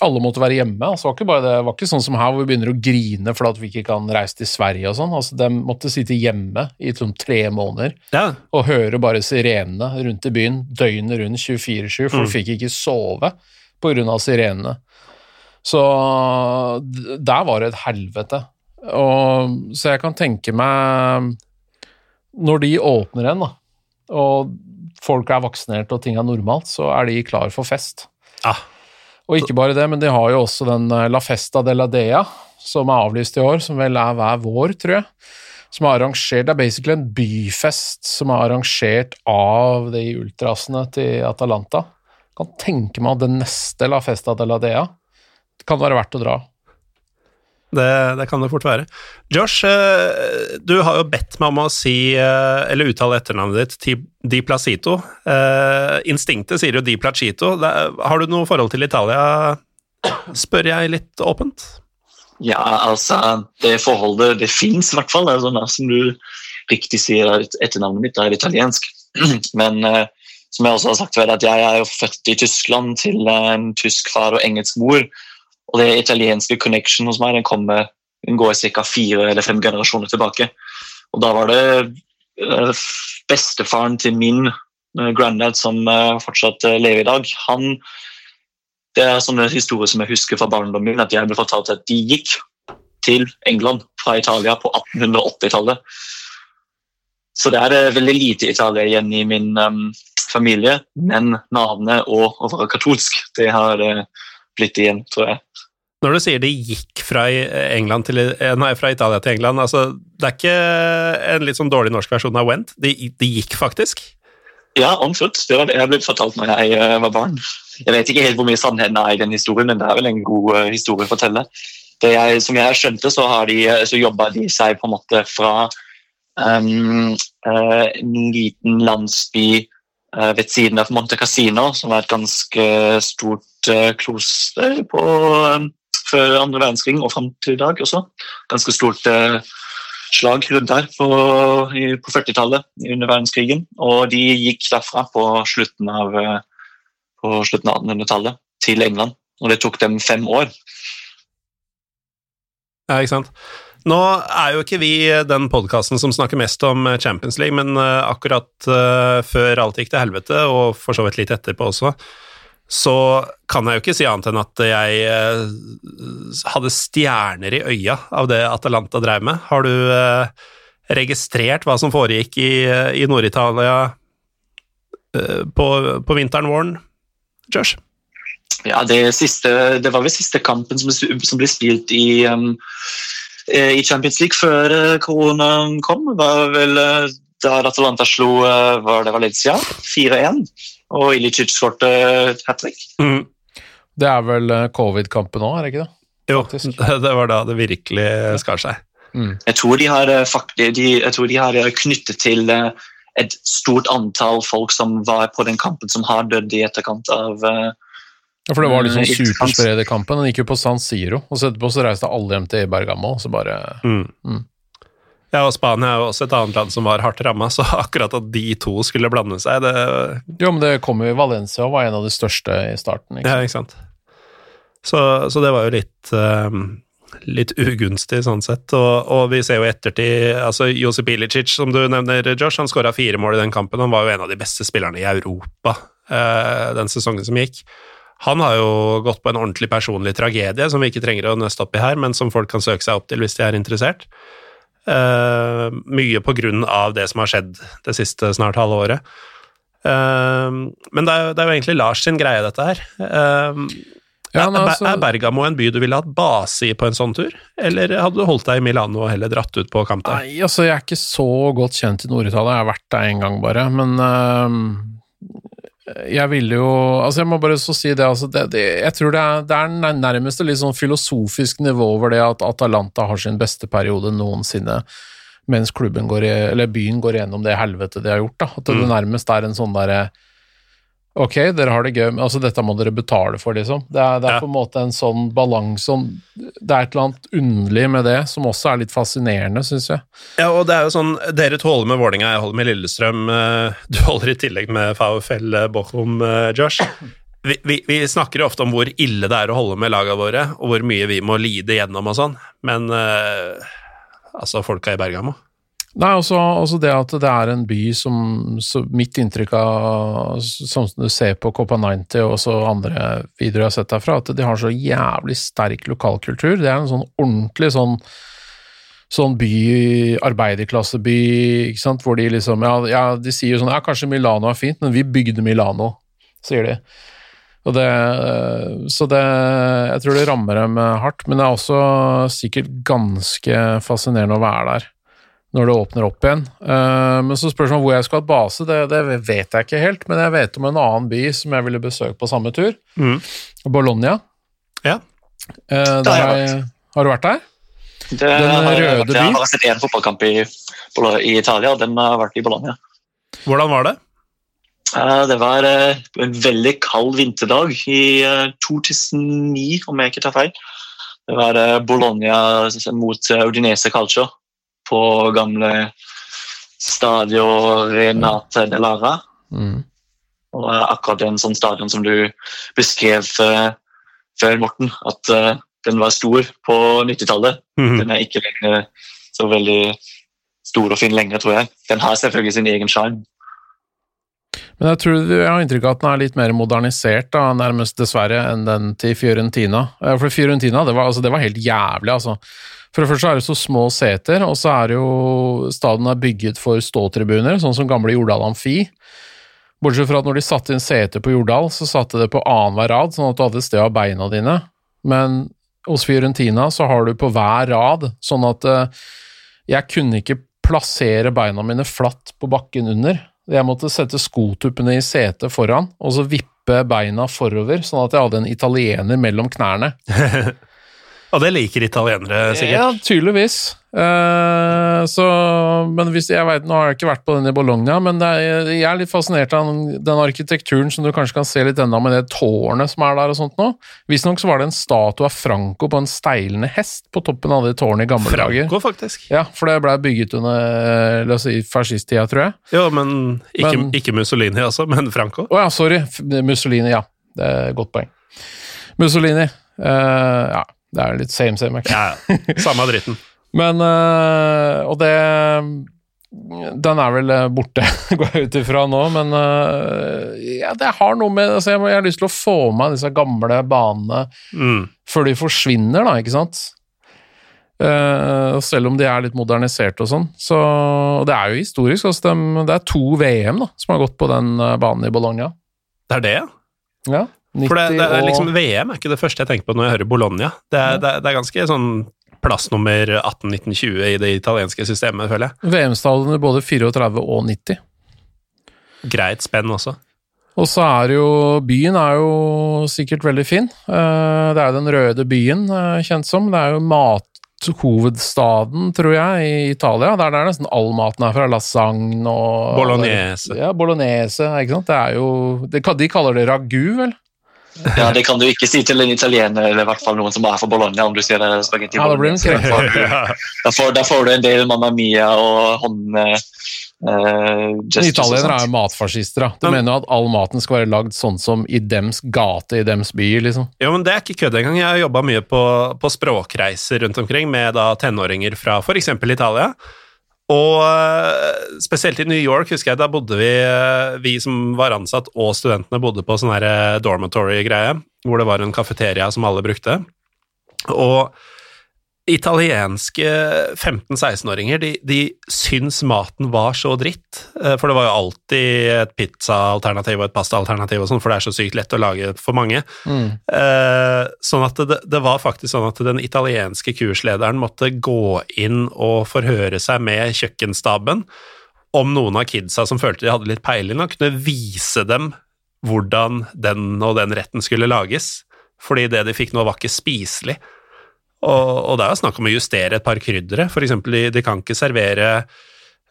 [SPEAKER 2] Alle måtte være hjemme. altså var ikke, bare det, det var ikke sånn som her hvor vi begynner å grine fordi at vi ikke kan reise til Sverige og sånn. altså De måtte sitte hjemme i sånn tre måneder
[SPEAKER 1] Ja,
[SPEAKER 2] og høre bare sirenene rundt i byen døgnet rundt 24-7, for
[SPEAKER 1] Mm.
[SPEAKER 2] du fikk ikke sove pga. sirenene. Så der var det et helvete. Og, så jeg kan tenke meg Når de åpner igjen, da, og folk er vaksinert og ting er normalt, så er de klar for fest.
[SPEAKER 1] Ja.
[SPEAKER 2] Og ikke bare det, men de har jo også den eh, La Festa de la Dea, som er avlyst i år, som vel er hver vår, tror jeg. Som er arrangert, Det er basically en byfest som er arrangert av de ultrasene til Atalanta. Jeg kan tenke meg at den neste La Festa de la Dea kan være verdt å dra.
[SPEAKER 1] Det, det kan det fort være. Josh, eh, du har jo bedt meg om å si, eh, eller uttale etternavnet ditt, Di Placito. Eh, Instinktet sier jo Di Placito. Har du noe forhold til Italia, spør jeg litt åpent?
[SPEAKER 3] Ja, altså, det forholdet det fins i hvert fall. Sånn som du riktig sier, etternavnet mitt er italiensk. Men som jeg også har sagt at jeg er jo født i Tyskland til en tysk far og engelsk mor. Og det italienske connection hos meg den kommer Den går ca. fire eller fem generasjoner tilbake. Og da var det eh, bestefaren til min eh, granddad som eh, fortsatt lever i dag. Han, det er sånne historier som jeg husker fra barndommen min, at jeg ble fortalt at de gikk til England fra Italia på 1880-tallet. Så det er veldig lite Italia igjen i min um, familie, men navnet og å være katolsk, det har eh, blitt igjen, tror jeg.
[SPEAKER 1] Når du sier de gikk fra, England til, eh, nei, fra Italia til England, altså, det er ikke en litt sånn dårlig norsk versjon av Went? De, de gikk faktisk?
[SPEAKER 3] Ja, absolutt. Det var det jeg ble fortalt når jeg eh, var barn. Jeg vet ikke helt hvor mye sannheten er i den historien, men det er vel en god eh, historie å fortelle. Jeg, som jeg skjønte, så, har de, eh, så jobba de seg på en måte fra um, eh, en liten landsby eh, ved siden av Monte Casino, som er et ganske stort eh, kloster på, um, før andre verdenskrig og fram til i dag også. Ganske stort eh, slag rundt her på, på 40-tallet under verdenskrigen. Og de gikk derfra på slutten av, eh, av 1800-tallet til England. Og det tok dem fem år.
[SPEAKER 1] Ja, ikke sant. Nå er jo ikke vi den podkasten som snakker mest om Champions League, men eh, akkurat eh, før alt gikk til helvete, og for så vidt litt etterpå også, så kan jeg jo ikke si annet enn at jeg eh, hadde stjerner i øya av det Atalanta drev med. Har du eh, registrert hva som foregikk i, i Nord-Italia eh, på, på vinteren, våren, Josh?
[SPEAKER 3] Ja, det, siste, det var vel siste kampen som, som ble spilt i, um, i Champions League før koronaen kom. var vel da Atalanta slo var det Valencia 4-1, og Ilicic skårte hat trick.
[SPEAKER 1] Mm.
[SPEAKER 2] Det er vel eh, covid-kampen òg, er det ikke det?
[SPEAKER 1] Jo,
[SPEAKER 2] Faktisk.
[SPEAKER 1] det var da det virkelig skar seg.
[SPEAKER 3] Jeg tror de har, eh, de, jeg tror de har eh, knyttet til eh, et stort antall folk som var på den kampen, som har dødd i etterkant av eh,
[SPEAKER 2] Ja, For det var liksom sånn
[SPEAKER 3] Mm,
[SPEAKER 2] supersprederkampen. Den gikk jo på San Siro, og så etterpå så reiste alle hjem til Bergamo, og så bare
[SPEAKER 1] Mm.
[SPEAKER 2] Mm.
[SPEAKER 1] Ja, og Spania er jo også et annet land som var hardt ramma, så akkurat at de to skulle blande seg, det
[SPEAKER 2] Jo, men det kom jo Valencia og var en av de største i starten. Ikke? sant?
[SPEAKER 1] Ja, ikke sant. Så, så det var jo litt um, litt ugunstig sånn sett, og, og vi ser jo ettertid altså Josip Ilicic, som du nevner, Josh, han skåra fire mål i den kampen. Han var jo en av de beste spillerne i Europa eh, den sesongen som gikk. Han har jo gått på en ordentlig personlig tragedie, som vi ikke trenger å nøste opp i her, men som folk kan søke seg opp til hvis de er interessert. Eh, mye på grunn av det som har skjedd det siste snart halve året. Uh, men det er, jo- det er jo egentlig Lars sin greie, dette her. Uh,
[SPEAKER 2] Ja, altså-
[SPEAKER 1] er Bergamo en by du ville hatt base i på en sånn tur, eller hadde du holdt deg i Milano og heller dratt ut på kamp der?
[SPEAKER 2] Nei, altså, jeg er ikke så godt kjent i Nord-Italia. Jeg har vært der en gang bare, men jeg ville jo Altså, jeg må bare så si det, altså det, det Jeg tror det er, det er nærmest et litt sånn filosofisk nivå over det at Atalanta har sin beste periode noensinne, mens klubben går i, eller byen går gjennom det helvete de har gjort. da, At det nærmest er en sånn derre Ok, dere har det gøy, men altså, dette må dere betale for, liksom. Det er, det er
[SPEAKER 1] Ja.
[SPEAKER 2] på en måte en sånn balanse sånn, Det er et eller annet underlig med det, som også er litt fascinerende, syns jeg.
[SPEAKER 1] Ja, og det er jo sånn, Dere to holder med Vålinga, jeg holder med Lillestrøm. eh, Du holder i tillegg med VfL Bochum, eh, Josh. Vi, vi, vi snakker jo ofte om hvor ille det er å holde med lagene våre, og hvor mye vi må lide gjennom og sånn, men eh, altså, folka i Bergamo
[SPEAKER 2] Nei, også, også det at det er en by som Mitt inntrykk av Sånn som du ser på Copa 90 og også andre videoer jeg har sett derfra, at de har så jævlig sterk lokalkultur. Det er en sånn ordentlig sånn Sånn by, arbeiderklasseby, ikke sant, hvor de liksom ja, ja, de sier jo sånn Ja, kanskje Milano er fint, men vi bygde Milano, sier de. Og det, så det Jeg tror det rammer dem hardt, men det er også sikkert ganske fascinerende å være der når det åpner opp igjen. Eh, men så spørs det om hvor jeg skal ha base, det, det vet jeg ikke helt, men jeg vet om en annen by som jeg ville besøkt på samme tur.
[SPEAKER 1] Mm.
[SPEAKER 2] Bologna.
[SPEAKER 1] Ja.
[SPEAKER 2] Eh,
[SPEAKER 3] Der har
[SPEAKER 2] har,
[SPEAKER 3] jeg
[SPEAKER 2] har du vært der?
[SPEAKER 3] Det
[SPEAKER 2] Den
[SPEAKER 3] har
[SPEAKER 2] røde
[SPEAKER 3] vært- jeg har sett én fotballkamp i, i Italia, og den har vært i Bologna.
[SPEAKER 1] Hvordan var det?
[SPEAKER 3] Eh, Det var en veldig kald vinterdag i eh, 2009, om jeg ikke tar feil. Det var Bologna mot Udinese Calcio på gamle Stadio Renate de Lara.
[SPEAKER 2] Mm.
[SPEAKER 3] Og akkurat en sånn stadion som du beskrev eh, før, Morten. At eh, den var stor på 90-tallet.
[SPEAKER 1] Mm.
[SPEAKER 3] Den er ikke lenger så veldig stor og fin lenger, tror jeg. Den har selvfølgelig sin egen sjarm.
[SPEAKER 2] Men jeg tror jeg har inntrykk av at den er litt mer modernisert, da, nærmest dessverre, enn den til Fiorentina. For Fiorentina, det var, altså, det var helt jævlig, altså. For det første er det så små seter, og så er jo Stadion er bygget for ståtribuner, sånn som gamle Jordal Amfi. Bortsett fra at når de satte inn seter på Jordal, så satte det på annenhver rad, sånn at du hadde et sted å beina dine. Men hos Fiorentina så har du på hver rad, sånn at eh, jeg kunne ikke plassere beina mine flatt på bakken under. Jeg måtte sette skotuppene i setet foran, og så vippe beina forover, sånn at jeg hadde en italiener mellom knærne.
[SPEAKER 1] Og det liker italienere sikkert.
[SPEAKER 2] Ja, tydeligvis. Eh, så, men hvis, jeg vet, Nå har jeg ikke vært på den i Bologna, men er, jeg er litt fascinert av den, den arkitekturen som du kanskje kan se litt enda med det tårnet som er der og sånt nå. Visstnok så var det en statue av Franco på en steilende hest på toppen av det tårnet i gamle dager.
[SPEAKER 1] Franco, faktisk.
[SPEAKER 2] Ja, for det blei bygget under la oss si, fascisttida, tror jeg.
[SPEAKER 1] Jo, men ikke,
[SPEAKER 2] Men-
[SPEAKER 1] ikke Mussolini, altså, men Franco.
[SPEAKER 2] Å ja, sorry. Mussolini, ja. Det er et godt poeng. Mussolini. eh, ja, det er litt same same. ikke?
[SPEAKER 1] Ja, ja. Samme dritten.
[SPEAKER 2] Men øh, Og det Den er vel øh, borte, går jeg ut ifra nå, men øh, ja, det har noe med altså jeg, må, jeg har lyst til å få med disse gamle banene
[SPEAKER 1] Mm.
[SPEAKER 2] før de forsvinner, da, ikke sant? Uh, selv om de er litt modernisert og sånn. Så og det er jo historisk. Altså de, det er to VM da, som har gått på den banen i Bologna.
[SPEAKER 1] Det er det, ja.
[SPEAKER 2] Ja, 90
[SPEAKER 1] For det, det er liksom VM er ikke det første jeg tenker på når jeg hører Bologna. Det er, det er, det er ganske sånn plass nummer 18-19-20 i det italienske systemet, føler jeg.
[SPEAKER 2] VM-stallene både 34 og 90.
[SPEAKER 1] Greit spenn også.
[SPEAKER 2] Og så er jo Byen er jo sikkert veldig fin. Eh, Det er jo den røde byen, eh, kjent som. Det er jo mathovedstaden, tror jeg, i Italia. Det er der nesten all maten er fra. Lasagne og
[SPEAKER 1] Bolognese.
[SPEAKER 2] Ja, bolognese, ikke sant. Det er jo De de kaller det ragu, vel?
[SPEAKER 3] Ja, Det kan du ikke si til en italiener, eller i hvert fall noen som er fra Bologna. om du sier det spagetti
[SPEAKER 2] ah,
[SPEAKER 3] bolognese. Da får du-
[SPEAKER 1] Ja.
[SPEAKER 3] Får, får du en del Mamma Mia og hånd... Uh,
[SPEAKER 2] Italienere er jo matfascister, da. Du
[SPEAKER 1] Men-
[SPEAKER 2] mener jo at all maten skal være lagd sånn som i dems gate, i dems by, liksom.
[SPEAKER 1] Jo, men det er ikke kødd engang. Jeg har jobba mye på, på språkreiser rundt omkring med da tenåringer fra f.eks. Italia. Og eh, spesielt i New York husker jeg da bodde vi eh, Vi som var ansatt og studentene bodde på sånn eh, dormitory-greie, hvor det var en kafeteria som alle brukte. Og italienske 15-16-åringer de, de syns maten var så dritt, eh, for det var jo alltid et pizzaalternativ og et pastaalternativ og sånn, for det er så sykt lett å lage for mange. Eh, sånn at det, det var faktisk sånn at den italienske kurslederen måtte gå inn og forhøre seg med kjøkkenstaben om noen av kidsa som følte de hadde litt peiling, og kunne vise dem hvordan den og den retten skulle lages, fordi det de fikk nå var ikke spiselig. Og, og det er snakk om å justere et par kryddere, eksempel de, de kan ikke servere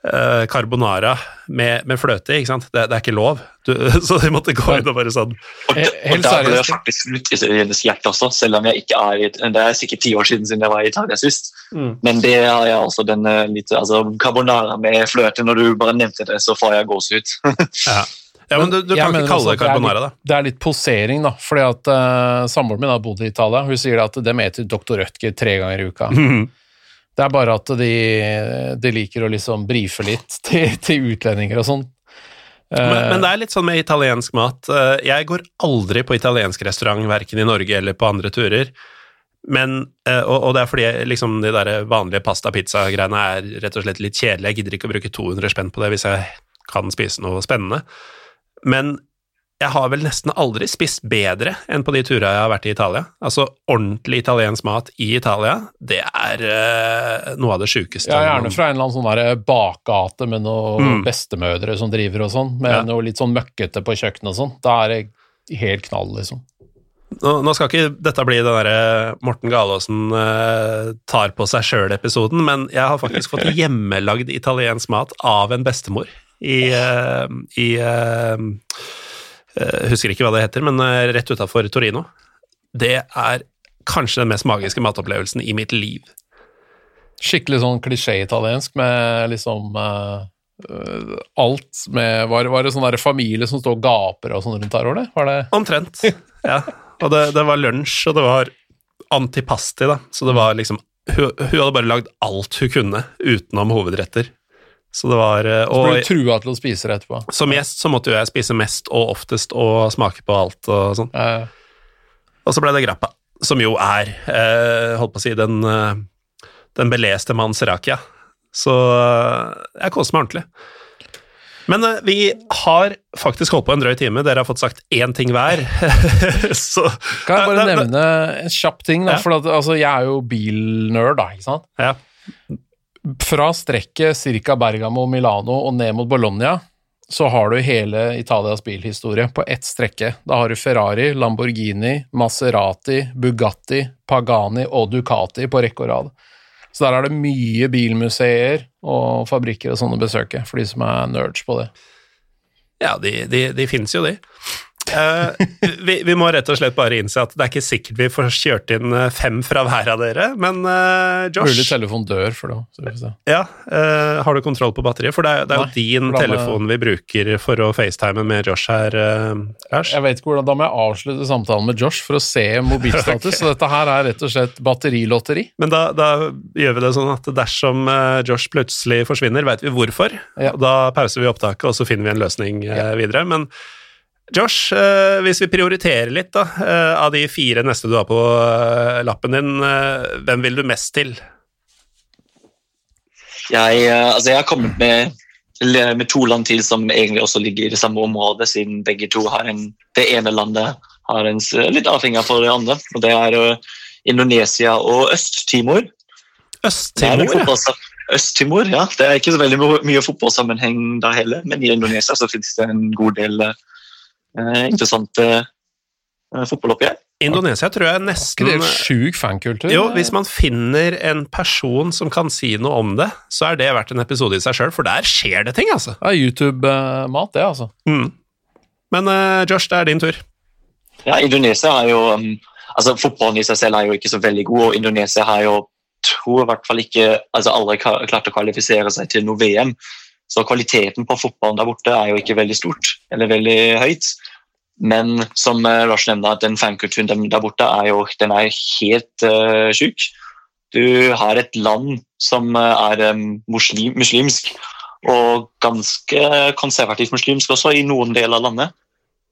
[SPEAKER 1] eh, carbonara med, med fløte, ikke sant? Det, det er ikke lov, du, så de måtte gå inn og bare sånn
[SPEAKER 3] Og, og
[SPEAKER 2] helt
[SPEAKER 3] der ble jeg
[SPEAKER 2] faktisk
[SPEAKER 3] faktisk litt hennes hjerte også, selv om jeg ikke er i Det er sikkert ti år siden siden jeg var i Italia sist.
[SPEAKER 1] Mm.
[SPEAKER 3] Men det har jeg også den eh, litt altså Carbonara med fløte, når du bare nevnte det, så får jeg gåsehud.
[SPEAKER 1] Ja, ja men du, du kan ikke kalle det carbonara, da.
[SPEAKER 2] Det er litt posering, da. Fordi at uh, Samboeren min har bodd i Italia. Hun sier at de spiser Dr. Rødtger tre ganger i uka. Det er bare at de, de liker å liksom brife litt til, til utlendinger og sånn. Eh,
[SPEAKER 1] Men, men det er litt sånn med italiensk mat. Eh, Jeg går aldri på italiensk restaurant, verken i Norge eller på andre turer. Men, og, og det er fordi liksom, de der vanlige pasta-pizza-greiene er rett og slett litt kjedelige. Jeg gidder ikke å bruke 200 spenn på det hvis jeg kan spise noe spennende. Men jeg har vel nesten aldri spist bedre enn på de turene jeg har vært i Italia. Altså ordentlig italiensk mat i Italia, det er uh, noe av det sjukeste.
[SPEAKER 2] ja, gjerne fra en eller annen sånn der bakgate med noen
[SPEAKER 1] Mm.
[SPEAKER 2] bestemødre som driver og sånn, med
[SPEAKER 1] Ja.
[SPEAKER 2] noe litt sånn møkkete på kjøkkenet og sånn. Da er det helt knall, liksom.
[SPEAKER 1] Nå, nå skal ikke dette bli den derre Morten Galaasen uh, tar på seg sjøl-episoden, men jeg har faktisk fått hjemmelagd italiensk mat av en bestemor i, uh, i uh, Husker ikke hva det heter, men rett utafor Torino. Det er kanskje den mest magiske matopplevelsen i mitt liv.
[SPEAKER 2] Skikkelig sånn klisjé-italiensk med liksom alt med Var, var det sånn der familie som står og gaper og sånn rundt her, var det? Var det
[SPEAKER 1] Omtrent. Ja. Og det, det var lunsj, og det var antipasti, da. Så det var liksom Hun, hun hadde bare lagd alt hun kunne utenom hovedretter. Så det var og,
[SPEAKER 2] Så ble du trua til å spise det etterpå.
[SPEAKER 1] som gjest så måtte jo jeg spise mest og oftest og smake på alt og sånn.
[SPEAKER 2] Eh,
[SPEAKER 1] Og så ble det grappa, som jo er, eh, holdt på å si, den, eh, den beleste manns rakia. Så eh, jeg koser meg ordentlig. Men eh, vi har faktisk holdt på en drøy time. Dere har fått sagt én ting hver. så
[SPEAKER 2] kan jeg bare nevne en kjapp ting, da?
[SPEAKER 1] Ja.
[SPEAKER 2] For at, altså, jeg er jo bilnerd, da, ikke sant?
[SPEAKER 1] Ja.
[SPEAKER 2] Fra strekket ca. Bergamo Milano og ned mot Bologna, så har du hele Italias bilhistorie på ett strekke. Da har du Ferrari, Lamborghini, Maserati, Bugatti, Pagani og Ducati på rekke og rad. Så der er det mye bilmuseer og fabrikker og sånne å besøke, for de som er nerds på det.
[SPEAKER 1] Ja, de, de, de finnes jo, de. Eh, vi, vi må rett og slett bare innse at det er ikke sikkert vi får kjørt inn eh, fem fra hver av dere, men Josh.
[SPEAKER 2] Mulig telefon dør for det så
[SPEAKER 1] ja, uh, Har du kontroll på batteriet? For det er, det er jo din telefon vi bruker for å facetime med Josh her, uh, Lars.
[SPEAKER 2] Jeg vet ikke hvordan, Da må jeg avslutte samtalen med Josh for å se mobilstatus. Så dette her er rett og slett batterilotteri.
[SPEAKER 1] Men da, da gjør vi det sånn at dersom Josh plutselig forsvinner, vet vi hvorfor.
[SPEAKER 2] Ja.
[SPEAKER 1] Da pauser vi opptaket, og så finner vi en løsning eh, videre. Men Josh, eh, hvis vi prioriterer litt da, eh, av de fire neste du har på eh, lappen din, hvem vil du mest til?
[SPEAKER 3] Jeg, altså jeg har kommet med, med to land til som egentlig også ligger i det samme området, siden begge to har en, det ene landet har en litt avhengig av det andre. og Det er Indonesia og Øst-Timor.
[SPEAKER 1] Øst-Timor, ja.
[SPEAKER 3] Øst-Timor, ja. Det er ikke så veldig mye fotballsammenheng da heller, men i Indonesia så finnes det en god del eh, interessante eh, fotballoppgjør.
[SPEAKER 1] Indonesia tror jeg nesten
[SPEAKER 2] det er sjuk fankultur?
[SPEAKER 1] Jo, hvis man finner en person som kan si noe om det, så er det verdt en episode i seg sjøl, for der skjer det ting, altså.
[SPEAKER 2] Det er YouTube-mat, det, altså.
[SPEAKER 1] Mm. Men uh, Josh, det er din tur.
[SPEAKER 3] Ja, Indonesia har jo um, altså Fotballen i seg selv er jo ikke så veldig god, og Indonesia har jo tror i hvert fall ikke altså aldri klart å kvalifisere seg til noe VM. Så kvaliteten på fotballen der borte er jo ikke veldig stort, eller veldig høyt. Men som eh, Lars nevnte, den fankulturen der borte er jo den er helt uh, sjuk. Du har et land som eh, er muslim, muslimsk, og ganske konservativt muslimsk også i noen deler av landet.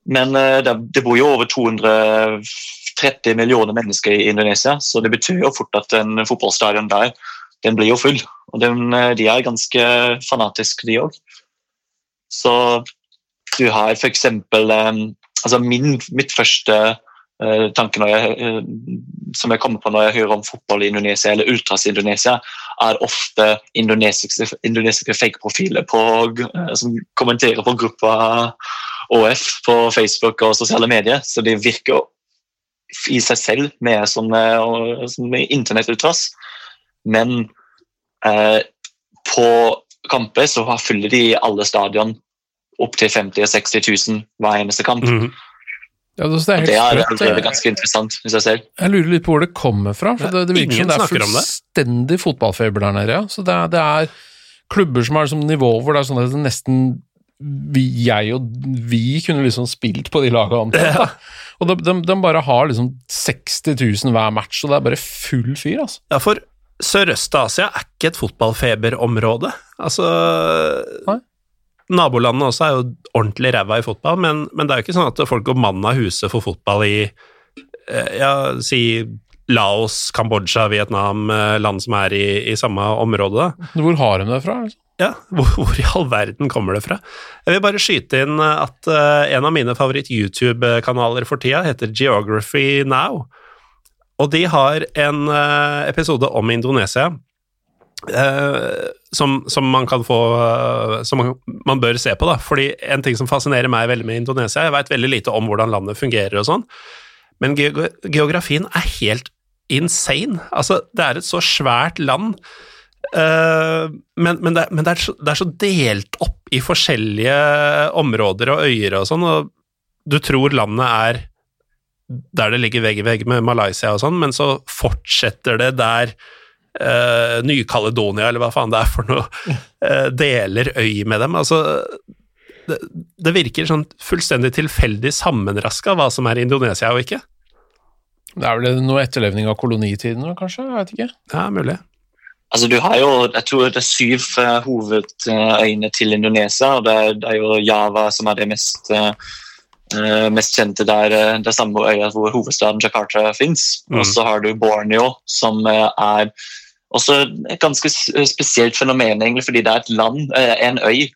[SPEAKER 3] Men uh, det bor jo over 230 millioner mennesker i Indonesia, så det betyr jo fort at en fotballstadion der den blir jo full. Og den, eh, de er ganske fanatiske, de òg. Så du har for eksempel eh, altså min, Mitt første uh, tanke jeg, uh, som jeg kommer på når jeg hører om fotball i Indonesia, eller ultras i Indonesia, er ofte indonesiske, indonesiske fake-profiler eh, som kommenterer på gruppa ÅF på Facebook og sosiale medier. Så det virker i seg selv som, eh, som internettutras. Men eh, på kamper så fyller de alle stadion opptil 50 000-60 000 hver eneste kamp.
[SPEAKER 1] Mm.
[SPEAKER 2] Ja, det, det er
[SPEAKER 3] det er
[SPEAKER 2] helt
[SPEAKER 3] allerede ganske interessant i seg selv.
[SPEAKER 2] Jeg lurer litt på hvor det kommer fra. For det, det virker som det er
[SPEAKER 1] det.
[SPEAKER 2] fullstendig fotballfeber der nede. Ja. Så det er, det er klubber som er liksom nivå hvor det er sånn at det nesten vi, jeg og vi kunne liksom spilt på de lagene Ja. Og de, de, de bare har liksom 60 000 hver match, og det er bare full fyr, altså.
[SPEAKER 1] Ja, for Sørøst-Asia er ikke et fotballfeberområde. Altså
[SPEAKER 2] Nei.
[SPEAKER 1] Nabolandene også er jo ordentlig ræva i fotball, men, men det er jo ikke sånn at folk går mann av huset for fotball i eh, ja, si Laos, Kambodsja, Vietnam, eh, land som er i, i samme område.
[SPEAKER 2] Hvor har de det fra? Liksom?
[SPEAKER 1] Ja, hvor, hvor i all verden kommer det fra? Jeg vil bare skyte inn at uh, en av mine favoritt-YouTube-kanaler for tida heter Geography Now. Og de har en eh, episode om Indonesia Uh, som, som man kan få uh, Som man, man bør se på, da. Fordi en ting som fascinerer meg veldig med Indonesia Jeg veit veldig lite om hvordan landet fungerer og sånn, men ge geografien er helt insane. Altså, det er et så svært land. uh, men, men, det, men det, er så, det er så delt opp i forskjellige områder og øyer og sånn, og du tror landet er der det ligger vegg i vegg med Malaysia og sånn, men så fortsetter det der uh, Ny-Caledonia, eller hva faen det er for noe, uh, deler øy med dem. Altså, det, det virker sånn fullstendig tilfeldig sammenraska hva som er Indonesia og ikke.
[SPEAKER 2] Det er vel noe etterlevning av kolonitiden, kanskje? Jeg vet ikke.
[SPEAKER 1] Ja, mulig.
[SPEAKER 3] Altså, du har jo jeg tror det er syv uh, hovedøyene til Indonesia. og det er, det er, jo Java som er det mest, uh, mest kjente der. Det er samme øya hvor hovedstaden Jakarta fins. Mm. Og så har du Borneo, som er også et ganske spesielt fenomen, egentlig, fordi det er et land, en øy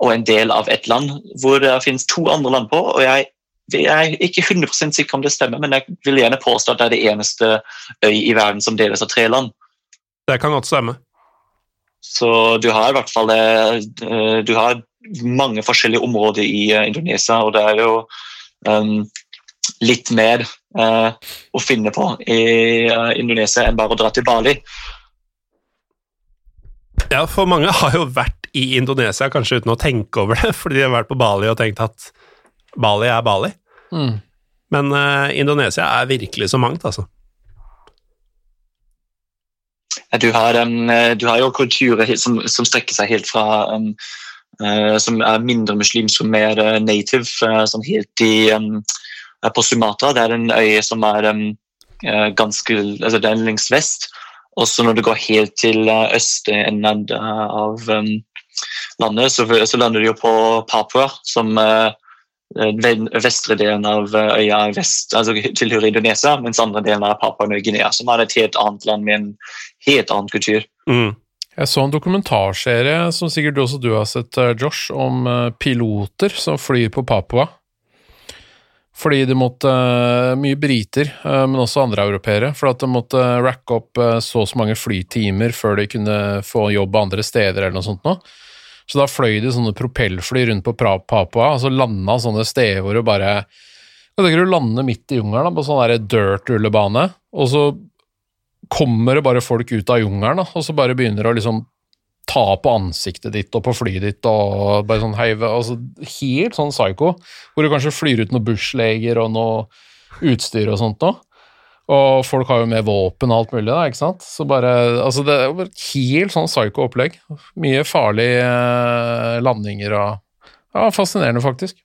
[SPEAKER 3] og en del av et land hvor det finnes to andre land på. og jeg jeg er ikke 100 sikker om det stemmer, men jeg vil gjerne påstå at det er det eneste øy i verden som deles av tre land.
[SPEAKER 1] Det kan godt stemme.
[SPEAKER 3] Så du har i hvert fall det Du har mange forskjellige områder i eh, Indonesia, og det er jo um, litt mer uh, å finne på i uh, Indonesia enn bare å dra til Bali.
[SPEAKER 1] Ja, for mange har jo vært i Indonesia kanskje uten å tenke over det, fordi de har vært på Bali og tenkt at Bali er Bali. Mm. Men uh, Indonesia er virkelig så mangt, altså.
[SPEAKER 3] Du har, um, du har jo kulturer som, som, strekker seg helt fra um, Som er mindre muslimsk og mer uh, native, uh, sånn helt i, på Sumatra. Det er en øy som er ganske altså Det er lengst vest. Og så når du går helt til østenden av landet, så, så, lander du jo på Papua, som den vestre delen av øya vest, altså tilhører Indonesia, mens andre delen er Papua Ny-Guinea, som er et helt annet land med en helt annen kultur.
[SPEAKER 2] Mm. Jeg så en dokumentarserie som sikkert også du har sett, eh, Josh, om eh, piloter som flyr på Papua. Fordi de måtte eh, Mye briter, men også andre europeere. For at de måtte racke opp så og så mange flytimer før de kunne få jobb andre steder eller noe sånt noe. Så da fløy de sånne propellfly rundt på Papua, og så landa sånne steder hvor du bare Jeg tenker du lander midt i jungelen på sånn dirt-rullebane, og så kommer det bare folk ut av jungelen, og så bare begynner å liksom ta på ansiktet ditt og på flyet ditt og bare sånn heive altså Helt sånn psycho, hvor du kanskje flyr ut noen bushleger og noe utstyr og sånt noe. Og folk har jo med våpen og alt mulig, da, ikke sant. Så bare Altså, det er bare helt sånn psycho opplegg. Mye farlige eh, landinger og Ja, fascinerende, faktisk.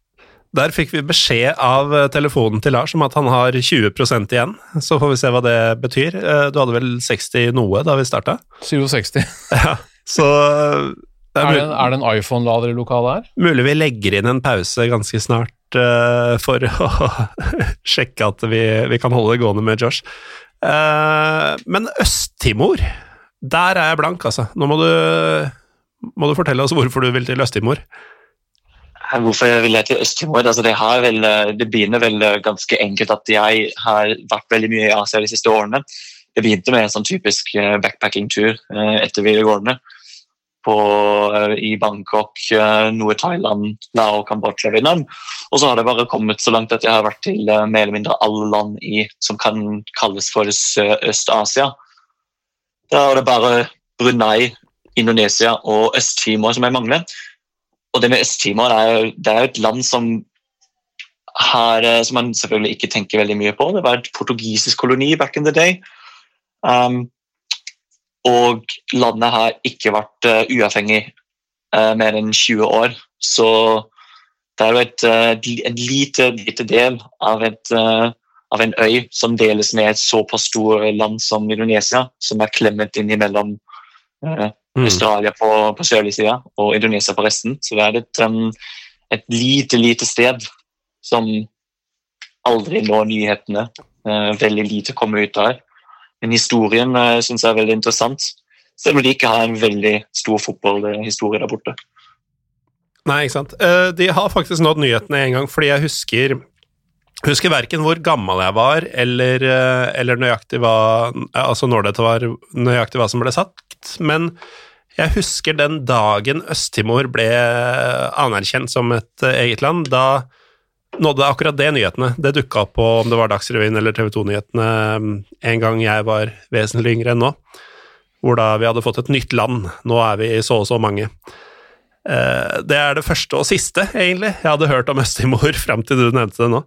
[SPEAKER 1] Der fikk vi beskjed av eh, telefonen til Lars om at han har 20% igjen. Så får vi se hva det betyr. Eh, du hadde vel 60 noe da vi starta?
[SPEAKER 2] 67.
[SPEAKER 1] Ja, så
[SPEAKER 2] det er, er, det, er, det, en iPhone-lader i lokalet her?
[SPEAKER 1] Mulig vi legger inn en pause ganske snart uh, for å sjekke at vi, vi, kan holde det gående med Josh. Uh, men Øst-Timor, der er jeg blank, altså. Nå må du, må du fortelle oss hvorfor du vil til Øst-Timor.
[SPEAKER 3] Hvorfor vil jeg til Øst-Timor? Altså, det, det, begynner vel ganske enkelt at jeg har vært veldig mye i Asia de siste årene. Jeg begynte med en sånn typisk eh, backpacking-tur eh, etter videregående. På, eh, I Bangkok, noe Thailand, Lao, Kambodsja, Vietnam. Og så har det bare kommet så langt at jeg har vært til mer eller mindre alle land i, som kan kalles for Øst-Asia. Da er det bare Brunei, Indonesia og Øst-Timor som jeg mangler. Og det med Øst-Timor er, er, jo et land som, har, eh, som man selvfølgelig ikke tenker veldig mye på. Det var et portugisisk koloni back in the day. Um, og landet har ikke vært uh, uavhengig uh, mer enn 20 år. Så det er jo et, uh, en lite, lite del av, et, av, en øy som deles med et såpass stort land som Indonesia, som er klemmet inn innimellom Mm. Australia på, på sørlig side og Indonesia på resten. Så det er et, um, et lite, lite sted som aldri når nyhetene. Uh, veldig lite kommer ut der. Men historien uh, syns jeg er veldig interessant, selv om de ikke har en veldig stor fotballhistorie der borte.
[SPEAKER 1] Nei, ikke sant. Uh, de har faktisk nådd nyhetene en gang, fordi jeg husker husker verken hvor gammel jeg var, eller, eller nøyaktig hva Altså når dette var nøyaktig hva som ble sagt, men jeg husker den dagen Øst-Timor ble anerkjent som et eh, eget land. Da nådde akkurat det nyhetene. Det dukka opp på om det var Dagsrevyen eller TV 2-nyhetene mm, en gang jeg var vesentlig yngre enn nå. Hvor da vi hadde fått et nytt land. Nå er vi så og så mange. Eh, det er det første og siste, egentlig, jeg hadde hørt om Øst-Timor fram til du nevnte det nå.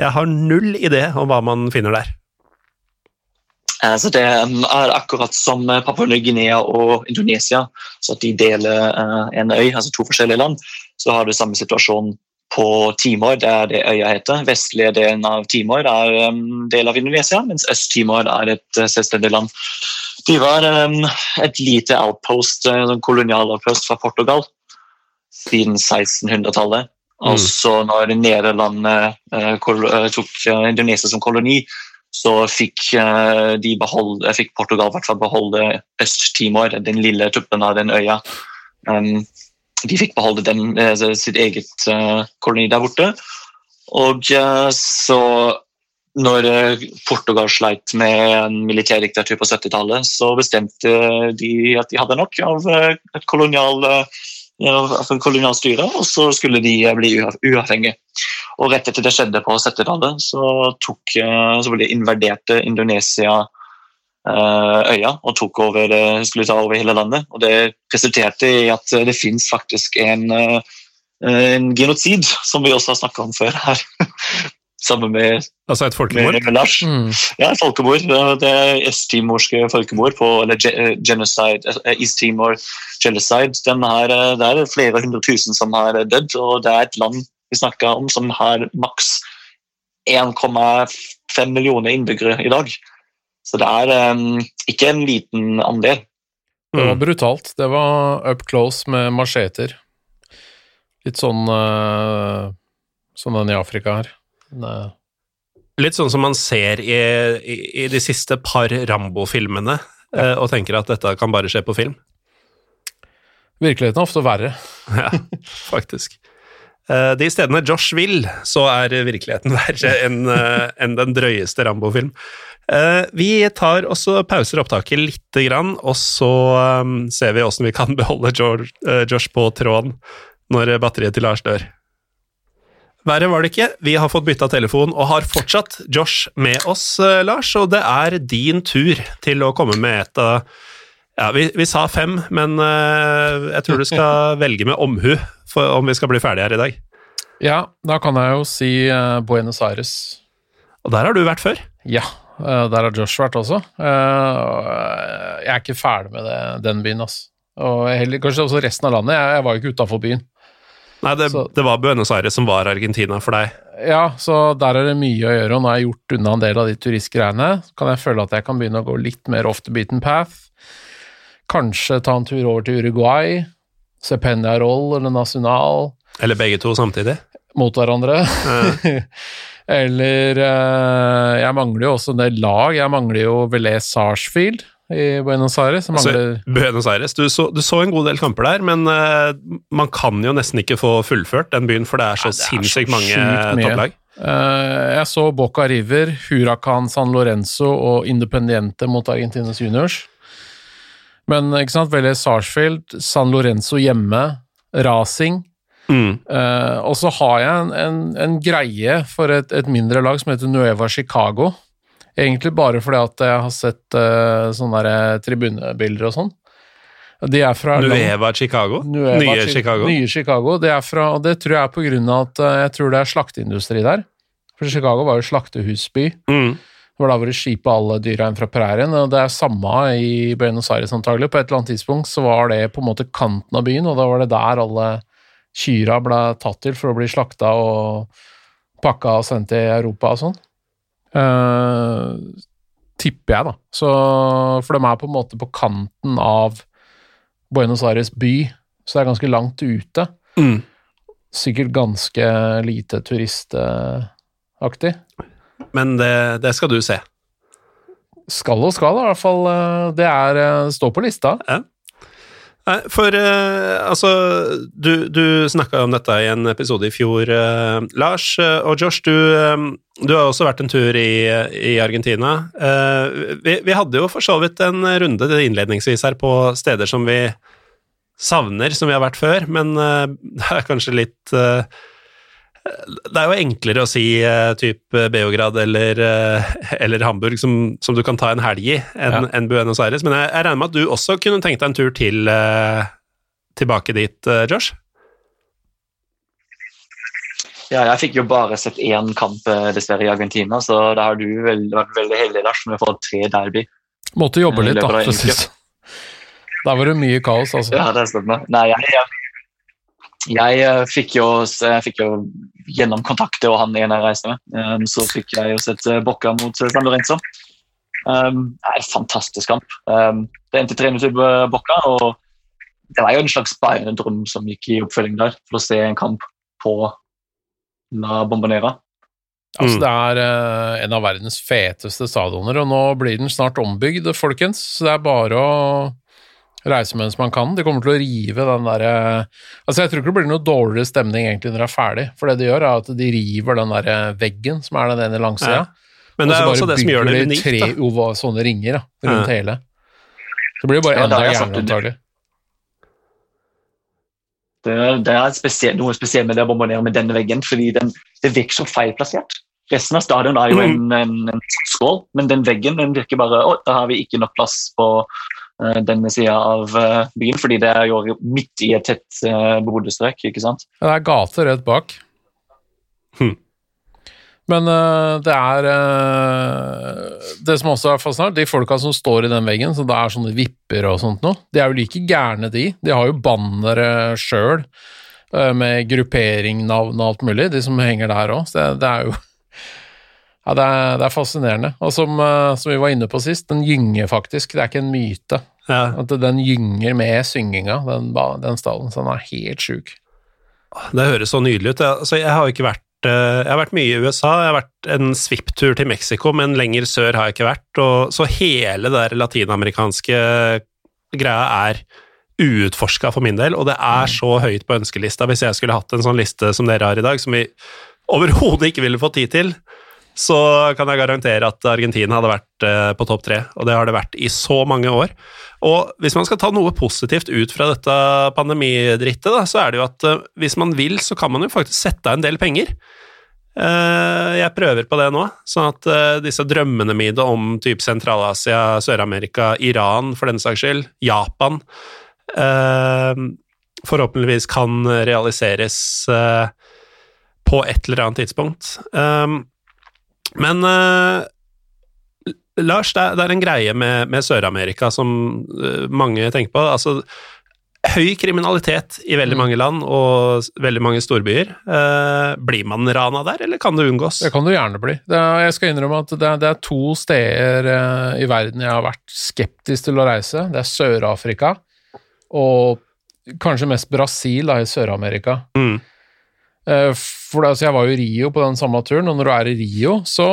[SPEAKER 1] Jeg har null idé om hva man finner der.
[SPEAKER 3] Eh, så Det um, er akkurat som eh, Papua Ny-Guinea og Indonesia, så at de deler eh, en øy, altså to forskjellige land. Så har du samme situasjon på Timor, det er det øya heter. Vestlige delen av Timor er en del av Indonesia, mens Øst-Timor er et selvstendig land. De var um, et lite outpost, en kolonial outpost fra Portugal siden 1600-tallet. Og så når Nederland tok Indonesia som koloni, så fikk, uh, de beholde, fikk Portugal i hvert fall beholde Øst-Timor, den lille tuppen av den øya. Um, de fikk beholde den, sitt eget koloni der borte. Og så når Portugal sleit med en militærdiktatur på 70-tallet, så bestemte de at de hadde nok av et kolonial for kolonialstyret, og så skulle de bli uavhengige. Og Rett etter det skjedde på 70-tallet, så, så ble invaderte Indonesia øya og tok over, skulle ta over hele landet. Og Det resulterte i at det fins faktisk en, en genocid, som vi også har snakka om før her. Sammen med,
[SPEAKER 1] altså et folkemord?
[SPEAKER 3] Med Lars. Mm. Ja, et folkemord. Det er øst-timorske folkemord, på, eller genocide, East Timor genocide. Her, det er flere hundre tusen som har dødd, og det er et land vi snakker om som har maks 1,5 millioner innbyggere i dag. Så det er um, ikke en liten andel.
[SPEAKER 2] Det var brutalt. Det var up close med macheter. Litt sånn uh, som den i Afrika her. Nei.
[SPEAKER 1] Litt sånn som man ser i, i, i de siste par Rambo-filmene, ja. og tenker at dette kan bare skje på film.
[SPEAKER 2] Virkeligheten er ofte verre.
[SPEAKER 1] ja, faktisk. De stedene Josh vil, så er virkeligheten verre enn en den drøyeste Rambo-film. Vi tar også pauser opptaket lite grann, og så ser vi åssen vi kan beholde Josh på tråden når batteriet til Lars dør. Verre var det ikke. Vi har fått bytta telefon og har fortsatt Josh med oss, Lars. Og det er din tur til å komme med et av ja, vi, vi, sa fem, men uh, jeg tror du skal velge med omhu for, om vi skal bli ferdige her i dag.
[SPEAKER 2] Ja, da kan jeg jo si uh, Buenos Aires.
[SPEAKER 1] Og der har du vært før?
[SPEAKER 2] Ja, der har Josh vært også. jeg er ikke ferdig med det, den byen, altså. Og heller, kanskje også resten av landet. Jeg, jeg var jo ikke utafor byen.
[SPEAKER 1] Nei, det, det, var Buenos Aires som var Argentina for deg?
[SPEAKER 2] Ja, så der er det mye å gjøre, og nå har jeg gjort unna en del av de turistgreiene. Så kan jeg føle at jeg kan begynne å gå litt mer off the beaten path. Kanskje ta en tur over til Uruguay. Se Peñarol eller Nacional.
[SPEAKER 1] Eller begge to samtidig?
[SPEAKER 2] Mot hverandre. Ja. eller uh, Jeg mangler jo også en del lag. Jeg mangler jo Velez Sarsfield i Buenos Aires.
[SPEAKER 1] Altså, Buenos Aires, du så, du så, en god del kamper der, men uh, man kan jo nesten ikke få fullført den byen, for det er så ja, sinnssykt mange topplag.
[SPEAKER 2] Uh, jeg så Boca River, Huracan San Lorenzo og Independiente mot Argentines Juniors. Men ikke sant, veldig Sarsfield, San Lorenzo hjemme, Racing. Mm. Uh, og så har jeg en, en, en greie for et, et mindre lag som heter Nueva Chicago. Egentlig bare fordi at jeg har sett uh, sånne der tribunebilder og sånn. De er fra
[SPEAKER 1] Nueva Chicago?
[SPEAKER 2] Nueva nye Chicago? Nye Chicago. Det er fra, og det tror jeg er på grunn av at uh, jeg tror det er slakteindustri der. For Chicago var jo slaktehusby. Mm. Det var da hvor de skipa alle dyra inn fra prærien. Og det er samme i Buenos Aires antagelig. På et eller annet tidspunkt så var det på en måte kanten av byen, og da var det der alle kyra ble tatt til for å bli slakta og pakka og sendt til Europa og sånn. Uh, tipper jeg, da. Så, for de er på en måte på kanten av Buenos Aires by, så det er ganske langt ute. Mm. Sikkert ganske lite turistaktig.
[SPEAKER 1] Men det, det, skal du se.
[SPEAKER 2] Skal og skal, i hvert fall. Eh, det er eh, står på lista.
[SPEAKER 1] Ja. For uh, altså Du, du snakka om dette i en episode i fjor, uh, Lars. Uh, og Josh, du, du, har også vært en tur i, i Argentina. Vi, vi, hadde jo for så vidt en runde innledningsvis her på steder som vi savner, som vi har vært før, men det er kanskje litt det er jo enklere å si uh, type Beograd eller, uh, eller Hamburg, som, som, du kan ta en helg i, enn ja. en Buenos Aires. Men jeg, jeg, regner med at du også kunne tenkt deg en tur til uh, tilbake dit, Josh?
[SPEAKER 3] Ja, jeg fikk jo bare sett én kamp dessverre i Argentina, så da har du vel, vært veldig heldig Lars, med å få tre derby.
[SPEAKER 2] Måtte jobbe litt, da. For å Da var det mye kaos, altså.
[SPEAKER 3] Ja, det stemmer. Nei, jeg, jeg jeg fikk jo, jeg fikk jo gjennom kontakter og han ene jeg reiste med, um, så fikk jeg jo sett uh, Bocca mot San Lorenzo. Um, det er en fantastisk kamp. Um, det endte 3-0 til Bocca, og det var jo en slags bærende drøm som gikk i oppfølging der, for å se en kamp på La Bombonera.
[SPEAKER 2] Altså, det er uh, en av verdens feteste stadioner, og nå blir den snart ombygd, folkens. Så det er bare å reise mens man kan. De kommer til å rive den derre Altså, jeg tror ikke det blir noe dårligere stemning egentlig når det er ferdig, for det de gjør, er at de river den derre veggen som er den ene langsida. Ja.
[SPEAKER 1] Men det er også det som gjør det unikt,
[SPEAKER 2] da. Så bare bygger de tre sånne ringer da, rundt ja. hele. Så blir det bare enda ja, gærnere, antagelig.
[SPEAKER 3] Det, det er spesiell, noe spesielt med det å bombardere med denne veggen, fordi den, det virker så feilplassert. Resten av stadion er jo en, mm. en, en, skål, men den veggen den virker bare Å, da har vi ikke nok plass på denne sida av uh, byen, fordi det er jo midt i et tett uh, boligstrøk, ikke sant?
[SPEAKER 2] Det er gate rett bak. Hm. Men det er Det som også er fascinerende, de folka som står i den veggen, så det er sånne vipper og sånt noe, de er jo like gærne, de. De har jo bannere sjøl, uh, med gruppering, navn og alt mulig, de som henger der òg. Det, det, er jo Ja, det er, det er fascinerende. Og som, som, vi var inne på sist, den gynger faktisk, det er ikke en myte. Ja. At den gynger med synginga, den, den stallen. Så den er helt sjuk.
[SPEAKER 1] Det høres så nydelig ut. Altså, jeg har ikke vært Eh, jeg har vært mye i USA, jeg har vært en svipptur til Mexico, men lenger sør har jeg ikke vært. Og, så hele det latinamerikanske greia er uutforska for min del, og det er så høyt på ønskelista. Hvis jeg skulle hatt en sånn liste som dere har i dag, som vi overhodet ikke ville fått tid til, så kan jeg garantere at Argentina hadde vært eh, på topp tre, og det har det vært i så mange år. Og hvis man skal ta noe positivt ut fra dette pandemidrittet, da, så er det jo at eh, hvis man vil, så kan man jo faktisk sette av en del penger. Eh, jeg prøver på det nå, sånn at disse drømmene mine om type Sentral-Asia, Sør-Amerika, Iran for den saks skyld, Japan forhåpentligvis kan realiseres på et eller annet tidspunkt. Men uh, Lars, det er, det er, en greie med, med Sør-Amerika som uh, mange tenker på. Altså, høy kriminalitet i veldig mm. mange land og veldig mange storbyer. Uh, blir man rana der, eller kan det unngås?
[SPEAKER 2] Det kan du gjerne bli. Er, jeg skal innrømme at det er, det er to steder i verden jeg har vært skeptisk til å reise. Det er Sør-Afrika og kanskje mest Brasil da, i Sør-Amerika. Mm. Uh, for altså, jeg var jo i Rio på den samme turen, og når du er i Rio, så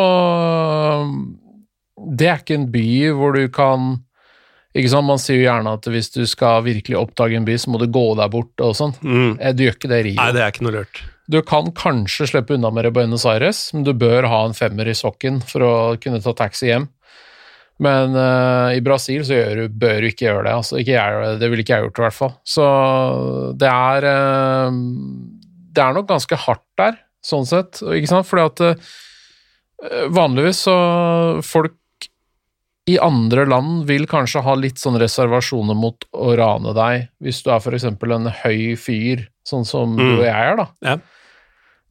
[SPEAKER 2] Det er ikke en by hvor du kan ikke sant, Man sier jo gjerne at hvis du skal virkelig oppdage en by, så må du gå der bort og sånn. Mm. Eh, du gjør ikke det i Rio.
[SPEAKER 1] Nei, det er ikke noe lurt.
[SPEAKER 2] Du kan kanskje slippe unna med det Buenos Aires, men du bør ha en femmer i sokken for å kunne ta taxi hjem. Men uh, i Brasil så du, bør du ikke gjøre det. Altså, ikke jeg, det ville ikke jeg gjort, i hvert fall. Så det er uh, Det er nok ganske hardt der sånn sett. Ikke sant? Fordi at uh, vanligvis så Folk i andre land vil kanskje ha litt sånn reservasjoner mot å rane deg, hvis du er f.eks. en høy fyr, sånn som mm. du og jeg er, da. Ja.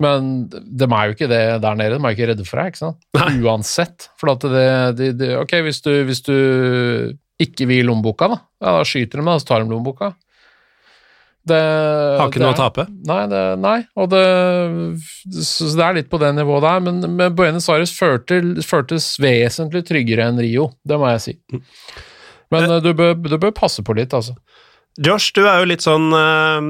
[SPEAKER 2] Men de er jo ikke det der nede, de er jo ikke redde for deg, ikke sant? Nei. Uansett. For at det, det, det Ok, hvis du, hvis du ikke vil lommeboka, da, ja, da skyter de deg, så tar de lommeboka.
[SPEAKER 1] Det, har ikke noe å tape?
[SPEAKER 2] Nei, det, nei, og det, så det er litt på det nivået der. Men, men Buenos Aires følte, føltes vesentlig tryggere enn Rio, det må jeg si. Mm. Men eh, du, bør, du bør passe på litt, altså.
[SPEAKER 1] Josh, du er jo litt sånn eh,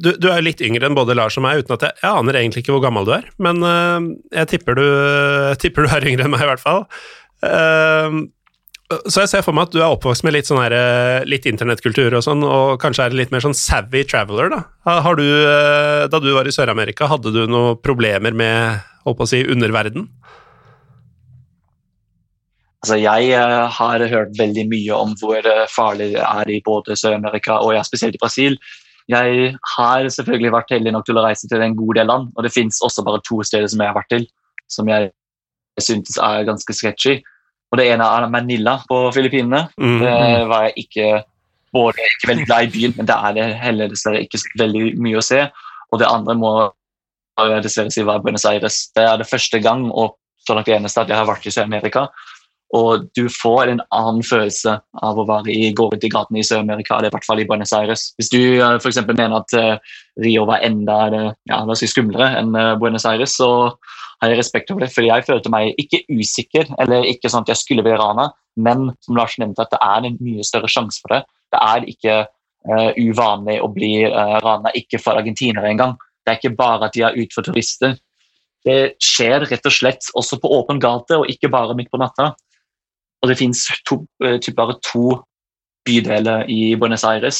[SPEAKER 1] Du, du er litt yngre enn både Lars og meg, uten at jeg, jeg aner egentlig ikke hvor gammel du er, men eh, jeg tipper du, jeg tipper du er yngre enn meg, i hvert fall. Så jeg ser for meg at du er oppvokst med litt, sånn eh, litt internettkultur og sånn, og kanskje er litt mer sånn savvy traveler, da. Har du, eh, da du var i Sør-Amerika, hadde du noen problemer med, å si, underverden?
[SPEAKER 3] Altså, jeg uh, har hørt veldig mye om hvor farlig det er i både Sør-Amerika og ja, spesielt i Brasil. Jeg har selvfølgelig vært heldig nok til å reise til en god del land, og det fins også bare to steder som jeg har vært til, som jeg syntes er ganske sketchy. Og det ene er Manila på Filippinene. Mm. Det var jeg ikke både ikke veldig glad i byen, men det er det heller dessverre ikke veldig mye å se. Og det andre må jeg dessverre si var Buenos Aires. Det er det første gang og så langt det eneste at jeg har vært i Sør-Amerika. Og du får en annen følelse av å være i, gå rundt i gatene i Sør-Amerika, eller i hvert fall i Buenos Aires. Hvis du uh, f.eks. mener at uh, Rio var enda ja, oss si, skumlere enn Buenos Aires, så har jeg respekt for det. fordi jeg følte meg ikke usikker, eller ikke sånn at jeg skulle bli rana, men som Lars nevnte, at det er en mye større sjanse for det. Det er ikke uh, uvanlig å bli uh, rana, ikke for argentinere engang. Det er ikke bare at de er ute for turister. Det skjer rett og slett også på åpen gate, og ikke bare midt på natta. Og det finnes to, uh, bare to bydeler i Buenos Aires,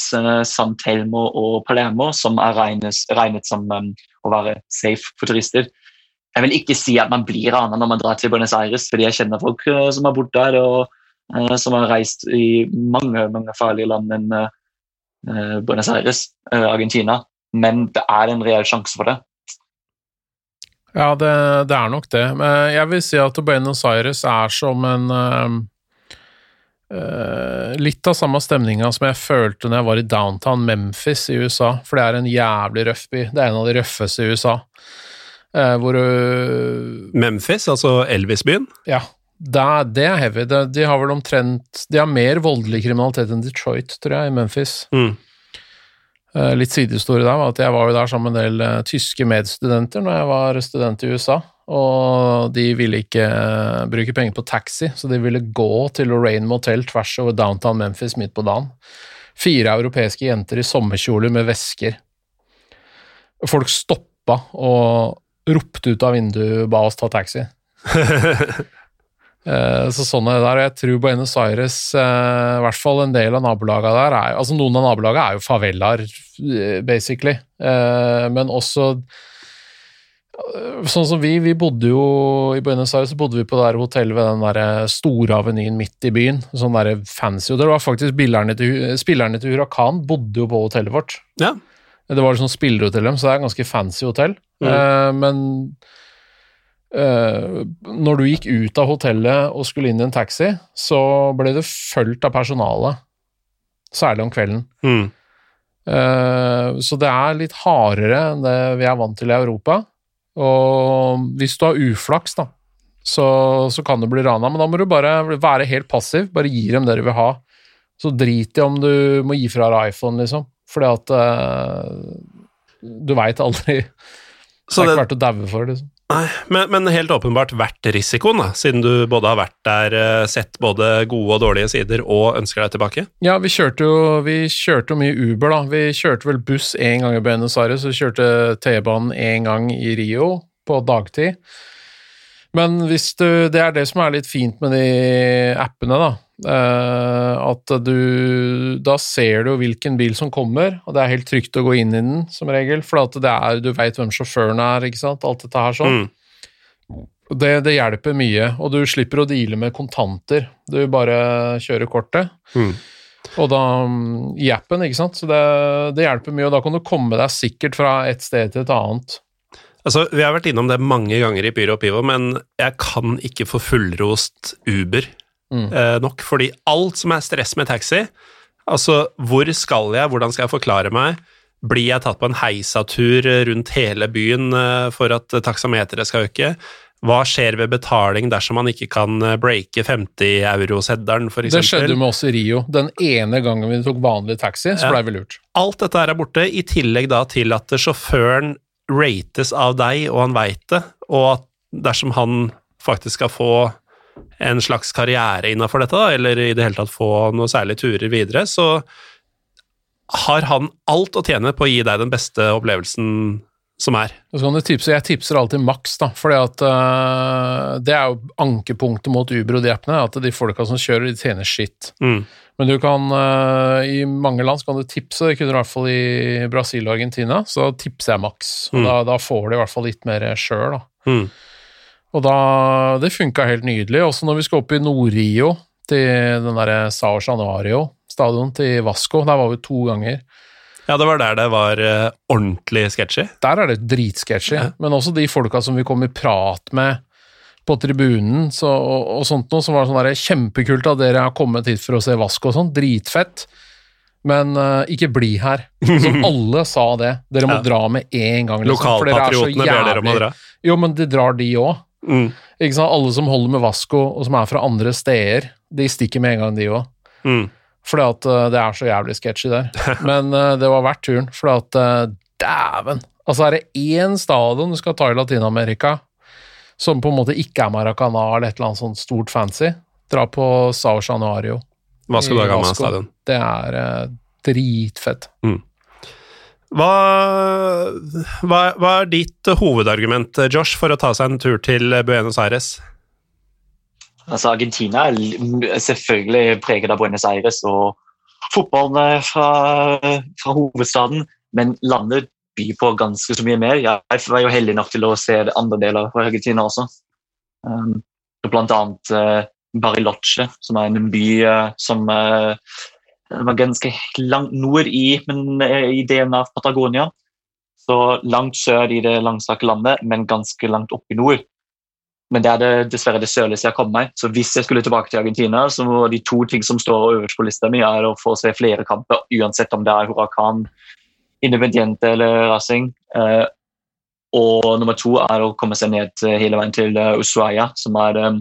[SPEAKER 3] San Telmo og Palermo, som er regnet, regnet som um, å være safe for turister. Jeg vil ikke si at man blir rana når man drar til Buenos Aires, fordi jeg kjenner folk som har bodd der, og uh, som har reist i mange, mange farlige land enn uh, Buenos Aires, uh, Argentina. Men det er en reell sjanse for det.
[SPEAKER 2] Ja, det, det, er nok det. Men jeg vil si at Buenos Aires er som en Litt av samme stemninga som jeg følte når jeg var i downtown Memphis i USA, for det er en jævlig røff by. Det er en av de røffeste i USA. Hvor
[SPEAKER 1] Memphis, altså Elvis-byen?
[SPEAKER 2] Ja, det, det er heavy. De, de, har vel omtrent De har mer voldelig kriminalitet enn Detroit, tror jeg, i Memphis. Mm. Uh, litt sidehistorie der var at jeg var jo der sammen med en del uh, tyske medstudenter når jeg var student i USA. Og de ville ikke uh, bruke penger på taxi, så de ville gå til Lorraine Motel tvers over downtown Memphis midt på dagen. Fire europeiske jenter i sommerkjoler med vesker. Folk stoppa og ropte ut av vinduet ba oss ta taxi. Eh, så sånn er det der. Jeg tror Buenos Aires, eh, i hvert fall en del av nabolagene der er, altså Noen av nabolagene er jo favelaer, eh, basically. Men også Sånn som vi, vi bodde jo i Buenos Aires så bodde vi på det der hotellet ved den der store avenyen midt i byen. Sånn der fancy. Og det var faktisk spillerne til, spillerne til Huracan bodde jo på hotellet vårt.
[SPEAKER 1] Ja.
[SPEAKER 2] Det var liksom spillerhotell, så det er et ganske fancy hotell. Mm. Men Uh, når du gikk ut av hotellet og skulle inn i en taxi, så ble det fulgt av personalet, særlig om kvelden. Mm. Uh, så det er litt hardere enn det vi er vant til i Europa. Og hvis du har uflaks, da, så, så kan du bli rana, men da må du bare være helt passiv. Bare gi dem det du vil ha. Så drit i om du må gi fra deg iPhone, liksom. Fordi at uh, du veit aldri. Det er ikke verdt å daue for, liksom.
[SPEAKER 1] Nei, men, men, helt åpenbart verdt risikoen, da, siden du både har vært der, eh, sett både gode og dårlige sider, og ønsker deg tilbake?
[SPEAKER 2] Ja, vi kjørte jo vi kjørte mye Uber, da. Vi kjørte vel buss én gang i Buenos Aires, og kjørte T-banen én gang i Rio på dagtid. Men hvis du Det er det som er litt fint med de appene, da. Uh, at du Da ser du hvilken bil som kommer, og det er helt trygt å gå inn i den, som regel, for at det er, du veit hvem sjåføren er, ikke sant, alt dette her sånn. Mm. Det, det, hjelper mye, og du slipper å deale med kontanter. Du bare kjører kortet. Mm. Og da i appen, ikke sant. Så det, det, hjelper mye, og da kan du komme deg sikkert fra et sted til et annet.
[SPEAKER 1] Altså, Vi har vært innom det mange ganger i Pyro og Pivo, men jeg kan ikke få fullrost Uber mm. eh, nok. Fordi alt som er stress med taxi Altså, hvor skal jeg, hvordan skal jeg forklare meg? Blir jeg tatt på en heisatur rundt hele byen eh, for at taksameteret skal øke? Hva skjer ved betaling dersom man ikke kan eh, breake 50-euroseddelen, f.eks.?
[SPEAKER 2] Det skjedde med oss i Rio. Den ene gangen vi tok vanlig taxi, så blei vi lurt.
[SPEAKER 1] Alt dette er borte, i tillegg da til at sjåføren rates av deg, og han veit det, og at dersom han faktisk skal få en slags karriere innafor dette, da, eller i det hele tatt få noen særlige turer videre, så har han alt å tjene på å gi deg den beste opplevelsen som er.
[SPEAKER 2] Tipse, jeg tipser alltid maks, da, for uh, det er jo ankepunktet mot Uber og de appene, at de folka som kjører, de tjener skitt. Mm. Men du kan, uh, i mange land så kan du tipse, det kunne du i hvert fall i Brasil og Argentina, så tipser jeg maks. Og mm. da, da, får du i hvert fall litt mer sjøl, da. Mm. Og da, det funka helt nydelig. Også når vi skal opp i Nord-Rio, til den derre Sao Januario stadion til Vasco. Der var vi to ganger.
[SPEAKER 1] Ja, det var der det var uh, ordentlig sketchy?
[SPEAKER 2] Der er det dritsketsjy. Ja. Men også de folka som vi kom i prat med på tribunen så, og, og, sånt noe, så var sånn der, kjempekult at dere har kommet hit for å se Vasco og sånn. Dritfett. Men uh, ikke bli her. Så alle sa det. Dere må ja. dra med en gang.
[SPEAKER 1] Liksom, Lokalpatriotene ber dere om å dra.
[SPEAKER 2] Jo, men de drar de òg. Mm. Alle som holder med Vasco, og som er fra andre steder, de stikker med en gang, de òg.
[SPEAKER 1] Mm.
[SPEAKER 2] Fordi at eh, det er så jævlig sketchy der. Men uh, det var verdt turen, fordi at eh, dæven! Altså, er det én stadion du skal ta i Latin-Amerika som på en måte ikke er Maracana eller et eller annet sånt stort fancy, dra på Sao Januario.
[SPEAKER 1] Hva skal du ha
[SPEAKER 2] i
[SPEAKER 1] gammel
[SPEAKER 2] Vasco.
[SPEAKER 1] stadion?
[SPEAKER 2] Det er eh, dritfett.
[SPEAKER 1] Hva, hva, hva er ditt hovedargument, Josh, for å ta seg en tur til Buenos Aires?
[SPEAKER 3] Altså, Argentina er selvfølgelig preget av Buenos Aires og fotballen fra, fra hovedstaden, men landet byr på ganske så mye mer. Jeg var jo heldig nok til å se andre deler fra Argentina også. Um, blant annet uh, Bariloche, som er en by uh, som uh, var ganske langt nord i, men, i delen av Patagonia. Så langt sør i det langstrakte landet, men ganske langt opp i nord. Men det er det dessverre det sørligste jeg har kommet meg. Så hvis jeg skulle tilbake til Argentina, så de to ting som står øverst på lista mi, er å få se flere kamper, uansett om det er Huracan, Independiente eller Racing. Eh, og nummer to er å komme seg ned til- hele veien til eh, Ushuaia, som er eh,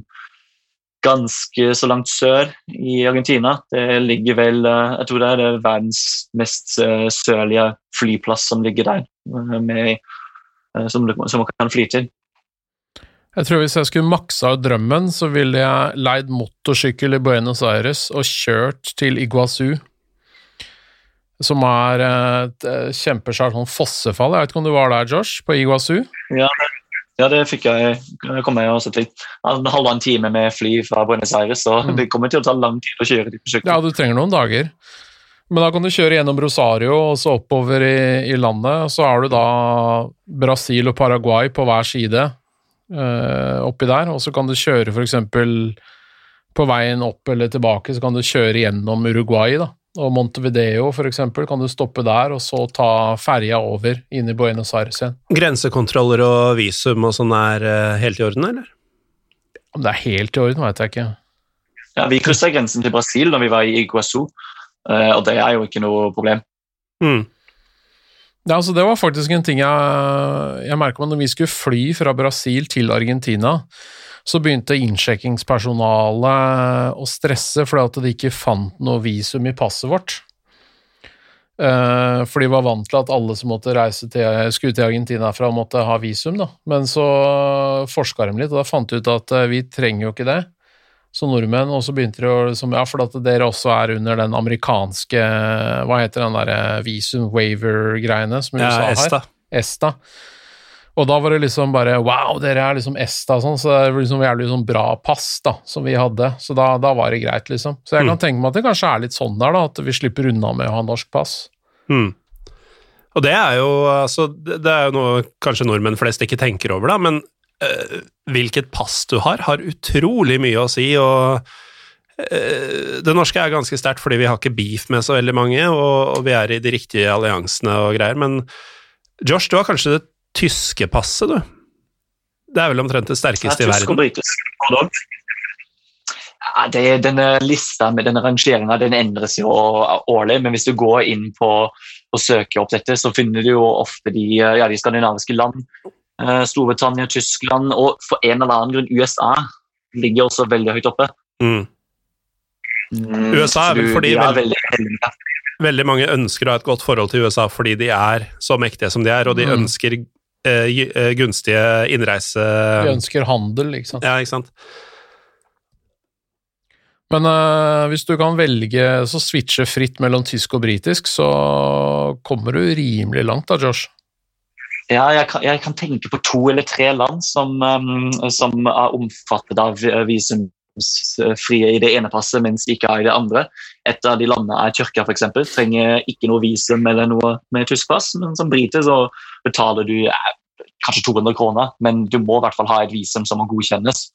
[SPEAKER 3] ganske så langt sør i Argentina. Det ligger vel eh, Jeg tror det er det verdens mest eh, sørlige flyplass som ligger der, eh, med, eh, som, som man kan fly til.
[SPEAKER 2] Jeg tror hvis jeg skulle maksa ut drømmen, så ville jeg leid motorsykkel i Buenos Aires og kjørt til Iguazu, som er et eh, kjempesvært sånn fossefall. Jeg vet ikke om du var der, Josh, på Iguazu?
[SPEAKER 3] Ja, ja, det fikk jeg. Det kom jeg også til. En halvannen time med fly fra Buenos Aires, så
[SPEAKER 2] Mm.
[SPEAKER 3] det kommer til å ta lang tid å kjøre dit.
[SPEAKER 2] Ja, du trenger noen dager. Men da kan du kjøre gjennom Rosario og så oppover i, i landet. og Så har du da Brasil og Paraguay på hver side eh, oppi der. Og så kan du kjøre f.eks. på veien opp eller tilbake, så kan du kjøre gjennom Uruguay. da. Og Montevideo f.eks. kan du stoppe der, og så ta ferja over inn i Buenos Aires igjen.
[SPEAKER 1] Grensekontroller og visum og sånn er eh, helt i orden, eller?
[SPEAKER 2] Om det er helt i orden, veit jeg ikke.
[SPEAKER 3] Ja, vi kryssa grensen til Brasil når vi var i Iguazu, eh, og det er jo ikke noe problem.
[SPEAKER 1] Mm.
[SPEAKER 2] Ja, altså Det var faktisk en ting jeg, jeg merka når vi skulle fly fra Brasil til Argentina. Så begynte innsjekkingspersonalet å stresse fordi at de ikke fant noe visum i passet vårt. Eh, for de var vant til at alle som måtte reise til, skulle til Argentina fra, måtte ha visum. da. Men så forska de litt, og da fant de ut at eh, vi trenger jo ikke det som nordmenn. Og så begynte de å liksom, Ja, for at dere også er under den amerikanske Hva heter den derre visum waiver-greiene som USA
[SPEAKER 1] Ja,
[SPEAKER 2] har?
[SPEAKER 1] ESTA.
[SPEAKER 2] Og da var det liksom bare Wow, dere er liksom ESTA og sånn, så det var liksom jævlig sånn bra pass da, som vi hadde. Så da, da var det greit, liksom. Så jeg kan tenke meg at det kanskje er litt sånn der, da, at vi slipper unna med å ha norsk pass.
[SPEAKER 1] Mm. Og det er jo altså, det er jo noe kanskje nordmenn flest ikke tenker over, da, men øh, hvilket pass du har, har utrolig mye å si. og eh, Det norske er ganske sterkt fordi vi har ikke beef med så veldig mange, og vi er i de riktige alliansene og greier, men Josh, du har kanskje det tyske passet, du? Det er vel omtrent det sterkeste i
[SPEAKER 3] Tysk og
[SPEAKER 1] verden?
[SPEAKER 3] britisk. Ja, det, denne lista med denne rangeringa den endres jo årlig, men hvis du går inn på og søker opp dette, så finner du jo ofte de, ja, de skandinaviske land. eh, Storbritannia, Tyskland og for en eller annen grunn USA ligger også veldig høyt oppe.
[SPEAKER 1] Mm.
[SPEAKER 3] Mm,
[SPEAKER 1] USA er vel fordi
[SPEAKER 3] er
[SPEAKER 1] vel-
[SPEAKER 3] veldig.
[SPEAKER 1] Veldig mange ønsker å ha et godt forhold til USA fordi de er så mektige som de er, og de
[SPEAKER 2] Mm.
[SPEAKER 1] ønsker gunstige innreise...
[SPEAKER 2] Vi ønsker handel, ikke sant.
[SPEAKER 1] Ja, ikke sant?
[SPEAKER 2] Men eh, hvis du kan velge så switche fritt mellom tysk og britisk, så kommer du rimelig langt da, Josh.
[SPEAKER 3] Ja, jeg kan, jeg kan tenke på to eller tre land som, um, som er omfattet av eh, visumsfrie i det ene passet, mens ikke er i det andre. Et av de landene er Tyrkia, f.eks. Trenger ikke noe visum eller noe med tysk pass, men som briter så betaler du eh, kanskje 200 kroner, men du må i hvert fall ha et visum som må godkjennes.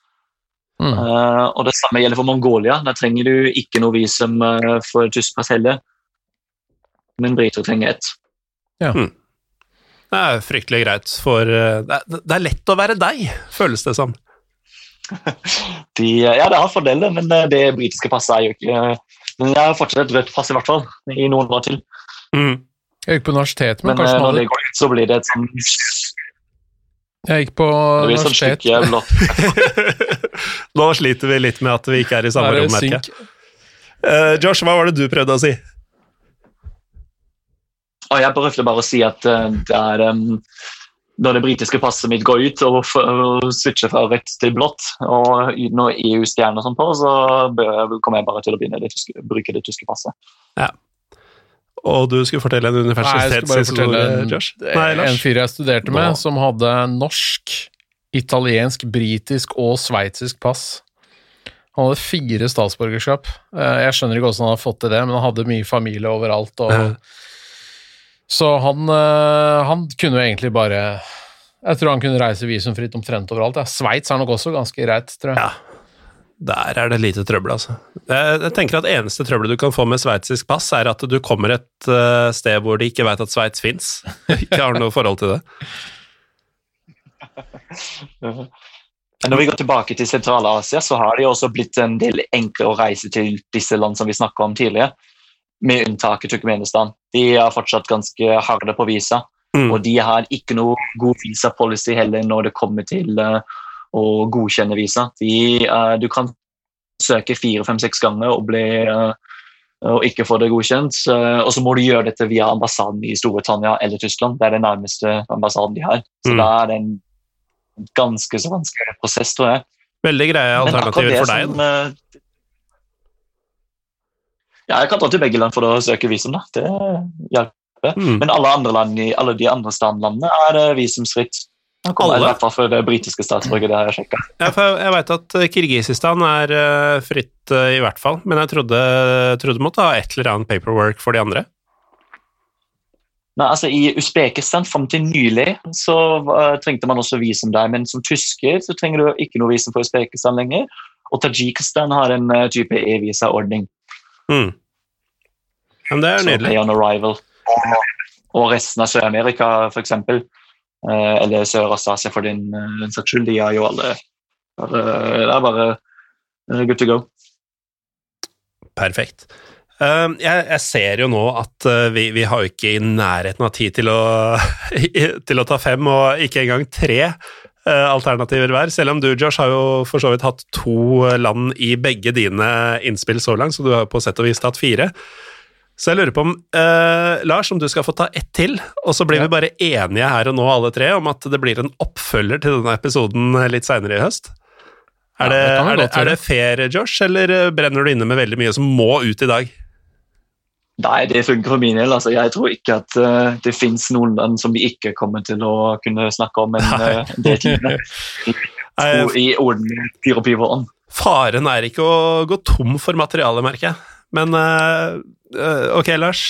[SPEAKER 2] Mm.
[SPEAKER 3] Uh, og Det samme gjelder for Mongolia. Der trenger du ikke noe visum uh, for tysk pass heller, men briter trenger ett.
[SPEAKER 1] Det er fryktelig greit, for uh, det er, det er lett å være deg, føles det som.
[SPEAKER 3] De, ja, det har fordeler, men det britiske passet er jo ikke Men jeg har fortsatt et rødt pass, i hvert fall, i noen år til.
[SPEAKER 1] Mm.
[SPEAKER 2] Jeg gikk på universitetet, men,
[SPEAKER 3] Men eh,
[SPEAKER 2] kanskje
[SPEAKER 3] når det går ut, så blir det et sånn
[SPEAKER 2] Jeg gikk på universitet.
[SPEAKER 1] Nå sliter vi litt med at vi ikke er i samme rom, merker jeg. Eh, Josh, hva var det du prøvde å si?
[SPEAKER 3] Og jeg prøvde bare å si at uh, det er um, når det britiske passet mitt går ut og, og switcher fra rødt til blått, og når EU-stjerner sånn på, så kommer jeg bare til å begynne å bruke det tyske passet.
[SPEAKER 1] Og du skulle fortelle en universitetshistorie, Josh? Nei,
[SPEAKER 2] en fyr jeg studerte med, som hadde norsk, italiensk, britisk og sveitsisk pass. Han hadde fire statsborgerskap. Eh, Jeg skjønner ikke hvordan han hadde fått til det, men han hadde mye familie overalt. Og, Så han, eh, han kunne jo egentlig bare Jeg tror han kunne reise visumfritt omtrent overalt. Ja. Sveits er nok også ganske greit, tror jeg.
[SPEAKER 1] Ja. Der er det lite trøbbel, altså. Jeg, tenker at eneste trøbbelet du kan få med sveitsisk pass, er at du kommer et eh, sted hvor de ikke veit at Sveits fins. ikke har noe forhold til det.
[SPEAKER 3] Når vi går tilbake til Sentral-Asia, så har det jo også blitt en del enklere å reise til disse land som vi snakka om tidligere, med unntak av Turkmenistan. De er fortsatt ganske harde på visa,
[SPEAKER 1] Mm.
[SPEAKER 3] og de har ikke noe god visa-policy heller når det kommer til eh, å godkjenne visa. De, uh, du kan søke fire, fem, seks ganger og, bli, uh, og ikke få det godkjent, og så må du gjøre dette via ambassaden i Storbritannia eller Tyskland. Det er den nærmeste ambassaden de har. Så
[SPEAKER 1] Mm.
[SPEAKER 3] da er det en ganske så vanskelig prosess, tror jeg.
[SPEAKER 1] Veldig greie alternativer for deg.
[SPEAKER 3] som, eh, Ja, jeg kan dra til begge land for å søke visum. da. Det hjelper.
[SPEAKER 1] Mm.
[SPEAKER 3] Men alle, andre land alle de andre standlandene er det visumsfritt. Jeg kommer-
[SPEAKER 1] Alle?
[SPEAKER 3] I hvert fall for det britiske statsborger, det har jeg sjekka.
[SPEAKER 1] Ja, for jeg veit at eh, Kirgisistan er eh, fritt, eh, i hvert fall, men jeg trodde, trodde du måtte ha et eller annet paperwork for de andre.
[SPEAKER 3] Nei, altså I Usbekistan fram til nylig så uh, trengte man også visum der, men som tysker så trenger du ikke noe visum for Usbekistan lenger. Og Tajikistan har en uh, type e-visa-ordning.
[SPEAKER 1] Mm. Men det er
[SPEAKER 3] Så
[SPEAKER 1] nydelig.
[SPEAKER 3] pay on arrival. Og, resten av Sør-Amerika, f.eks., eh, eller Sør-Øst-Asia for din, eh, saks skyld, de er jo alle bare, Det er bare eh, good to go.
[SPEAKER 1] Perfekt. Um, jeg, jeg ser jo nå at vi, vi har jo ikke i nærheten av tid til å, til å ta fem, og ikke engang tre alternativer hver. Selv om du, Josh, har jo for så vidt hatt to land i begge dine innspill så langt, så du har på sett og vis tatt fire. Så jeg lurer på om, uh, Lars, om du skal få ta ett til, og så blir vi bare enige her og nå, alle tre, om at det blir en oppfølger til denne episoden litt seinere i høst? Er
[SPEAKER 2] Ja,
[SPEAKER 1] det,
[SPEAKER 2] det
[SPEAKER 1] er, det,
[SPEAKER 2] godt
[SPEAKER 1] er det fair, Josh, eller uh, brenner du inne med veldig mye som må ut i dag?
[SPEAKER 3] Nei, det funker for min del. Altså, jeg tror ikke at uh, det finnes noen land som vi ikke kommer til å kunne snakke om en uh, del
[SPEAKER 1] timer.
[SPEAKER 3] I orden pyro pyro.
[SPEAKER 1] Faren er ikke å gå tom for materiale, merker jeg. Men eh, eh, ok, Lars.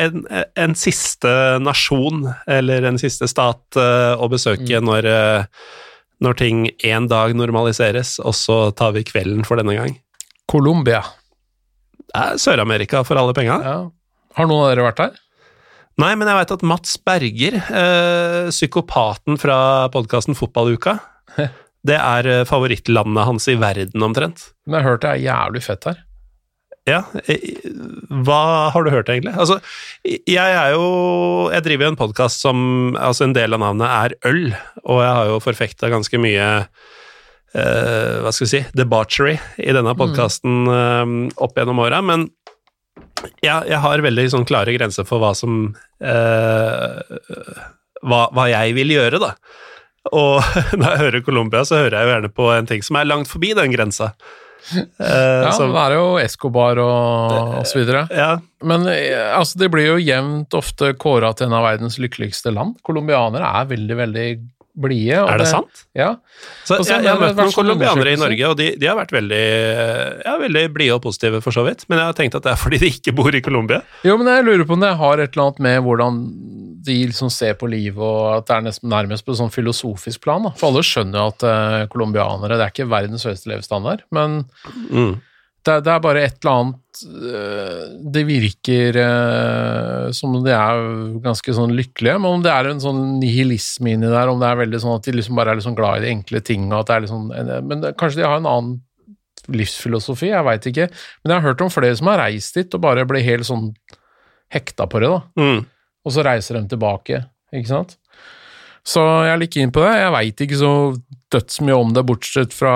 [SPEAKER 1] En, en siste nasjon, eller en siste stat eh, å besøke når, eh, når ting en dag normaliseres, og så tar vi kvelden for denne gang.
[SPEAKER 2] Colombia.
[SPEAKER 1] Er Sør-Amerika for alle penga.
[SPEAKER 2] Ja. Har noen av dere vært der?
[SPEAKER 1] Nei, men jeg veit at Mats Berger, psykopaten fra podkasten Fotballuka, det er favorittlandet hans i verden omtrent.
[SPEAKER 2] Men jeg har hørt det er jævlig fett her.
[SPEAKER 1] Ja, eh, hva har du hørt egentlig? Altså, jeg er jo Jeg driver jo en podkast som Altså, en del av navnet er øl, og jeg har jo forfekta ganske mye eh, Hva skal vi si debauchery i denne podkasten opp gjennom åra, men jeg, jeg har veldig sånn klare grenser for hva som eh, hva, hva jeg vil gjøre, da. Og når jeg hører Colombia, så hører jeg jo gjerne på en ting som er langt forbi den grensa. Eh,
[SPEAKER 2] Ja,
[SPEAKER 1] så-
[SPEAKER 2] det er jo Escobar og, og så videre.
[SPEAKER 1] ja,
[SPEAKER 2] Men eh, altså, det blir jo jevnt ofte kåra til en av verdens lykkeligste land. Colombianere er veldig, veldig blide.
[SPEAKER 1] er det sant?
[SPEAKER 2] Ja.
[SPEAKER 1] Så
[SPEAKER 2] Også,
[SPEAKER 1] jeg, jeg har møtt noen colombianere i. Norge, og de, de har vært veldig, ja, veldig blide og positive, for så vidt. Men jeg har tenkt at det er fordi de ikke bor i Colombia.
[SPEAKER 2] Jo, men jeg lurer på om det har et eller annet med hvordan de liksom ser på livet, og at det er nesten nærmest på et sånn filosofisk plan. Da. For alle skjønner jo at uh, colombianere det er ikke verdens høyeste levestandard, men
[SPEAKER 1] Mm.
[SPEAKER 2] det, det er bare et eller annet øh, Det virker øh, som om de er ganske sånn lykkelige, men om det er en sånn nihilisme inni der, om det er veldig sånn at de liksom bare er liksom glad i de enkle ting, og at det er liksom Men det, kanskje de har en annen livsfilosofi, jeg veit ikke. Men jeg har hørt om flere som har reist dit og bare ble helt sånn hekta på det, da.
[SPEAKER 1] Mm.
[SPEAKER 2] Og så reiser de tilbake, ikke sant. Så jeg er litt keen på det. Jeg veit ikke så dødsmye om det, bortsett fra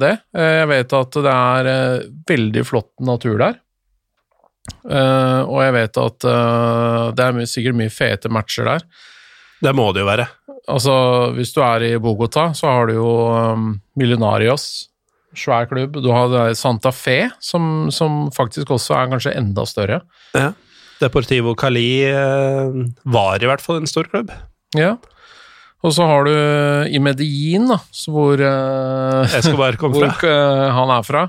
[SPEAKER 2] det. Eh, jeg vet at det er eh, veldig flott natur der. Eh, og jeg vet at det er sikkert mye fete matcher der.
[SPEAKER 1] Det må det jo være.
[SPEAKER 2] Altså, hvis du er i Bogotá, så har du jo Millionarios, svær klubb. Du har Santa Fe, som, som, faktisk også er kanskje enda større.
[SPEAKER 1] Ja. Deportivo Cali var i hvert fall en stor klubb.
[SPEAKER 2] Ja. Og så har du i Medellin, da, hvor uh,
[SPEAKER 1] Escobar kom fra.
[SPEAKER 2] Hvor, han er fra.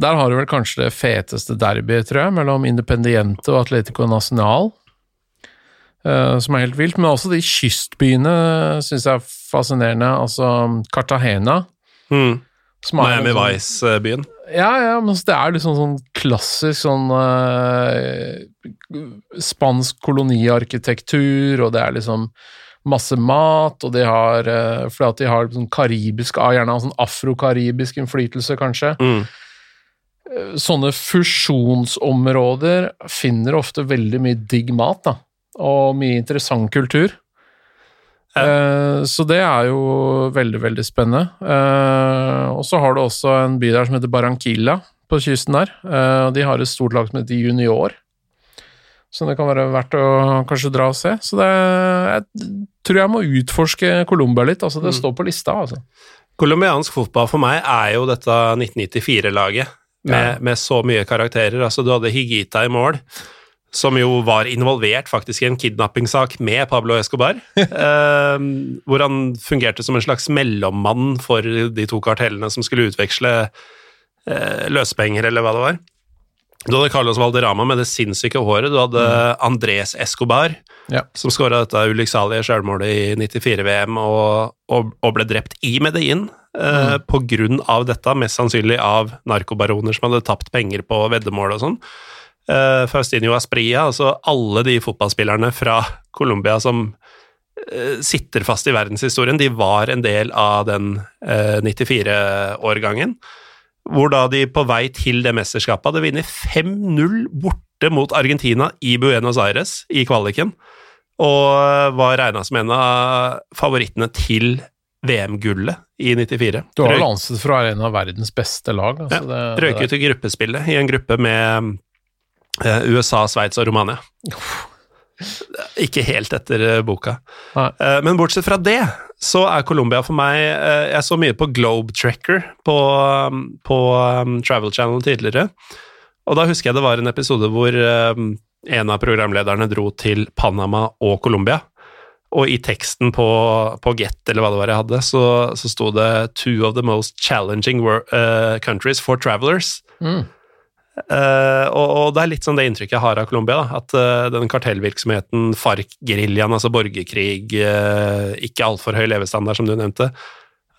[SPEAKER 2] Der har du vel kanskje det feteste derbyet, tror jeg, mellom Independiente og Atletico Nacional. Som er helt vilt. Men også de kystbyene syns jeg er fascinerende. Altså Cartagena.
[SPEAKER 1] Mm. Miami sånn, Vice-byen.
[SPEAKER 2] Ja, ja, men det er liksom sånn klassisk sånn uh, spansk koloniarkitektur, og det er liksom masse mat, og de har uh, Fordi at de har sånn karibisk, gjerne sånn afrokaribisk innflytelse, kanskje. Mm. Uh, sånne fusjonsområder finner ofte veldig mye digg mat, da. Og mye interessant kultur. Ja. Uh, så det er jo veldig, veldig spennende. og så har du også en by der som heter Barranquilla, på kysten der. de har et stort lag som heter Junior. Så det kan være verdt å kanskje dra og se. Så det, jeg tror jeg må utforske Colombia litt. altså Det mm. står på lista. altså.
[SPEAKER 1] Colombiansk fotball for meg er jo dette 1994-laget, med, ja. med, så mye karakterer. altså Du hadde Higita i mål, som jo var involvert faktisk i en kidnappingssak med Pablo Escobar. eh, hvor han fungerte som en slags mellommann for de to kartellene som skulle utveksle eh, løsepenger, eller hva det var. Du hadde Carlos Valderama med det sinnssyke håret. Du hadde mm. Andres Escobar, ja. som skåra dette ulykksalige sjølmålet i 94-VM og, og, og, ble drept i Medellin eh, mm. på grunn av dette, mest sannsynlig av narkobaroner som hadde tapt penger på veddemål og sånn. Eh, Faustinio Aspria, altså alle de fotballspillerne fra Colombia som uh, sitter fast i verdenshistorien, de var en del av den uh, 94-årgangen hvor da de på vei til det mesterskapet hadde vunnet 5-0 borte mot Argentina i Buenos Aires i kvaliken, og var regna som en av favorittene til VM-gullet i 94.
[SPEAKER 2] Du har vel ansett for å være en av verdens beste lag.
[SPEAKER 1] Altså ja, Røyk ut i gruppespillet, i en gruppe med eh, USA, Sveits og Romania. Ikke helt etter eh, boka. Nei. Eh, men bortsett fra det, så er Colombia for meg eh, Jeg så mye på Globetracker på, um, på um, Travel Channel tidligere, og da husker jeg det var en episode hvor um, en av programlederne dro til Panama og Colombia. Og i teksten på, på, Get, eller hva det var jeg hadde, så, så sto det 'Two of the most challenging uh, countries for travelers'. Mm. Uh, og, og, det er litt sånn det inntrykket jeg har av Colombia. At uh, den kartellvirksomheten, FARC-geriljaen, altså borgerkrig, uh, ikke altfor høy levestandard, som du nevnte,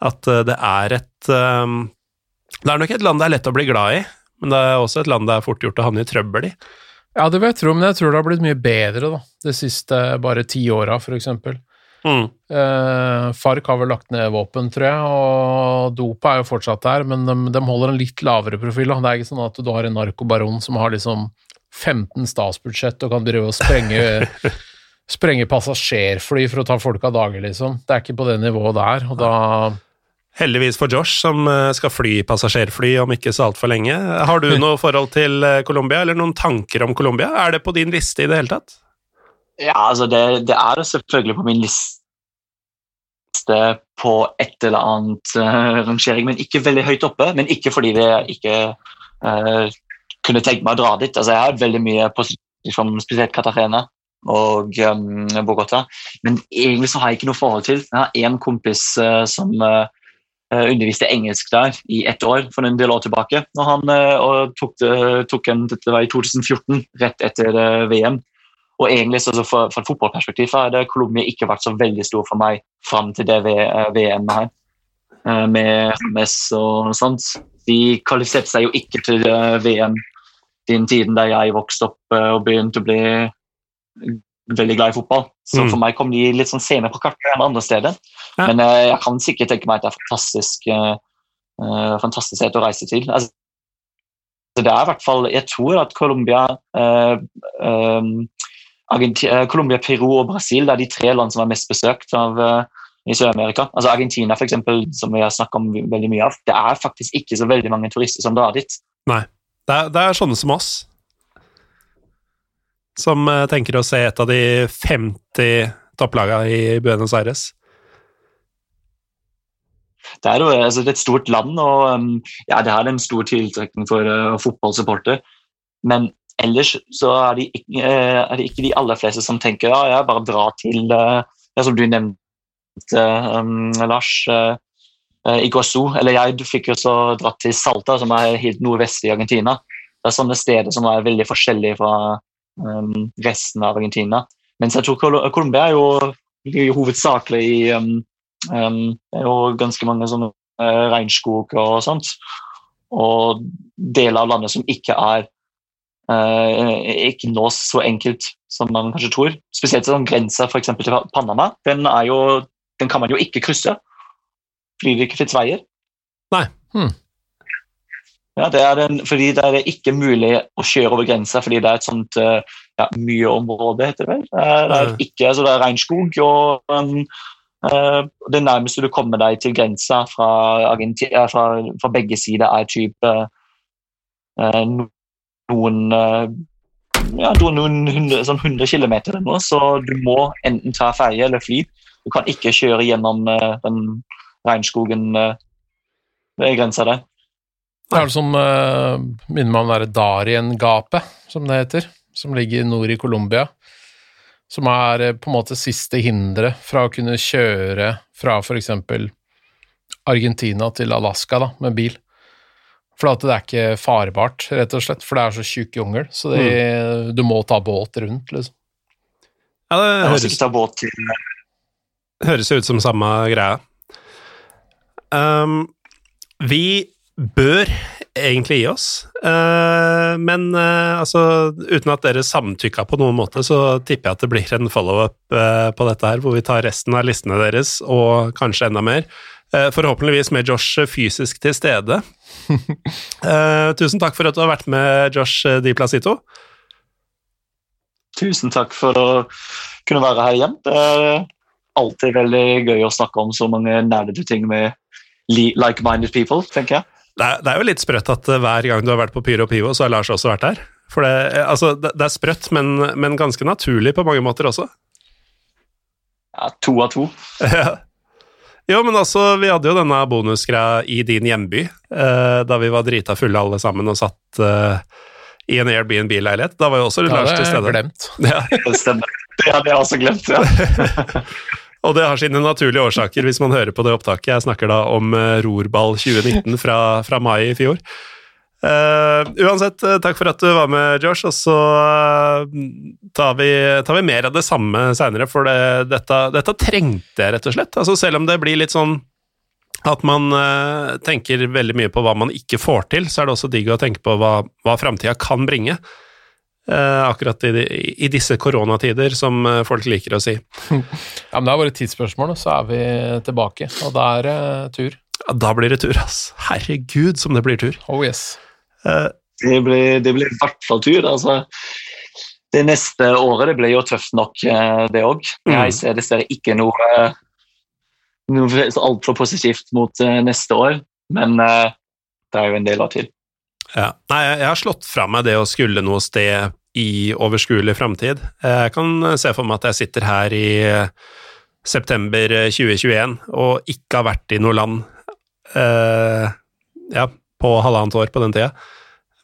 [SPEAKER 1] at det er et um, Det er nok et land det er lett å bli glad i, men det er også et land det er fort gjort å havne i trøbbel i.
[SPEAKER 2] Ja, det vil jeg tro, men jeg tror det har blitt mye bedre da, de siste bare ti åra, for eksempel. Mm. Eh, Farc har vel lagt ned våpen, tror jeg, og dopet er jo fortsatt der, men de, de holder en litt lavere profil. Da. Det er ikke sånn at du har en narkobaron som har liksom 15 statsbudsjett og kan drive og sprenge, sprenge passasjerfly for å ta folk av dage, liksom. Det er ikke på det nivået der, og da
[SPEAKER 1] Heldigvis for Josh, som eh, skal fly passasjerfly om ikke så altfor lenge. Har du noe forhold til eh, Colombia, eller noen tanker om Colombia? Er det på din liste i det hele tatt?
[SPEAKER 3] Ja, altså det, det er selvfølgelig på min liste på et eller annet uh, rangering, men ikke veldig høyt oppe. Men ikke fordi vi ikke uh, kunne tenke meg å dra dit. Altså, jeg har veldig mye på liksom, spesielt Katarina og um, Bogotá, men egentlig så har jeg ikke noe forhold til. Jeg har én kompis uh, som underviste engelsk der i ett år for en del år tilbake. Og han og tok, tok en, dette var i 2014, rett etter VM. Og egentlig så for, for et fotballperspektiv har Colombia ikke vært så veldig stor for meg fram til det VM her, eh, med MS og sånt. De kvalifiserte seg jo ikke til eh, VM den tiden da jeg vokste opp eh, og begynte å bli veldig glad i fotball. Så mm. for meg kom de litt sånn senere på kartet enn andre steder. Ja. Men jeg kan sikkert tenke meg at det er fantastisk, uh, fantastisk sted å reise til. Altså, det er i hvert fall, Jeg tror at Colombia uh, um, Argentina, Colombia, Peru og Brasil det er de tre land som er mest besøkt av, i Sør-Amerika. Altså Argentina, for eksempel, som vi har snakket om veldig mye av, det er faktisk ikke så veldig mange turister som drar dit.
[SPEAKER 1] Nei. Det er, det er sånne som oss, som tenker å se et av de 50 topplagene i Buenos Aires.
[SPEAKER 3] Det er jo altså, det et stort land, og um, ja, det har en stor tiltrekning for uh, fotballsupporter. Men ellers så er det, ikke, er ikke de aller fleste som tenker ja, jeg bare drar til uh, ja, Som du nevnte, um, Lars. Uh, Iguazu, eller jeg du fikk jo så dratt til Salta, som er helt nordvest i Argentina. Det er sånne steder som er veldig forskjellige fra um, resten av Argentina. Mens jeg tror Colombia er jo hovedsakelig i um, um, Det er jo ganske mange sånne uh, regnskog og sånt. Og deler av landet som ikke er ikke nås så enkelt som man kanskje tror. Spesielt sånn grensa for til Panama. Den, jo, den, kan man jo ikke krysse fordi det ikke finnes veier.
[SPEAKER 1] Nei. Hmm.
[SPEAKER 3] Ja, det er den, fordi det er ikke mulig å kjøre over grensa fordi det er et sånt uh, ja, mye-område, heter det vel. Det er, ikke, altså det er regnskog. og um, uh, Det nærmeste du kommer deg til grensa fra, fra, fra begge sider, er type uh, noen ja, noen hundre, sånn 100 km eller så du må enten ta ferje eller fly. Du kan ikke kjøre gjennom den regnskogen ved grensa der.
[SPEAKER 2] Det er det som uh, minner meg om det Darien-gapet, som det heter, som ligger nord i Colombia. Som er uh, på en måte siste hinderet fra å kunne kjøre fra f.eks. Argentina til Alaska da, med bil. For det er ikke farbart, rett og slett, for det er så tjukk jungel. Så det, mm. du må ta båt rundt, liksom.
[SPEAKER 1] Ja, det
[SPEAKER 3] høres, ta båt til
[SPEAKER 1] høres ut som samme greia. Um, vi bør egentlig gi oss. Uh, men uh, altså, uten at dere samtykka på noen måte, så tipper jeg at det blir en follow-up uh, på dette her, hvor vi tar resten av listene deres, og kanskje enda mer. Forhåpentligvis med Josh fysisk til stede. tusen takk for at du har vært med, Josh Di Placito.
[SPEAKER 3] Tusen takk for å kunne være her igjen. Det er alltid veldig gøy å snakke om så mange nerdete ting med like-minded people, tenker jeg.
[SPEAKER 1] Det er, det er, jo litt sprøtt at eh, hver gang du har vært på Pyro Pivo, så har Lars også vært der. For det, eh, altså, det, det er sprøtt, men, men, ganske naturlig på mange måter også.
[SPEAKER 3] Ja, to av to.
[SPEAKER 1] jo, men altså, vi hadde jo denne bonusgreia i din hjemby, eh, da vi var drita fulle alle sammen og satt eh, i en Airbnb-leilighet. Da var jo også Lars til stede.
[SPEAKER 2] Glemt.
[SPEAKER 3] Ja, det hadde jeg også glemt, ja.
[SPEAKER 1] Og det har sine naturlige årsaker hvis man hører på det opptaket. Jeg snakker da om uh, Rorball 2019 fra, fra, mai i fjor. Uh, uansett, uh, takk for at du var med, Josh, og så tar vi, tar, vi, mer av det samme seinere, for det, dette, dette, trengte jeg, rett og slett. Altså, selv om det blir litt sånn at man tenker veldig mye på hva man ikke får til, så er det også digg å tenke på hva, hva framtida kan bringe. Uh, akkurat i, i, disse koronatider, som uh, folk liker å si.
[SPEAKER 2] Ja, men Det er bare et tidsspørsmål, så er vi tilbake, og da er det uh, tur.
[SPEAKER 1] Ja, da blir det tur, ass. Herregud, som det blir tur.
[SPEAKER 2] Oh yes.
[SPEAKER 3] Det, blir, det blir i hvert fall tur. altså. Det neste året det blir jo tøft nok, det òg. Mm. Jeg ser dessverre ikke noe, noe altfor positivt mot neste år, men det er jo en del av til.
[SPEAKER 1] Ja. Nei, jeg har slått fra meg det å skulle noe sted i overskuelig framtid. Jeg kan se for meg at jeg sitter her i september 2021 og ikke har vært i noe land Uh, ja, på halvannet år på den tida.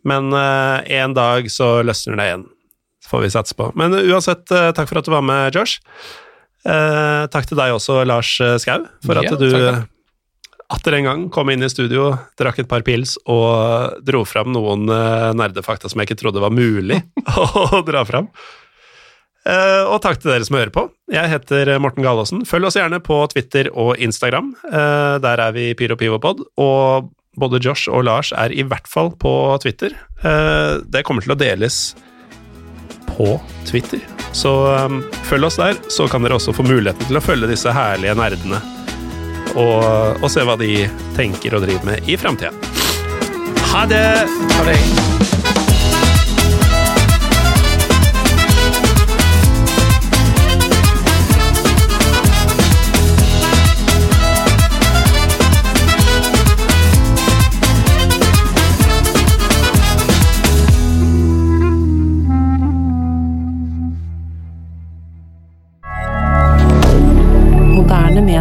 [SPEAKER 1] Men eh, en dag så løsner det igjen. Får vi satse på. Men uansett, eh, takk for at du var med, Josh. Eh, takk til deg også, Lars Skau, for at ja, du takk atter en gang kom inn i studio, drakk et par pils og dro fram noen nerdefakta som jeg ikke trodde var mulig å dra fram. Og takk til dere som hører på. Jeg heter Morten Galaasen. Følg oss gjerne på Twitter og Instagram. Der er vi Pyro Pivopod. Og både Josh og Lars er i hvert fall på Twitter. det kommer til å deles på Twitter. Så um, følg oss der, så kan dere også få muligheten til å følge disse herlige nerdene og, og se hva de tenker og driver med i framtida. Ha det! Ha det.